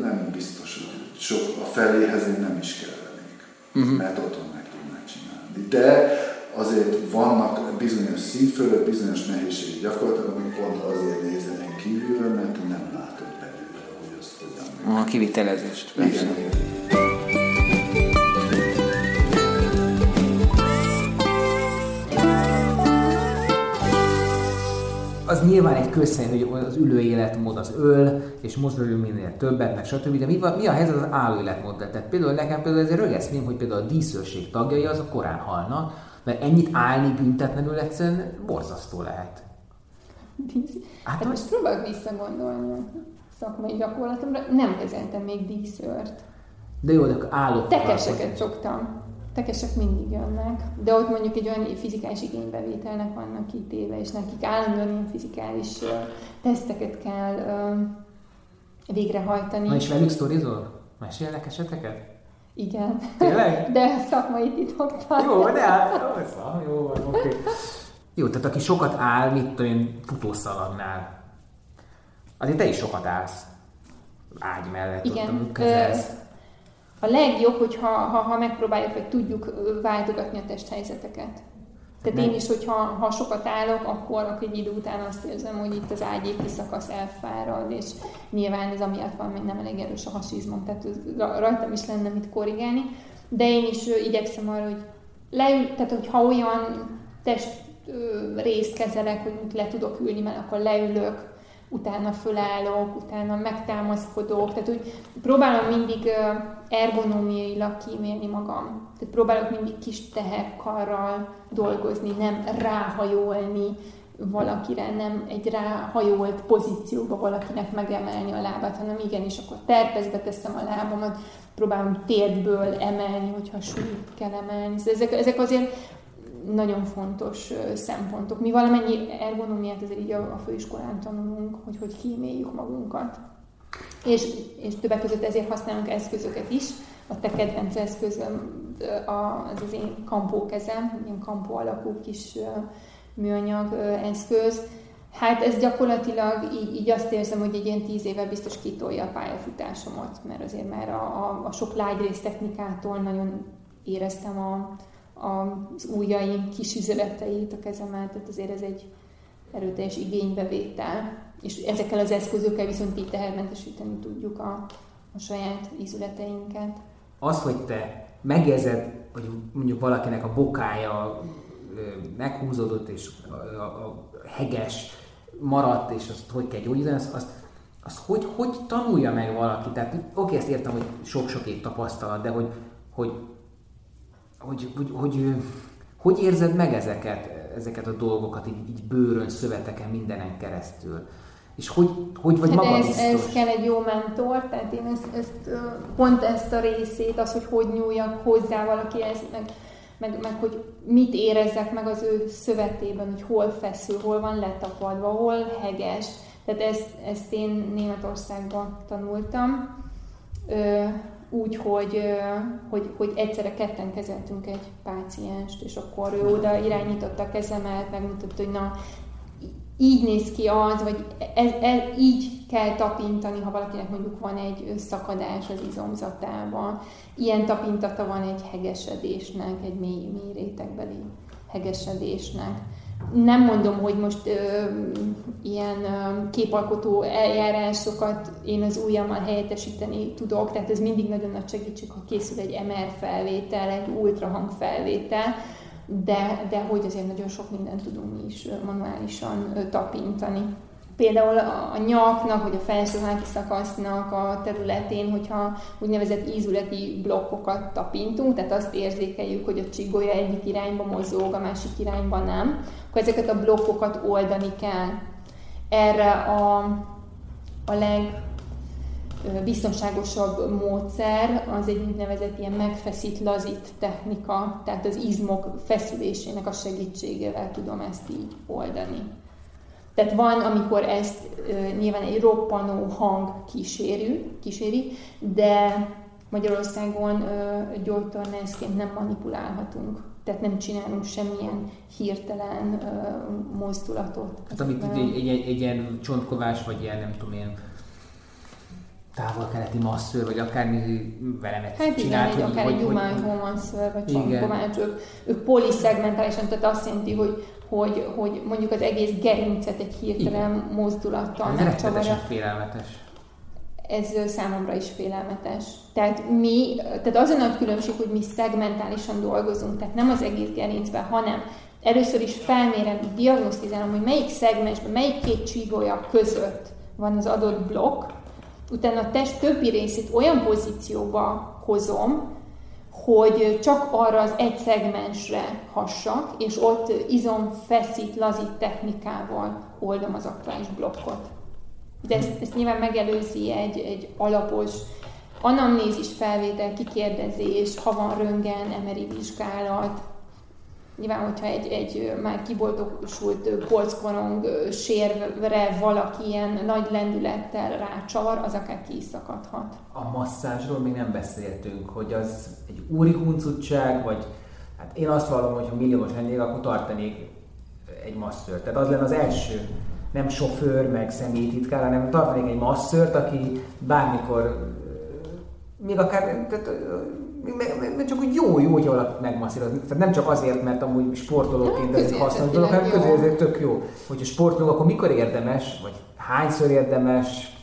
nem biztos, hogy sok a feléhez én nem is kellenék, uh-huh. mert otthon meg tudnák csinálni. De azért vannak bizonyos szint fölött, bizonyos nehézségek gyakorlatilag, amik pont azért nézenek kívülről, mert nem látod belőle, hogy azt hogyan. A kivitelezést. Igen, igen. Az nyilván egy közhely, hogy az ülő életmód az öl, és mozdulő minél többet, meg stb. De mi, mi a helyzet az álló életmóddal? Tehát például nekem például ez egy rögeszmém, hogy például a díszőrség tagjai azok korán halnak, mert ennyit állni büntetlenül egyszerűen borzasztó lehet. Dísz. Hát, hát most próbálok visszagondolni a szakmai gyakorlatomra. Nem kezeltem még díszőrt. De jó, de állok. Tekeseket szoktam. Tekesek mindig jönnek, de ott mondjuk egy olyan fizikális igénybevételnek vannak kitéve, és nekik állandóan ilyen fizikális teszteket kell végrehajtani. Na és velük sztorizol? Mesélnek eseteket? Igen. Tényleg? De szakmai titokban. Jó, de hát, jó, jó, oké. Okay. Jó, tehát aki sokat áll, mit tudom én, futószalagnál. Azért te is sokat állsz. Ágy mellett. Igen. Ott, a legjobb, hogyha ha, ha megpróbáljuk, vagy tudjuk váltogatni a testhelyzeteket. Tehát én is, hogyha ha sokat állok, akkor, akkor egy idő után azt érzem, hogy itt az ágyéki szakasz elfárad, és nyilván ez amiatt van, hogy nem elég erős a hasizmom, tehát rajtam is lenne mit korrigálni. De én is igyekszem arra, hogy leül, tehát hogyha olyan test részt kezelek, hogy le tudok ülni, mert akkor leülök, utána fölállok, utána megtámaszkodok, tehát úgy próbálom mindig ergonómiailag kímélni magam. Tehát próbálok mindig kis teherkarral dolgozni, nem ráhajolni valakire, nem egy ráhajolt pozícióba valakinek megemelni a lábát, hanem igenis akkor terpezbe teszem a lábamat, próbálom térdből emelni, hogyha súlyt kell emelni. Szóval ezek, ezek azért nagyon fontos szempontok. Mi valamennyi ergonomiát azért így a, a főiskolán tanulunk, hogy hogy kíméljük magunkat. És, és többek között ezért használunk eszközöket is. A te kedvenc eszközöm az az én kampókezem, ilyen kampó alakú kis műanyag eszköz. Hát ez gyakorlatilag így, így azt érzem, hogy egy ilyen tíz éve biztos kitolja a pályafutásomat, mert azért már a, a, a sok lágyrész technikától nagyon éreztem a, az ujjaim kis üzeleteit a kezemet, tehát azért ez egy erőteljes igénybevétel. És ezekkel az eszközökkel viszont így tehermentesíteni tudjuk a, a saját ízületeinket. Az, hogy te megérzed, hogy mondjuk valakinek a bokája meghúzódott, és a, a, heges maradt, és azt hogy kell gyógyítani, azt, azt, azt hogy, hogy tanulja meg valaki? Tehát oké, ezt értem, hogy sok-sok év tapasztalat, de hogy, hogy hogy, hogy, hogy, hogy érzed meg ezeket, ezeket a dolgokat így, így bőrön, szöveteken, mindenen keresztül? És hogy, hogy vagy hát maga ez, ez kell egy jó mentor, tehát én ezt, ezt, pont ezt a részét, az, hogy hogy nyúljak hozzá valakihez, meg, meg, meg hogy mit érezzek meg az ő szövetében, hogy hol feszül, hol van letapadva, hol heges. Tehát ezt, ezt én Németországban tanultam úgy, hogy, hogy, hogy egyszerre ketten kezeltünk egy pácienst, és akkor ő oda irányította a kezemet, megmutatta, hogy na, így néz ki az, vagy ez, ez, így kell tapintani, ha valakinek mondjuk van egy szakadás az izomzatában. Ilyen tapintata van egy hegesedésnek, egy mély, mély rétegbeli hegesedésnek nem mondom, hogy most ö, ilyen ö, képalkotó eljárásokat én az ujjammal helyettesíteni tudok, tehát ez mindig nagyon nagy segítség, ha készül egy MR felvétel, egy ultrahang felvétel, de, de hogy azért nagyon sok mindent tudunk mi is manuálisan tapintani. Például a nyaknak, vagy a felsőháti szakasznak a területén, hogyha úgynevezett ízületi blokkokat tapintunk, tehát azt érzékeljük, hogy a csigolya egyik irányba mozog, a másik irányba nem, akkor ezeket a blokkokat oldani kell. Erre a, a leg biztonságosabb módszer az egy úgynevezett ilyen megfeszít, lazít technika, tehát az izmok feszülésének a segítségével tudom ezt így oldani. Tehát van, amikor ezt nyilván egy roppanó hang kísérő, kíséri, de Magyarországon gyógytornászként nem manipulálhatunk. Tehát nem csinálunk semmilyen hirtelen mozdulatot. Hát amit egy, egy, egy, egy ilyen csontkovás, vagy ilyen nem tudom én, távol-keleti masszőr, vagy akármi velemet hát csinált. Hát igen, akár egy Jumány masszőr, vagy csontkovács, ők, ők poliszegmentálisan, tehát azt jelenti, hogy hogy, hogy mondjuk az egész gerincet egy hirtelen Igen. mozdulattal megcsavarja. félelmetes. Ez számomra is félelmetes. Tehát mi, tehát az a nagy különbség, hogy mi szegmentálisan dolgozunk, tehát nem az egész gerincben, hanem először is felmérem, diagnosztizálom, hogy melyik szegmensben, melyik két csígolya között van az adott blokk, utána a test többi részét olyan pozícióba hozom, hogy csak arra az egy szegmensre hassak, és ott izom feszít, lazít technikával oldom az aktuális blokkot. De ezt, ezt nyilván megelőzi egy, egy alapos anamnézis felvétel, kikérdezés, ha van röngen, emeri vizsgálat, Nyilván, hogyha egy, egy már kiboltosult polckorong sérre valaki ilyen nagy lendülettel rácsavar, az akár ki. A masszázsról még nem beszéltünk, hogy az egy úri huncutság, vagy hát én azt vallom, hogy ha milliómos lennék, akkor tartanék egy masszört. Tehát az lenne az első, nem sofőr, meg személytitkár, hanem tartanék egy masszört, aki bármikor, még akár tehát, csak úgy jó, jó, hogy valaki megmasszírozni. Tehát nem csak azért, mert amúgy sportolóként ez egy hasznos dolog, hanem közérzet tök jó. Hogyha sportoló, akkor mikor érdemes, vagy hányszor érdemes,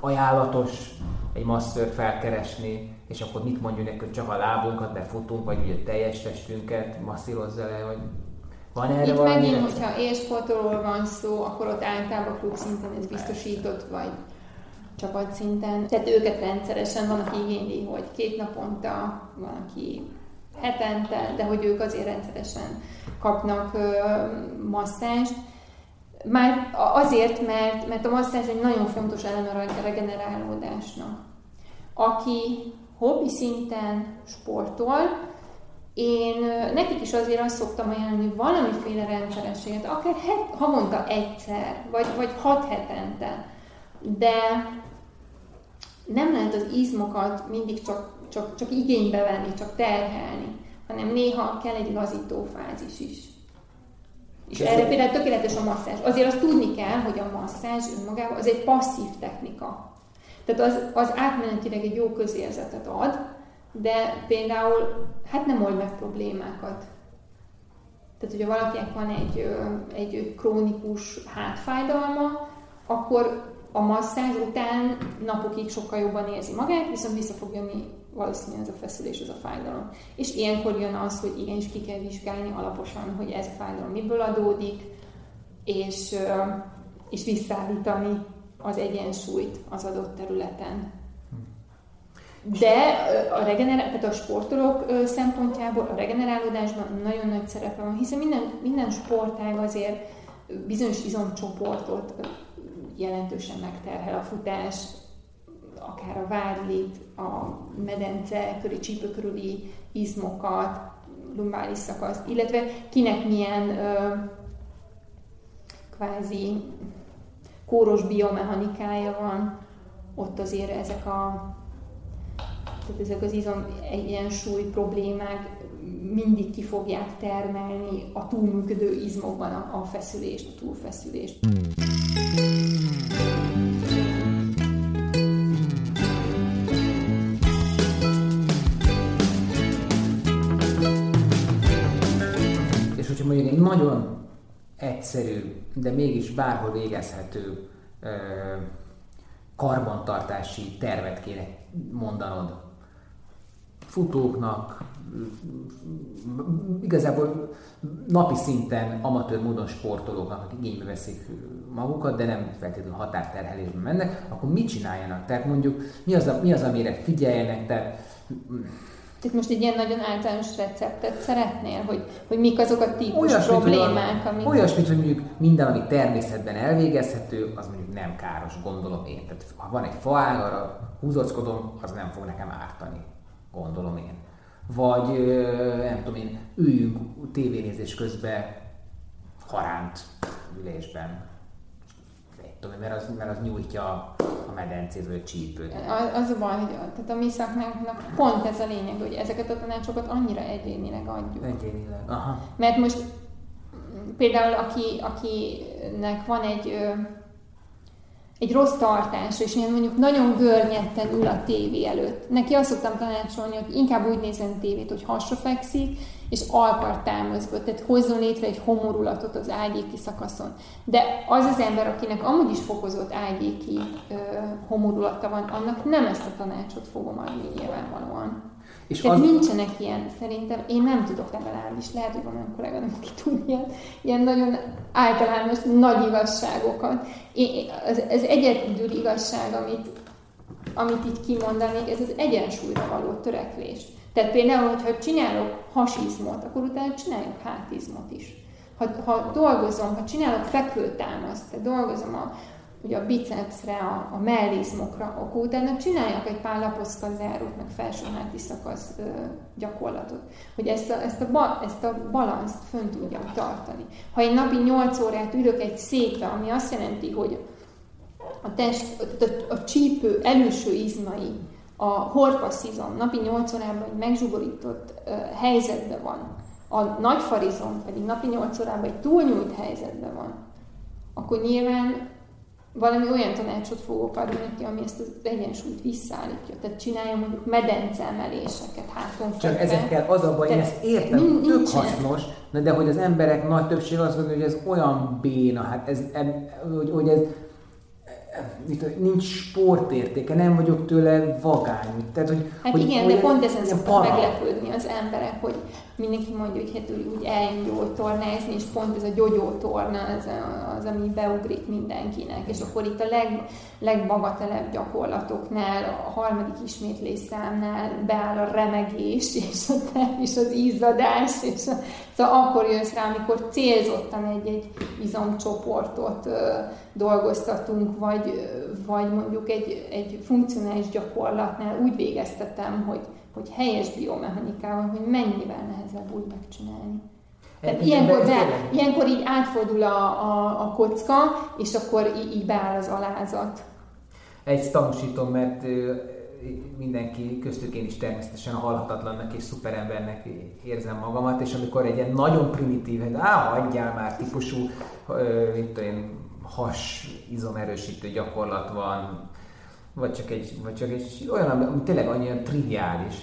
ajánlatos egy masször felkeresni, és akkor mit mondjuk hogy csak a lábunkat befutunk, vagy ugye teljes testünket masszírozza le, vagy van erre Itt valami? megint, hogyha élsportolóról van szó, akkor ott általában klub szinten ez biztosított, vagy csapatszinten. Tehát őket rendszeresen van, aki igényli, hogy két naponta, van, aki hetente, de hogy ők azért rendszeresen kapnak masszást. Már azért, mert, mert a masszázs egy nagyon fontos eleme a regenerálódásnak. Aki hobbi szinten sportol, én nekik is azért azt szoktam ajánlani, hogy valamiféle rendszerességet, akár het, havonta egyszer, vagy, vagy hat hetente, de nem lehet az izmokat mindig csak, csak, csak igénybe venni, csak terhelni, hanem néha kell egy lazító fázis is. És Ez erre például tökéletes a masszázs. Azért azt tudni kell, hogy a masszázs önmagában az egy passzív technika. Tehát az, az átmenetileg egy jó közérzetet ad, de például hát nem old meg problémákat. Tehát, hogyha valakinek van egy, egy krónikus hátfájdalma, akkor a masszázs után napokig sokkal jobban érzi magát, viszont vissza fog jönni valószínűleg ez a feszülés, ez a fájdalom. És ilyenkor jön az, hogy igenis ki kell vizsgálni alaposan, hogy ez a fájdalom miből adódik, és, és visszaállítani az egyensúlyt az adott területen. De a, regenerá- tehát a sportolók szempontjából a regenerálódásban nagyon nagy szerepe van, hiszen minden, minden sportág azért bizonyos izomcsoportot jelentősen megterhel a futás, akár a vádlit, a medence köri, csípő körüli izmokat, lumbális szakaszt, illetve kinek milyen ö, kvázi kóros biomechanikája van, ott azért ezek a tehát ezek az izom egyensúly problémák mindig ki fogják termelni a túlműködő izmokban a, a feszülést, a túlfeszülést. És hogyha mondjuk egy nagyon egyszerű, de mégis bárhol végezhető karbantartási tervet kéne mondanod futóknak, igazából napi szinten amatőr módon sportolóknak, akik igénybe veszik magukat, de nem feltétlenül határterhelésben mennek, akkor mit csináljanak? Tehát mondjuk mi az, a, mi az amire figyeljenek? Tehát, itt most egy ilyen nagyon általános receptet szeretnél, hogy, hogy mik azok a típus olyasmit, problémák, amik... Olyasmit, hogy mondjuk minden, ami természetben elvégezhető, az mondjuk nem káros, gondolom én. Tehát ha van egy faág, arra húzockodom, az nem fog nekem ártani gondolom én. Vagy nem tudom én, üljünk tévénézés közben haránt ülésben. Tudom, mert az, mert az nyújtja a medencét vagy a csípőt. Az a baj, hogy tehát a mi szakmánknak pont ez a lényeg, hogy ezeket a tanácsokat annyira egyénileg adjuk. Egyénileg, aha. Mert most például aki, akinek van egy egy rossz tartás, és én mondjuk nagyon görnyetten ül a tévé előtt. Neki azt szoktam tanácsolni, hogy inkább úgy nézzen tévét, hogy hasra fekszik, és alkart támaszba, tehát hozzon létre egy homorulatot az ágyéki szakaszon. De az az ember, akinek amúgy is fokozott ágyéki ö, homorulata van, annak nem ezt a tanácsot fogom adni nyilvánvalóan. És Tehát az... nincsenek ilyen, szerintem, én nem tudok legalábbis, lehet, hogy van olyan kolléganőm, aki tud ilyen, ilyen nagyon általános, nagy igazságokat. Én, az, az egyedül igazság, amit, amit így kimondanék, ez az egyensúlyra való törekvés. Tehát például, hogyha csinálok hasizmot, akkor utána csináljunk hátizmot is. Ha, ha dolgozom, ha csinálok fekvőtámaszt, dolgozom a ugye a bicepsre, a, a mellizmokra, akkor utána csinálják egy pár laposzka zárót, meg felsőháti szakasz ö, gyakorlatot, hogy ezt a, ezt, a ba, ezt a balanszt fönn tudjam tartani. Ha én napi 8 órát ülök egy székbe, ami azt jelenti, hogy a, test, a, a csípő előső izmai, a horpaszizom napi 8 órában egy megzsugorított ö, helyzetben van, a nagyfarizom pedig napi 8 órában egy túlnyújt helyzetben van, akkor nyilván valami olyan tanácsot fogok adni neki, ami ezt az egyensúlyt visszaállítja. Tehát csinálja mondjuk medence emeléseket háton Csak ezekkel az a baj, én ezt értem, tök hasznos, de hogy az emberek nagy többség azt mondja, hogy ez olyan béna, hát ez, hogy, hogy ez nincs sportértéke, nem vagyok tőle vagány. Tehát, hogy, hát hogy, igen, hogy, de pont ezen szoktak meglepődni az emberek, hogy mindenki mondja, hogy hát úgy eljön jól tornázni, és pont ez a gyogyótorna az, az, ami beugrik mindenkinek. És akkor itt a leg, legbagatelebb gyakorlatoknál, a harmadik ismétlés számnál beáll a remegés, és, a, és az izzadás, és a, szóval akkor jössz rá, amikor célzottan egy-egy izomcsoportot ö, dolgoztatunk, vagy, vagy mondjuk egy, egy funkcionális gyakorlatnál úgy végeztetem, hogy hogy helyes biomechanikával, hogy mennyivel nehezebb úgy megcsinálni. Tehát ilyenkor, be, ilyenkor így átfordul a, a, a kocka, és akkor így, így beáll az alázat. Egy tanúsítom, mert mindenki, köztük én is természetesen halhatatlannak és szuperembernek érzem magamat, és amikor egy ilyen nagyon primitív, á, hagyjál már típusú, mint olyan has izomerősítő gyakorlat van, vagy csak egy, vagy csak egy olyan, ami tényleg annyira triviális.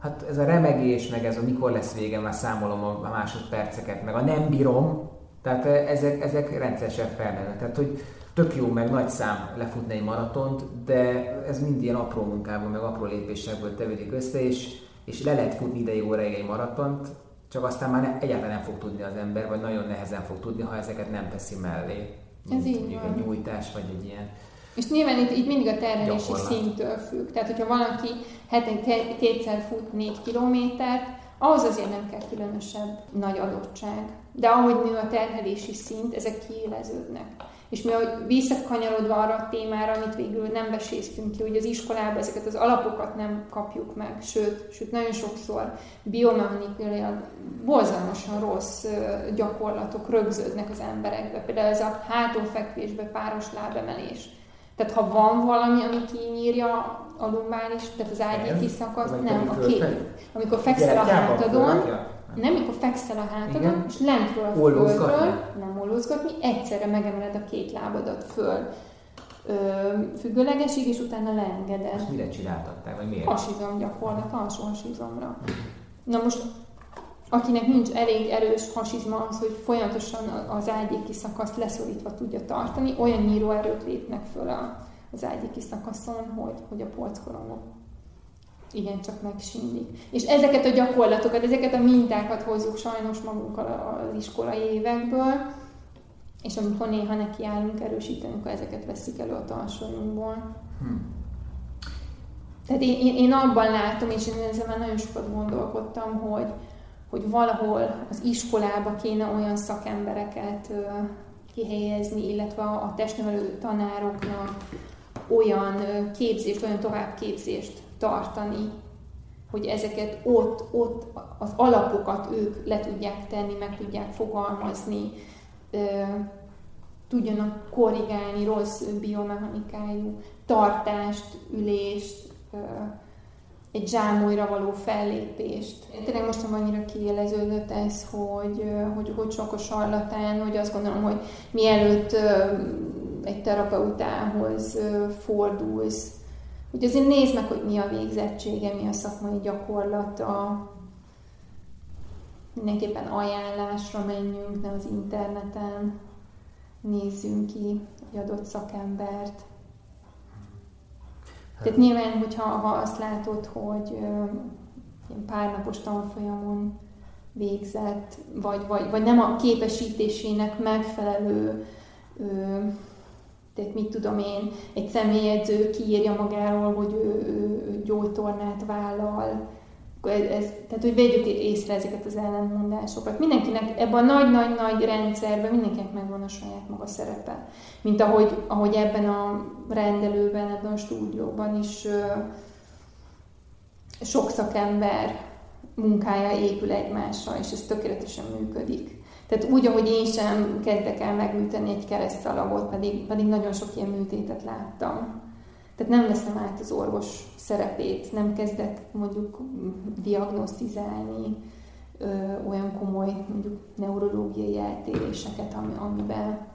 Hát ez a remegés, meg ez a mikor lesz vége, már számolom a másodperceket, meg a nem bírom, tehát ezek, ezek rendszeresen felmennek. Tehát, hogy tök jó, meg nagy szám lefutni egy maratont, de ez mind ilyen apró munkából, meg apró lépésekből tevődik össze, és, és le lehet futni ideig óráig egy maratont, csak aztán már ne, egyáltalán nem fog tudni az ember, vagy nagyon nehezen fog tudni, ha ezeket nem teszi mellé. Ez így van. egy nyújtás, vagy egy ilyen és nyilván itt, itt mindig a terhelési Gyakorlat. szintől függ. Tehát, hogyha valaki heten kétszer fut négy kilométert, ahhoz azért nem kell különösebb nagy adottság. De ahogy nő a terhelési szint, ezek kiéleződnek. És mi, ahogy visszakanyarodva arra a témára, amit végül nem beséztünk ki, hogy az iskolában ezeket az alapokat nem kapjuk meg, sőt, sőt nagyon sokszor biomechanikailag borzalmasan rossz gyakorlatok rögződnek az emberekbe. Például ez a hátonfekvésbe páros lábemelés tehát ha van valami, ami kinyírja a lumbális, tehát az ágyéki szakasz, nem, a két. Amikor fekszel a hátadon, nem, amikor fekszel a hátadon, Igen. és lentről a földről, nem ollózgatni, egyszerre megemeled a két lábadat föl ö, függőlegesig, és utána leengeded. Ezt mire csináltatták, vagy miért? Hasizom gyakorlat, alsó hasizomra. Na most akinek nincs elég erős hasizma az, hogy folyamatosan az ágyéki szakaszt leszorítva tudja tartani, olyan nyíróerőt lépnek föl az ágyéki szakaszon, hogy, hogy a polckorongok igen, csak megsínlik. És ezeket a gyakorlatokat, ezeket a mintákat hozzuk sajnos magunkkal az iskolai évekből, és amikor néha nekiállunk erősíteni, akkor ezeket veszik elő a talsójunkból. Hmm. Tehát én, én, én abban látom, és én ezzel már nagyon sokat gondolkodtam, hogy, hogy valahol az iskolába kéne olyan szakembereket kihelyezni, illetve a testnevelő tanároknak olyan képzést, olyan továbbképzést tartani, hogy ezeket ott, ott az alapokat ők le tudják tenni, meg tudják fogalmazni, tudjanak korrigálni rossz biomechanikájú tartást, ülést, egy zsámolyra való fellépést. Tényleg most annyira kiéleződött ez, hogy, hogy, hogy sok a sarlatán, hogy azt gondolom, hogy mielőtt egy terapeutához fordulsz, hogy azért nézd meg, hogy mi a végzettsége, mi a szakmai gyakorlata, mindenképpen ajánlásra menjünk, ne az interneten nézzünk ki egy adott szakembert. Tehát nyilván, hogyha ha azt látod, hogy ilyen párnapos tanfolyamon végzett, vagy, vagy, vagy nem a képesítésének megfelelő, ö, tehát mit tudom én, egy személyedző kiírja magáról, hogy ő, ő, ő gyógytornát vállal, ez, tehát, hogy vegyük észre ezeket az ellentmondásokat. Mindenkinek ebben a nagy-nagy-nagy rendszerben mindenkinek megvan a saját maga szerepe. Mint ahogy, ahogy ebben a rendelőben, ebben a stúdióban is ö, sok szakember munkája épül egymásra, és ez tökéletesen működik. Tehát úgy, ahogy én sem kezdek el megműteni egy keresztszalagot, pedig, pedig nagyon sok ilyen műtétet láttam. Tehát nem veszem át az orvos szerepét, nem kezdek mondjuk diagnosztizálni ö, olyan komoly mondjuk neurológiai eltéréseket, ami, amiben,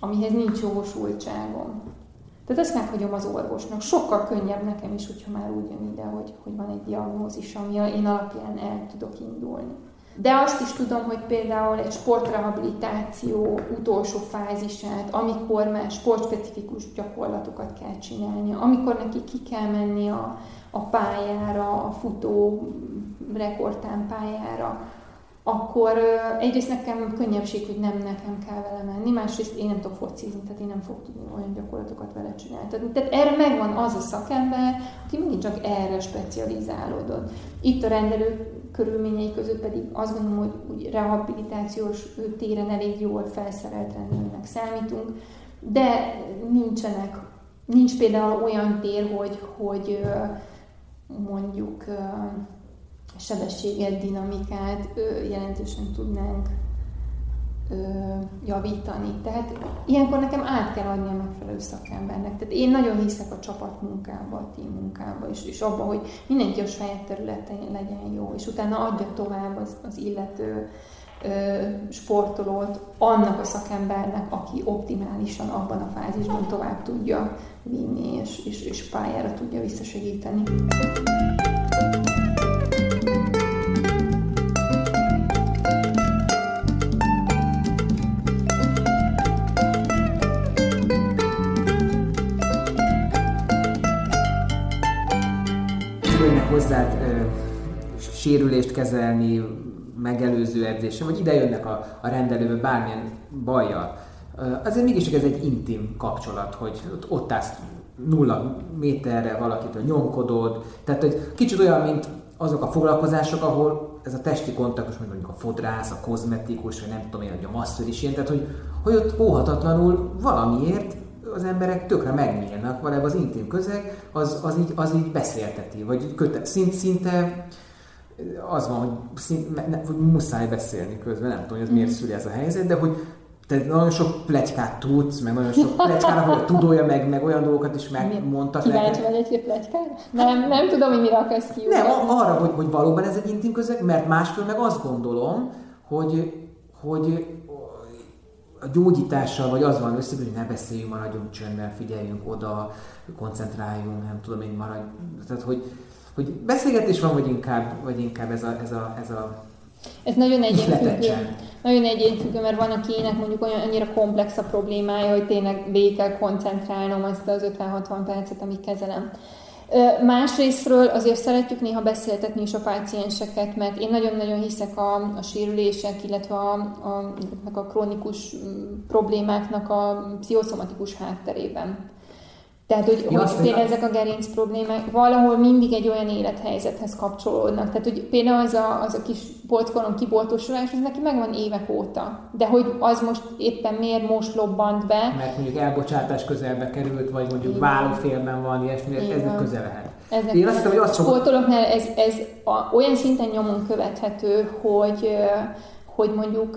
amihez nincs jogosultságom. Tehát ezt meghagyom az orvosnak. Sokkal könnyebb nekem is, hogyha már úgy jön ide, hogy, hogy van egy diagnózis, ami én alapján el tudok indulni. De azt is tudom, hogy például egy sportrehabilitáció utolsó fázisát, amikor már sportspecifikus gyakorlatokat kell csinálni, amikor neki ki kell menni a, a pályára, a futó rekordtán pályára, akkor egyrészt nekem könnyebbség, hogy nem nekem kell vele menni, másrészt én nem tudok focizni, tehát én nem fogok tudni olyan gyakorlatokat vele csinálni. Tehát, tehát erre megvan az a szakember, aki mindig csak erre specializálódott. Itt a rendelő körülményei között pedig azt gondolom, hogy úgy rehabilitációs téren elég jól felszerelt rendelőnek számítunk, de nincsenek, nincs például olyan tér, hogy, hogy mondjuk sebességet, dinamikát jelentősen tudnánk javítani. Tehát ilyenkor nekem át kell adni a megfelelő szakembernek. Tehát én nagyon hiszek a csapatmunkába, a team munkába, és, és abban, hogy mindenki a saját területén legyen jó, és utána adja tovább az, az illető ö, sportolót annak a szakembernek, aki optimálisan abban a fázisban tovább tudja vinni, és, és, és pályára tudja visszasegíteni. hozzád sérülést kezelni, megelőző edzésre, vagy ide jönnek a, a rendelőbe bármilyen bajjal. Azért mégis ez egy intim kapcsolat, hogy ott, állsz nulla méterre valakitől nyomkodod, tehát hogy kicsit olyan, mint azok a foglalkozások, ahol ez a testi kontaktus, mondjuk a fodrász, a kozmetikus, vagy nem tudom én, hogy a masször is ilyen, tehát hogy, hogy ott óhatatlanul valamiért az emberek tökre megnyílnak, valójában az intim közeg az, az, így, az így beszélteti, vagy köte, szint, szinte az van, hogy, szint, hogy muszáj beszélni közben, nem tudom, hogy ez miért mm. szüli ez a helyzet, de hogy te nagyon sok plegykát tudsz, meg nagyon sok pletykára, hogy tudója meg, meg olyan dolgokat is megmondtak neked. Kíváncsi vagy egy pletykára? Nem, nem tudom, hogy mire akarsz kiugrani. Nem, arra, hogy, hogy valóban ez egy intim közeg, mert másfél meg azt gondolom, hogy, hogy a gyógyítással, vagy az van össze, hogy ne beszéljünk, maradjunk csöndben, figyeljünk oda, koncentráljunk, nem tudom én maradj. Tehát, hogy, hogy beszélgetés van, vagy inkább, vagy inkább ez a, ez a, ez a ez nagyon egyénfüggő. Nagyon egyénfüggő, mert van, akinek mondjuk olyan annyira komplex a problémája, hogy tényleg végig kell koncentrálnom azt az 50-60 percet, amit kezelem. Másrésztről azért szeretjük néha beszéltetni is a pácienseket, mert én nagyon-nagyon hiszek a, a sérülések, illetve a, a, a krónikus problémáknak a pszichoszomatikus hátterében. Tehát, hogy, ja, hogy például ezek a gerinc problémák valahol mindig egy olyan élethelyzethez kapcsolódnak. Tehát, hogy például az a, az a kis polckoron kiboltosulás, az neki megvan évek óta. De hogy az most éppen miért most lobbant be. Mert mondjuk elbocsátás közelbe került, vagy mondjuk vállófélben van, ilyesmi, ez közel lehet. Ezek Én azt hiszem, hogy azt sportolóknál ez, ez a, olyan szinten nyomon követhető, hogy hogy mondjuk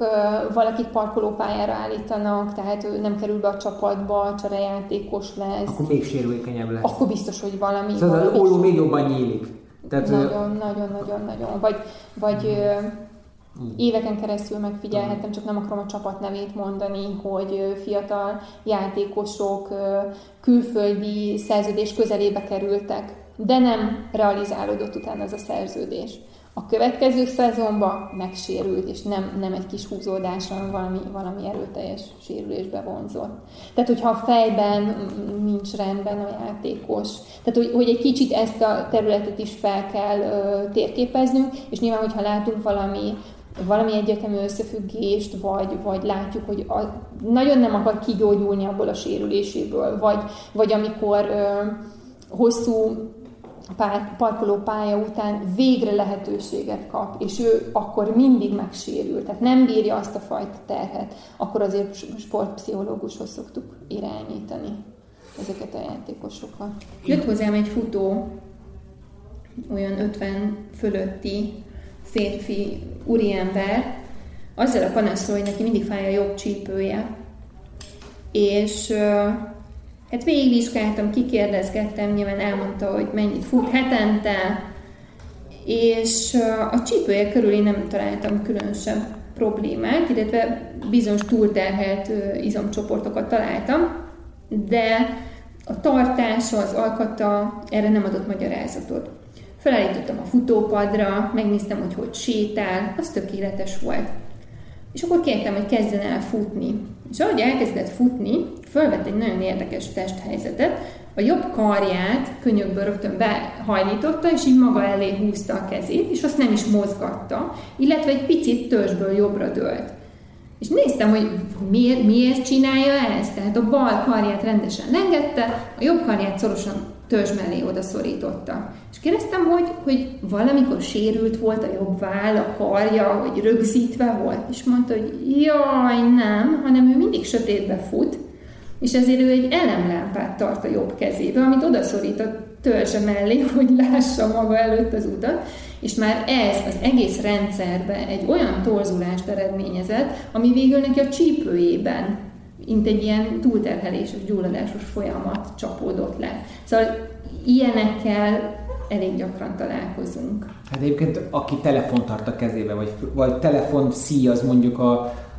valakit parkolópályára állítanak, tehát ő nem kerül be a csapatba, cserejátékos lesz. Akkor még sérülékenyebb lesz. Akkor biztos, hogy valami... Szóval valami az óló még jobban nyílik. Tehát, nagyon, ő... nagyon, nagyon, nagyon. Vagy, vagy uh, éveken keresztül megfigyelhettem, csak nem akarom a csapat nevét mondani, hogy fiatal játékosok külföldi szerződés közelébe kerültek, de nem realizálódott utána ez a szerződés a következő szezonban megsérült, és nem, nem egy kis húzódás, hanem valami, valami erőteljes sérülésbe vonzott. Tehát, hogyha a fejben nincs rendben a játékos, tehát, hogy, hogy egy kicsit ezt a területet is fel kell ö, térképeznünk, és nyilván, hogyha látunk valami valami egyetemű összefüggést, vagy, vagy látjuk, hogy a, nagyon nem akar kigyógyulni abból a sérüléséből, vagy, vagy amikor ö, hosszú parkoló pálya után végre lehetőséget kap, és ő akkor mindig megsérül, tehát nem bírja azt a fajta terhet, akkor azért sportpszichológushoz szoktuk irányítani ezeket a játékosokat. Jött hozzám egy futó, olyan 50 fölötti férfi úriember, azzal a panaszról, hogy neki mindig fáj a jobb csípője, és Hát végigvizsgáltam, kikérdezgettem, nyilván elmondta, hogy mennyit fut hetente, és a csípője körül én nem találtam különösebb problémát, illetve bizonyos túlterhelt izomcsoportokat találtam, de a tartása, az alkata erre nem adott magyarázatot. Felállítottam a futópadra, megnéztem, hogy hogy sétál, az tökéletes volt. És akkor kértem, hogy kezdjen el futni. És ahogy elkezdett futni, fölvett egy nagyon érdekes testhelyzetet, a jobb karját könyökből rögtön behajlította, és így maga elé húzta a kezét, és azt nem is mozgatta, illetve egy picit törzsből jobbra dőlt. És néztem, hogy miért, miért csinálja ezt. Tehát a bal karját rendesen lengette, a jobb karját szorosan törzs mellé odaszorította. És kérdeztem, hogy, hogy valamikor sérült volt a jobb váll, a karja, vagy rögzítve volt, és mondta, hogy jaj, nem, hanem ő mindig sötétbe fut, és ezért ő egy elemlámpát tart a jobb kezébe, amit odaszorít a törzse mellé, hogy lássa maga előtt az utat, és már ez az egész rendszerbe egy olyan torzulást eredményezett, ami végül neki a csípőjében mint egy ilyen túlterheléses, gyulladásos folyamat csapódott le. Szóval ilyenekkel elég gyakran találkozunk. Hát egyébként aki telefon tart a kezébe, vagy, vagy telefon az mondjuk a,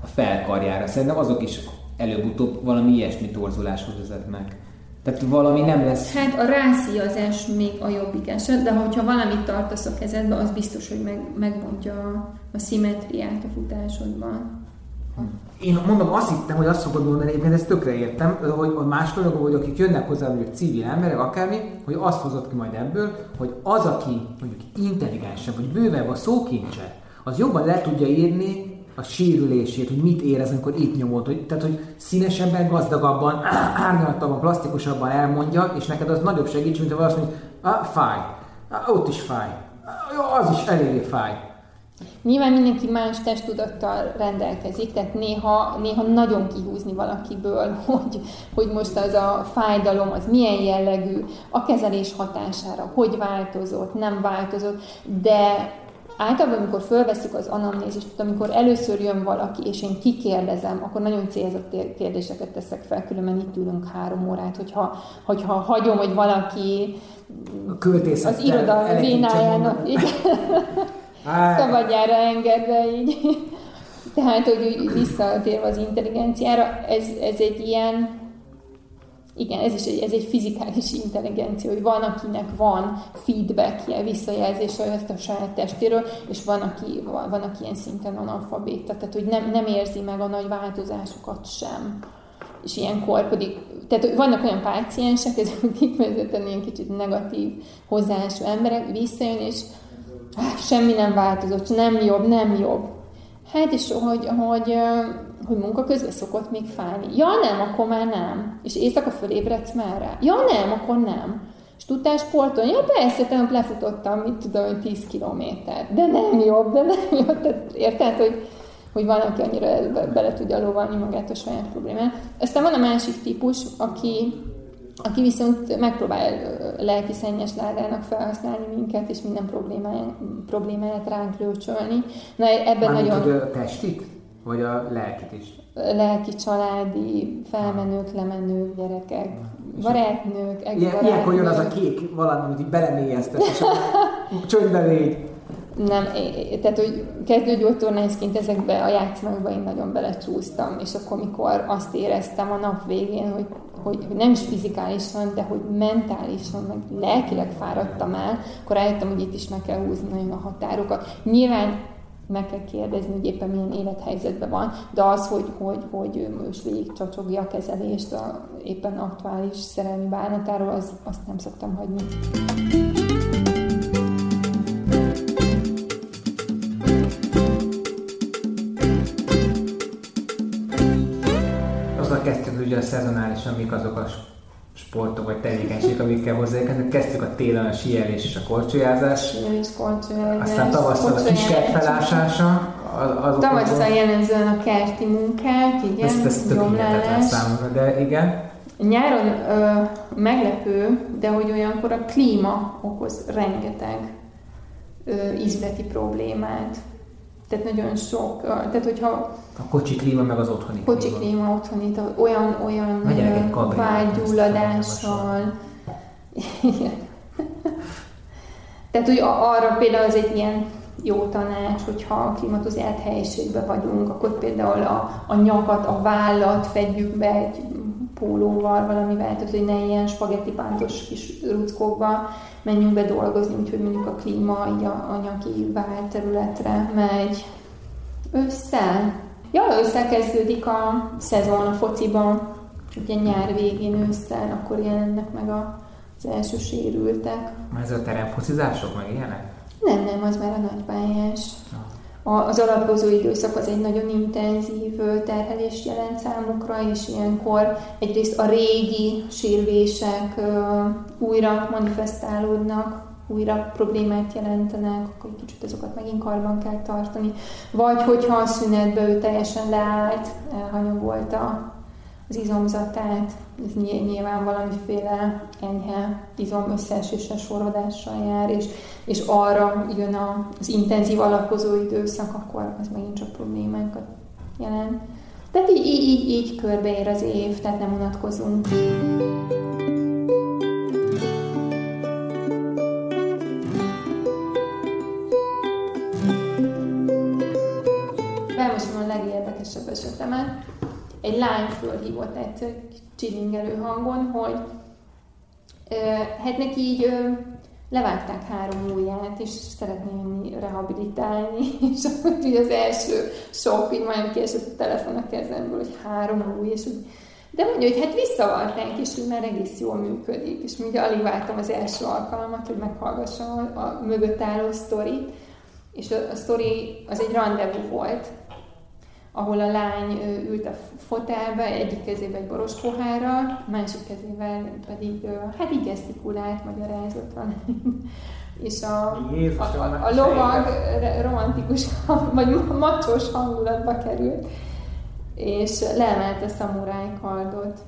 a felkarjára, szerintem azok is előbb-utóbb valami ilyesmi torzuláshoz vezetnek. Tehát valami nem lesz... Hát a rászíjazás még a jobbik eset, de hogyha valamit tartasz a kezedbe, az biztos, hogy meg, megbontja a, a szimetriát a futásodban. Én mondom, azt hittem, hogy azt szokod mondani, egyébként ezt tökre értem, hogy a más dolgok, hogy akik jönnek hozzá, hogy civil emberek, akármi, hogy azt hozott ki majd ebből, hogy az, aki mondjuk intelligensebb, vagy bővebb a szókincse, az jobban le tudja írni a sérülését, hogy mit érez, amikor itt nyomod, hogy, tehát, hogy színesebben, gazdagabban, árnyaltabban, plastikusabban elmondja, és neked az nagyobb segítség, mint ha azt mondja, ah, fáj, ah, ott is fáj, ah, az is eléggé fáj. Nyilván mindenki más testtudattal rendelkezik, tehát néha, néha nagyon kihúzni valakiből, hogy, hogy most az a fájdalom, az milyen jellegű, a kezelés hatására, hogy változott, nem változott, de általában, amikor fölveszük az anamnézist, amikor először jön valaki, és én kikérdezem, akkor nagyon célzott kérdéseket teszek fel, különben itt ülünk három órát, hogyha, hogyha hagyom, hogy valaki az iroda vénájának szabadjára engedve így. Tehát, hogy visszatérve az intelligenciára, ez, ez egy ilyen, igen, ez is egy, ez egy fizikális intelligencia, hogy van, akinek van feedbackje, visszajelzése ezt a saját testéről, és van, aki, van, van aki ilyen szinten analfabéta, tehát hogy nem, nem érzi meg a nagy változásokat sem. És ilyenkor pedig, tehát vannak olyan páciensek, ezek kifejezetten ilyen kicsit negatív hozzáállású emberek, visszajön, és semmi nem változott, nem jobb, nem jobb. Hát és hogy, hogy, hogy munka közben szokott még fájni. Ja nem, akkor már nem. És éjszaka fölébredsz már rá. Ja nem, akkor nem. És tudtál sportolni? Ja persze, tegnap lefutottam, mit tudom, hogy 10 kilométer. De nem jobb, de nem jobb. Tehát érted, hogy, hogy van, aki annyira bele tudja lovalni magát a saját problémát. Aztán van a másik típus, aki aki viszont megpróbál lelki szennyes ládának felhasználni minket, és minden problémáját, problémáját ránk lőcsölni. Na ebben Mármint, nagyon... a testit? Vagy a lelkit is? Lelki, családi, felmenők, lemenők, gyerekek, barátnők, ex-barátnők. Ilyenkor jön az a kék valami, amit így belemélyeztet, és csöndbe légy. Nem, tehát hogy kezdőgyógytornászként ezekbe a játszmákba én nagyon belecsúsztam, és akkor mikor azt éreztem a nap végén, hogy hogy, hogy nem is fizikálisan, de hogy mentálisan, meg lelkileg fáradtam el, akkor rájöttem, hogy itt is meg kell húzni nagyon a határokat. Nyilván meg kell kérdezni, hogy éppen milyen élethelyzetben van, de az, hogy, hogy, hogy ő most végig csacsogja a kezelést a éppen aktuális szerelmi bánatáról, az, azt nem szoktam hagyni. kezdtük ugye a szezonálisan, mik azok a sportok vagy tevékenységek, amikkel hozzáérkeznek. Kezdtük a télen a síelés és a korcsolyázás. Síelés, korcsolyázás. Aztán tavasszal a kiskert felásása. Tavasszal jellemzően a kerti munkák, igen, ezt, ezt gyomlálás. számomra, de igen. Nyáron ö, meglepő, de hogy olyankor a klíma okoz rengeteg ö, ízleti problémát. Tehát nagyon sok, tehát hogyha... A kocsi klíma meg az otthoni Kocsi klíma otthoni, olyan, olyan vágygyulladással. tehát, hogy arra például az egy ilyen jó tanács, hogyha klimatizált helyiségben vagyunk, akkor például a, a nyakat, a vállat fedjük be egy pólóval, valamivel, tehát hogy ne ilyen spagetti pántos kis ruckókba menjünk be dolgozni, úgyhogy mondjuk a klíma így a, a nyaki vált területre megy. Össze? Ja, összekezdődik a szezon a fociban, ugye nyár végén ősszel, akkor jelennek meg a, az első sérültek. Ez a teremfocizások, meg ilyenek? Nem, nem, az már a nagypályás. Az alapozó időszak az egy nagyon intenzív terhelést jelent számukra, és ilyenkor egyrészt a régi sérülések újra manifestálódnak, újra problémát jelentenek, akkor egy kicsit azokat megint karban kell tartani. Vagy hogyha a szünetbe ő teljesen leállt, elhanyagolta az izomzatát, ez nyilván valamiféle enyhe izom összeeséssel sorodással jár, és, és arra jön az intenzív alakozó időszak, akkor az megint csak problémákat jelent. Tehát így, így, így, így körbeér az év, tehát nem unatkozunk. Elmesem a legérdekesebb esetemet egy lány fölhívott egyszer csilingelő hangon, hogy hát neki így levágták három ujját, és szeretném rehabilitálni, és akkor az első sok, így majd kiesett a telefon a kezemből, hogy három új, és úgy, de mondja, hogy hát visszavarták, és hogy már egész jól működik, és ugye alig vártam az első alkalmat, hogy meghallgassam a, a mögött álló sztorit, és a, a sztori az egy rendezvú volt, ahol a lány ült a fotelbe, egyik kezébe egy boros pohárral, másik kezével pedig, hát így gesztikulált, magyarázott van. És a, Jézus, a, a, a lovag romantikus, vagy macsos hangulatba került, és leemelte a szamuráj kardot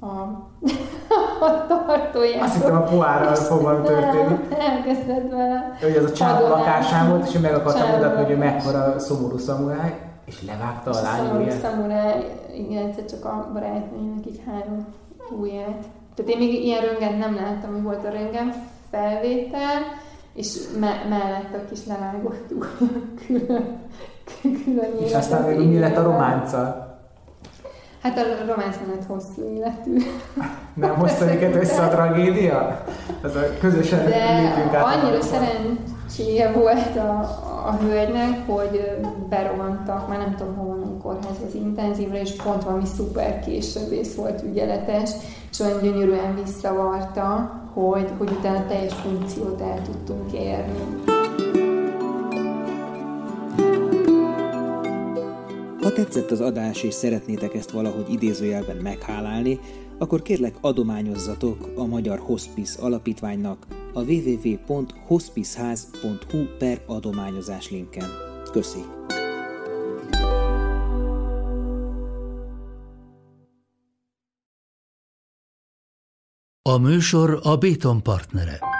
a, a tartóját. Azt hittem a poárral fogva történik. Elkezdett vele. Hogy az a csáv lakásán volt, és ő meg akarta mutatni, hogy ő mekkora szomorú szamuráj és levágta a lány ujját? Szamuráj, igen, egyszer csak a barátnőjének így három ujját. Tehát én még ilyen röngen nem láttam, hogy volt a röngen felvétel, és me- mellett a kis levágott külön, külön És aztán még mi lett a románca? Hát a románc nem hosszú életű. Nem hozta őket össze a tragédia? Az a közösen De annyira szerencséje volt a, a hölgynek, hogy berohantak, már nem tudom hova menni kórház az intenzívre, és pont valami szuper későbbész volt ügyeletes, és olyan gyönyörűen visszavarta, hogy, hogy utána teljes funkciót el tudtunk érni. Ha tetszett az adás és szeretnétek ezt valahogy idézőjelben meghálálni, akkor kérlek adományozzatok a Magyar Hospice Alapítványnak a www.hospiceház.hu per adományozás linken. Köszi! A műsor a Béton partnere.